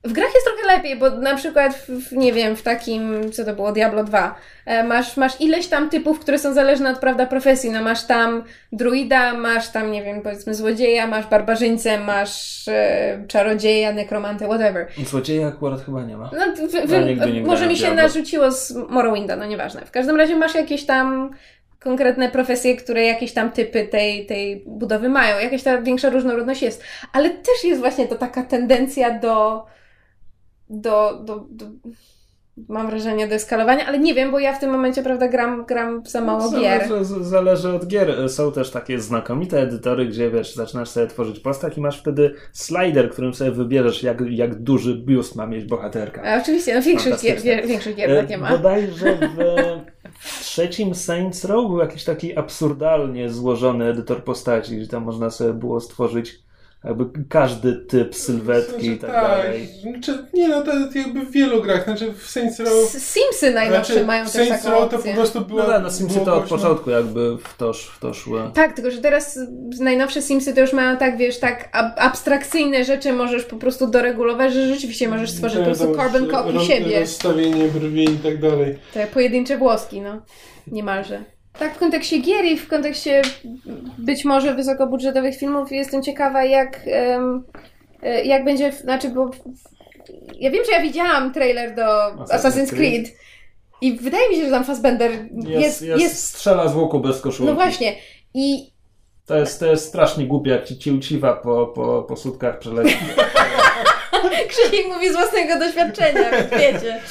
[SPEAKER 1] w grach jest trochę lepiej, bo na przykład, w, nie wiem, w takim, co to było, Diablo 2, e, masz, masz ileś tam typów, które są zależne od, prawda, profesji. No masz tam druida, masz tam, nie wiem, powiedzmy złodzieja, masz barbarzyńcę, masz e, czarodzieja, nekromantę, whatever.
[SPEAKER 2] Złodzieja akurat chyba nie ma.
[SPEAKER 1] No, wy, wy, ja może mi się Diablo. narzuciło z Morrowinda, no nieważne. W każdym razie masz jakieś tam konkretne profesje, które jakieś tam typy tej, tej budowy mają. Jakaś ta większa różnorodność jest. Ale też jest właśnie to taka tendencja do do, do, do mam wrażenie, do eskalowania, ale nie wiem, bo ja w tym momencie, prawda, gram, gram za mało
[SPEAKER 2] no,
[SPEAKER 1] gier.
[SPEAKER 2] Zależy, zależy od gier. Są też takie znakomite edytory, gdzie wiesz, zaczynasz sobie tworzyć postać i maś wtedy slider, którym sobie wybierzesz, jak, jak duży biust ma mieć bohaterka.
[SPEAKER 1] A, oczywiście, no większość gier, gier, większość gier takie ma.
[SPEAKER 2] Bodajże w trzecim Saints Row był jakiś taki absurdalnie złożony edytor postaci, gdzie tam można sobie było stworzyć jakby każdy typ sylwetki znaczy, i tak, tak dalej.
[SPEAKER 3] Znaczy, nie no, to jakby w wielu grach, znaczy w Saints Row...
[SPEAKER 1] Simsy najnowsze znaczy, mają też Saints taką Row
[SPEAKER 3] to po prostu było...
[SPEAKER 2] No, no Simsy to od początku jakby w to, w to szły.
[SPEAKER 1] Tak, tylko że teraz najnowsze Simsy to już mają tak, wiesz, tak ab abstrakcyjne rzeczy możesz po prostu doregulować, że rzeczywiście możesz stworzyć po prostu carbon copy siebie.
[SPEAKER 3] Rozstawienie brwi i tak dalej.
[SPEAKER 1] Te pojedyncze włoski, no. Niemalże. Tak, w kontekście gier i w kontekście być może wysokobudżetowych filmów jestem ciekawa, jak, e, jak będzie, znaczy, bo ja wiem, że ja widziałam trailer do Assassin's, Creed. I wydaje mi się, że tam Fassbender jest,
[SPEAKER 2] jest, jest, jest... strzela z łuku bez koszulki.
[SPEAKER 1] No właśnie. I
[SPEAKER 2] to jest, to jest strasznie głupie, jak ci ciłciwa po, po, po sutkach przeleci.
[SPEAKER 1] Krzysiek mówi z własnego doświadczenia, więc wiecie.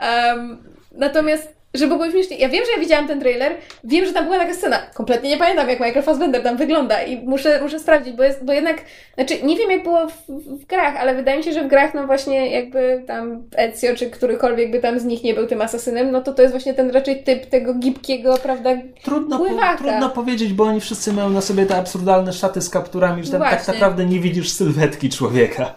[SPEAKER 1] Um, natomiast żeby było śmiesznie. Ja wiem, że ja widziałam ten trailer, wiem, że tam była taka scena. Kompletnie nie pamiętam, jak Michael Fassbender tam wygląda i muszę, muszę sprawdzić, bo, jest, bo jednak, znaczy nie wiem, jak było w, w, grach, ale wydaje mi się, że w grach, no właśnie jakby tam Ezio, czy którykolwiek by tam z nich nie był tym asasynem, no to to jest właśnie ten raczej typ tego gibkiego, prawda,
[SPEAKER 2] trudno, po, trudno powiedzieć, bo oni wszyscy mają na sobie te absurdalne szaty z kapturami, że tam tak naprawdę nie widzisz sylwetki człowieka.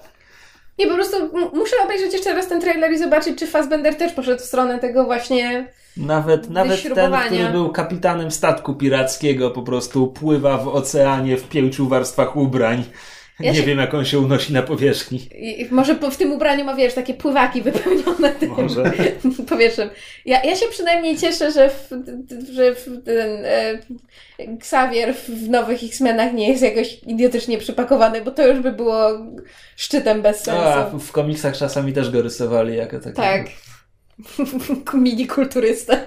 [SPEAKER 1] Nie, po prostu muszę obejrzeć jeszcze raz ten trailer i zobaczyć, czy Fassbender też poszedł w stronę tego właśnie
[SPEAKER 2] nawet, nawet ten, który był kapitanem statku pirackiego, po prostu pływa w oceanie w pięciu warstwach ubrań. Ja nie się... wiem, jak on się unosi na powierzchni.
[SPEAKER 1] I, może w tym ubraniu ma, wiesz, takie pływaki wypełnione tym może. powietrzem. Ja, ja się przynajmniej cieszę, że, w, że w ten e, Xavier w nowych X-Menach nie jest jakoś idiotycznie przypakowany, bo to już by było szczytem bez sensu. A,
[SPEAKER 2] w, komiksach czasami też go rysowali jako taki.
[SPEAKER 1] Tak. mini kulturysta.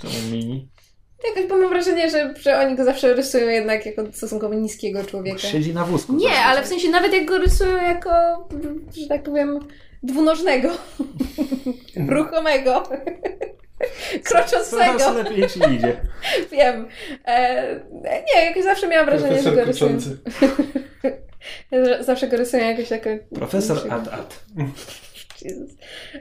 [SPEAKER 2] Czemu mini?
[SPEAKER 1] Jakoś, bo mam wrażenie, że, że oni go zawsze rysują jednak jako stosunkowo niskiego człowieka.
[SPEAKER 2] Siedzi na wózku.
[SPEAKER 1] Nie, ale w sensie nawet jak go rysują jako, że tak powiem, dwunożnego, ruchomego, kroczącego.
[SPEAKER 2] Coraz lepiej ci idzie.
[SPEAKER 1] Wiem. E, nie, jakoś zawsze miałam wrażenie, Profesor że go rysują. zawsze go rysują jakoś jako...
[SPEAKER 2] Profesor Ad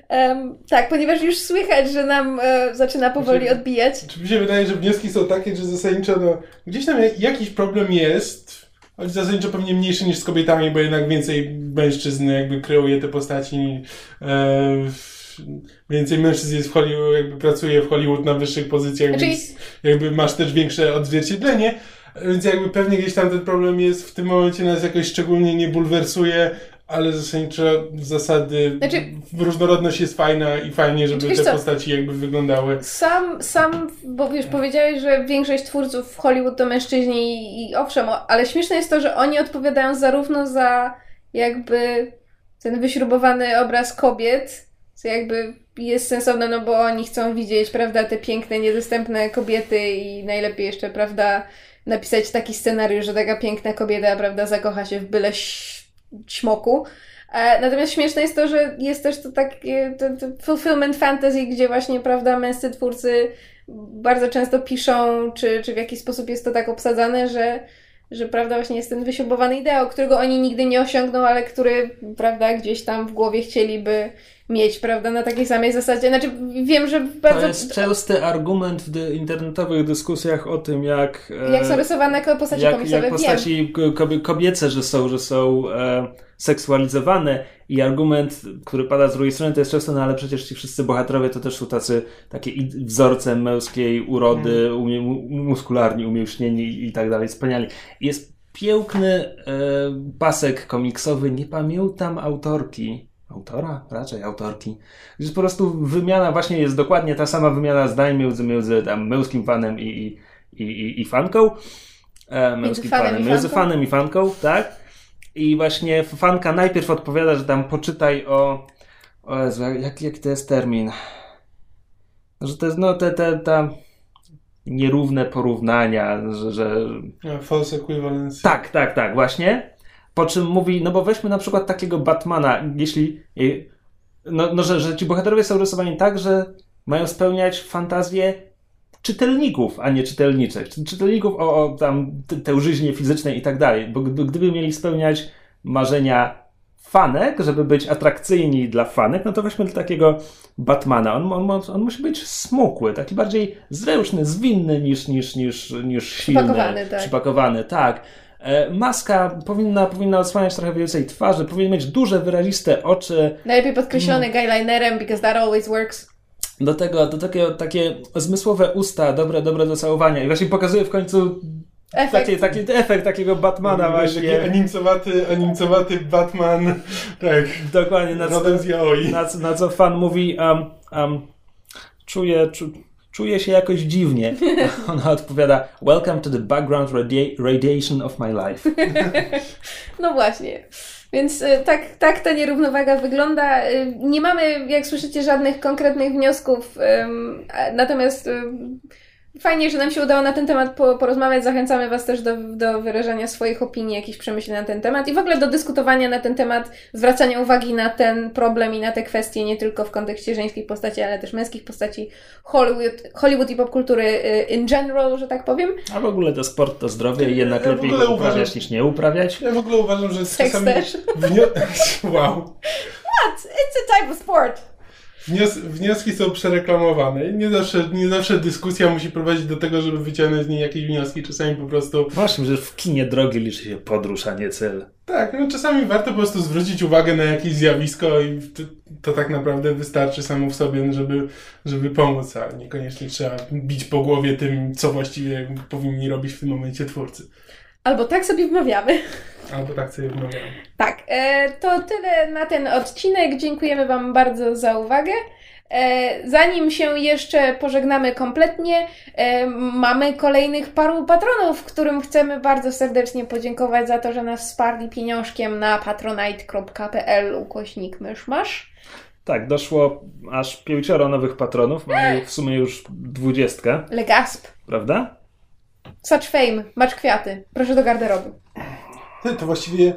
[SPEAKER 1] Um, tak, ponieważ już słychać, że nam e, zaczyna powoli znaczy, odbijać.
[SPEAKER 3] Czy mi się wydaje, że wnioski są takie, że zasadniczo no, gdzieś tam jakiś problem jest, choć zasadniczo pewnie mniejszy niż z kobietami, bo jednak więcej mężczyzn jakby kreuje te postaci. E, więcej mężczyzn jest w Hollywood, jakby pracuje w Hollywood na wyższych pozycjach, znaczy... więc jakby masz też większe odzwierciedlenie. Więc jakby pewnie gdzieś tam ten problem jest w tym momencie nas jakoś szczególnie nie bulwersuje, ale zasadniczo zasady, znaczy, różnorodność jest fajna i fajnie, żeby te co, postaci jakby wyglądały.
[SPEAKER 1] Sam, sam, bo wiesz, powiedziałeś, że większość twórców w Hollywood to mężczyźni i, i owszem, ale śmieszne jest to, że oni odpowiadają zarówno za jakby ten wyśrubowany obraz kobiet, co jakby jest sensowne, no bo oni chcą widzieć, prawda, te piękne, niedostępne kobiety i najlepiej jeszcze, prawda, napisać taki scenariusz, że taka piękna kobieta, prawda, zakocha się w byle ćmoku. E, natomiast śmieszne jest to, że jest też to takie to, to fulfillment fantasy, gdzie właśnie, prawda, męscy twórcy bardzo często piszą, czy, czy w jakiś sposób jest to tak obsadzane, że, że prawda, właśnie jest ten wysiłbowany ideał, którego oni nigdy nie osiągną, ale który, prawda, gdzieś tam w głowie chcieliby, mieć, prawda, na takiej samej zasadzie. Znaczy, wiem, że bardzo...
[SPEAKER 2] To jest częsty argument w internetowych dyskusjach o tym, jak...
[SPEAKER 1] E, jak są rysowane postaci
[SPEAKER 2] jak,
[SPEAKER 1] komiksowe,
[SPEAKER 2] Jak postaci kobiece, że są, że są e, seksualizowane i argument, który pada z drugiej strony, to jest często, no ale przecież ci wszyscy bohaterowie to też są tacy, takie wzorce męskiej urody, mm. umie, muskularni, umięśnieni i tak dalej, wspaniali. Jest piękny e, pasek komiksowy, nie pamiętam autorki, autora? Raczej autorki. Gdzie po prostu wymiana właśnie jest dokładnie ta sama wymiana zdań między, między tam męskim fanem i, i, i, i fanką. E, męskim fanem, fanem, między fanem i fanką, tak? I właśnie fanka najpierw odpowiada, że tam poczytaj o. O Jezu, jak, jak to jest termin? Że to jest, no, te, te, ta nierówne porównania, że. że...
[SPEAKER 3] False equivalence.
[SPEAKER 2] Tak, tak, tak, właśnie. Po czym mówi, no bo weźmy na przykład takiego Batmana, jeśli. No, no że, że ci bohaterowie są rysowani tak, że mają spełniać fantazję czytelników, a nie czytelniczych. Czytelników o, o tam tężyźnie fizycznej i tak dalej. Bo gdyby, mieli spełniać marzenia fanek, żeby być atrakcyjni dla fanek, no to weźmy takiego Batmana. On, on, on musi być smukły, taki bardziej zręczny, zwinny niż, niż, niż, niż silny.
[SPEAKER 1] Przypakowany, tak.
[SPEAKER 2] Przypakowany, tak. E, maska powinna, powinna odsłaniać trochę więcej twarzy, powinien mieć duże, wyraziste oczy.
[SPEAKER 1] Najlepiej podkreślony mm. eyelinerem, because that always works
[SPEAKER 2] do tego, do takiego, takie zmysłowe usta, dobre, dobre do całowania. I właśnie pokazuje w końcu efekt, taki, taki efekt takiego Batmana właśnie. Taki
[SPEAKER 3] animcowaty, animcowaty Batman, tak.
[SPEAKER 2] Dokładnie, na co, na, na co fan mówi, um, um, czuję, czu, czuję się jakoś dziwnie. Ona odpowiada, welcome to the background radia radiation of my life.
[SPEAKER 1] no właśnie. Więc y, tak, tak ta nierównowaga wygląda. Y, nie mamy, jak słyszycie, żadnych konkretnych wniosków, natomiast Fajnie, że nam się udało na ten temat porozmawiać. Zachęcamy Was też do, do wyrażania swoich opinii, jakichś przemyśleń na ten temat i w ogóle do dyskutowania na ten temat, zwracania uwagi na ten problem i na te kwestie nie tylko w kontekście żeńskich postaci, ale też męskich postaci Hollywood, Hollywood i popkultury y, in general, że tak powiem.
[SPEAKER 2] A w ogóle to sport to zdrowie i jednak ja lepiej go uprawiać uważam, niż nie uprawiać.
[SPEAKER 3] Ja w ogóle uważam, że
[SPEAKER 1] Seks czasami... Też.
[SPEAKER 3] wow.
[SPEAKER 1] What? It's a type of sport.
[SPEAKER 3] Wnios wnioski są przereklamowane. Nie zawsze, nie zawsze dyskusja musi prowadzić do tego, żeby wyciągnąć z niej jakieś wnioski. Czasami po prostu.
[SPEAKER 2] Właśnie, że w kinie drogi liczy się podróż, a nie cel.
[SPEAKER 3] Tak, no czasami warto po prostu zwrócić uwagę na jakieś zjawisko i to, tak naprawdę wystarczy samo w sobie, żeby, żeby pomóc, a niekoniecznie trzeba bić po głowie tym, co właściwie powinni robić w tym momencie twórcy.
[SPEAKER 1] Albo tak sobie wmawiamy.
[SPEAKER 3] Albo tak sobie wmawiamy.
[SPEAKER 1] Tak, e, to tyle na ten odcinek. Dziękujemy Wam bardzo za uwagę. E, zanim się jeszcze pożegnamy kompletnie, e, mamy kolejnych paru patronów, którym chcemy bardzo serdecznie podziękować za to, że nas wsparli pieniążkiem na patronite.pl ukośnik myszmasz.
[SPEAKER 2] Tak, doszło aż pięcioro nowych patronów. Mamy w sumie już dwudziestkę.
[SPEAKER 1] Legasp.
[SPEAKER 2] Prawda?
[SPEAKER 1] Such fame, macz kwiaty. Proszę do garderoby.
[SPEAKER 3] To właściwie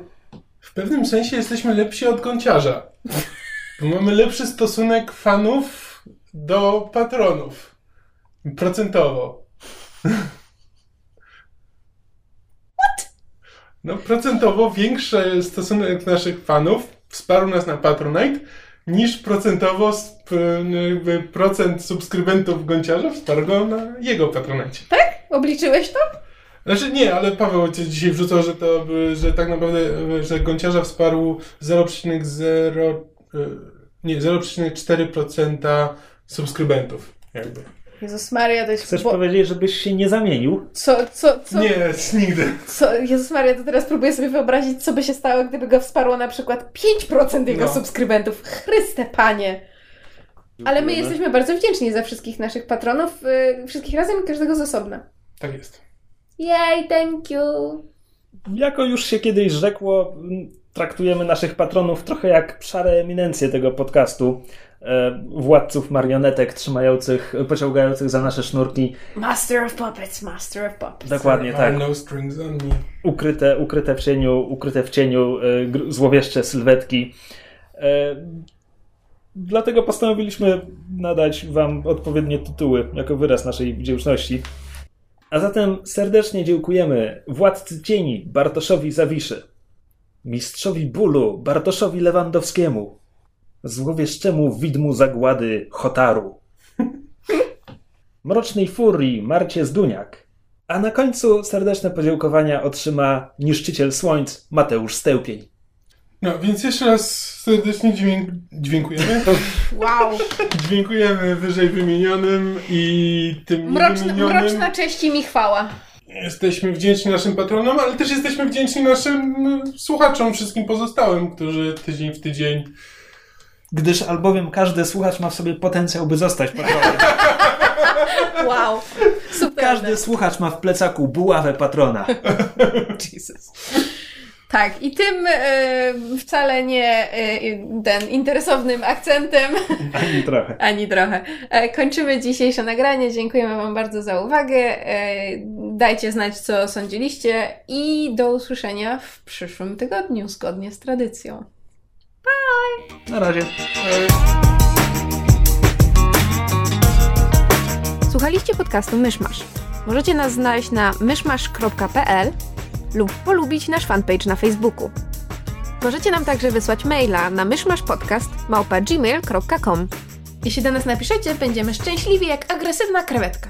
[SPEAKER 3] w pewnym sensie jesteśmy lepsi od gąciarza. Bo mamy lepszy stosunek fanów do patronów. Procentowo.
[SPEAKER 1] What?
[SPEAKER 3] No, procentowo większy stosunek naszych fanów wsparł nas na Patronite niż procentowo procent subskrybentów Gąciarza wsparł go na jego Patronite.
[SPEAKER 1] Tak? Obliczyłeś to?
[SPEAKER 3] Znaczy nie, ale Paweł dzisiaj wrzucał, że to, że tak naprawdę, że Gąciarza wsparł 0,0 e, nie, 0,4% subskrybentów jakby.
[SPEAKER 1] Jezus Maria, to jest...
[SPEAKER 2] Chcesz bo... powiedzieć, żebyś się nie zamienił?
[SPEAKER 1] Co, co, co?
[SPEAKER 3] Nie, nigdy.
[SPEAKER 1] Co? Jezus Maria, to teraz próbuję sobie wyobrazić, co by się stało, gdyby go wsparło na przykład 5% jego no. subskrybentów. Chryste Panie! Ale my jesteśmy bardzo wdzięczni za wszystkich naszych patronów, yy, wszystkich razem i każdego z osobna.
[SPEAKER 3] Tak jest.
[SPEAKER 1] Yay, thank you!
[SPEAKER 2] Jako już się kiedyś rzekło, traktujemy naszych patronów trochę jak szare eminencje tego podcastu. E, władców marionetek trzymających, pociągających za nasze sznurki.
[SPEAKER 1] Master of puppets, master of puppets.
[SPEAKER 2] Dokładnie tak.
[SPEAKER 3] No strings on me.
[SPEAKER 2] Ukryte, ukryte w cieniu, ukryte w cieniu e, złowieszcze sylwetki. E, dlatego postanowiliśmy nadać Wam odpowiednie tytuły jako wyraz naszej wdzięczności. A zatem serdecznie dziękujemy Władcy Cieni Bartoszowi Zawiszy, Mistrzowi Bólu Bartoszowi Lewandowskiemu, złowieszczemu widmu zagłady Hotaru, mrocznej furii Marcie Zduniak, a na końcu serdeczne podziękowania otrzyma niszczyciel słońc Mateusz Stełpień.
[SPEAKER 3] No, więc jeszcze raz serdecznie dźwięk... dziękujemy.
[SPEAKER 1] Wow.
[SPEAKER 3] dziękujemy wyżej wymienionym i tym
[SPEAKER 1] Mroczna,
[SPEAKER 3] niewymienionym.
[SPEAKER 1] mroczna cześć i mi chwała.
[SPEAKER 3] Jesteśmy wdzięczni naszym patronom, ale też jesteśmy wdzięczni naszym y, słuchaczom, wszystkim pozostałym, którzy tydzień w tydzień.
[SPEAKER 2] Gdyż albowiem każdy słuchacz ma w sobie potencjał, by zostać patronem.
[SPEAKER 1] Wow. Super.
[SPEAKER 2] Każdy słuchacz ma w plecaku buławę patrona. Jesus.
[SPEAKER 1] Tak, i tym e, wcale nie e, ten interesownym akcentem,
[SPEAKER 2] Ani trochę.
[SPEAKER 1] ani trochę, e, kończymy dzisiejsze nagranie. Dziękujemy Wam bardzo za uwagę. E, dajcie znać, co sądziliście i do usłyszenia w przyszłym tygodniu, zgodnie z tradycją.
[SPEAKER 2] Na razie.
[SPEAKER 1] Słuchaliście podcastu Myszmasz. Możecie nas znaleźć na myszmasz.pl lub polubić nasz fanpage na Facebooku. Możecie nam także wysłać maila na myszmaszpodcast.gmail.com Jeśli do nas napiszecie, będziemy szczęśliwi jak agresywna krewetka.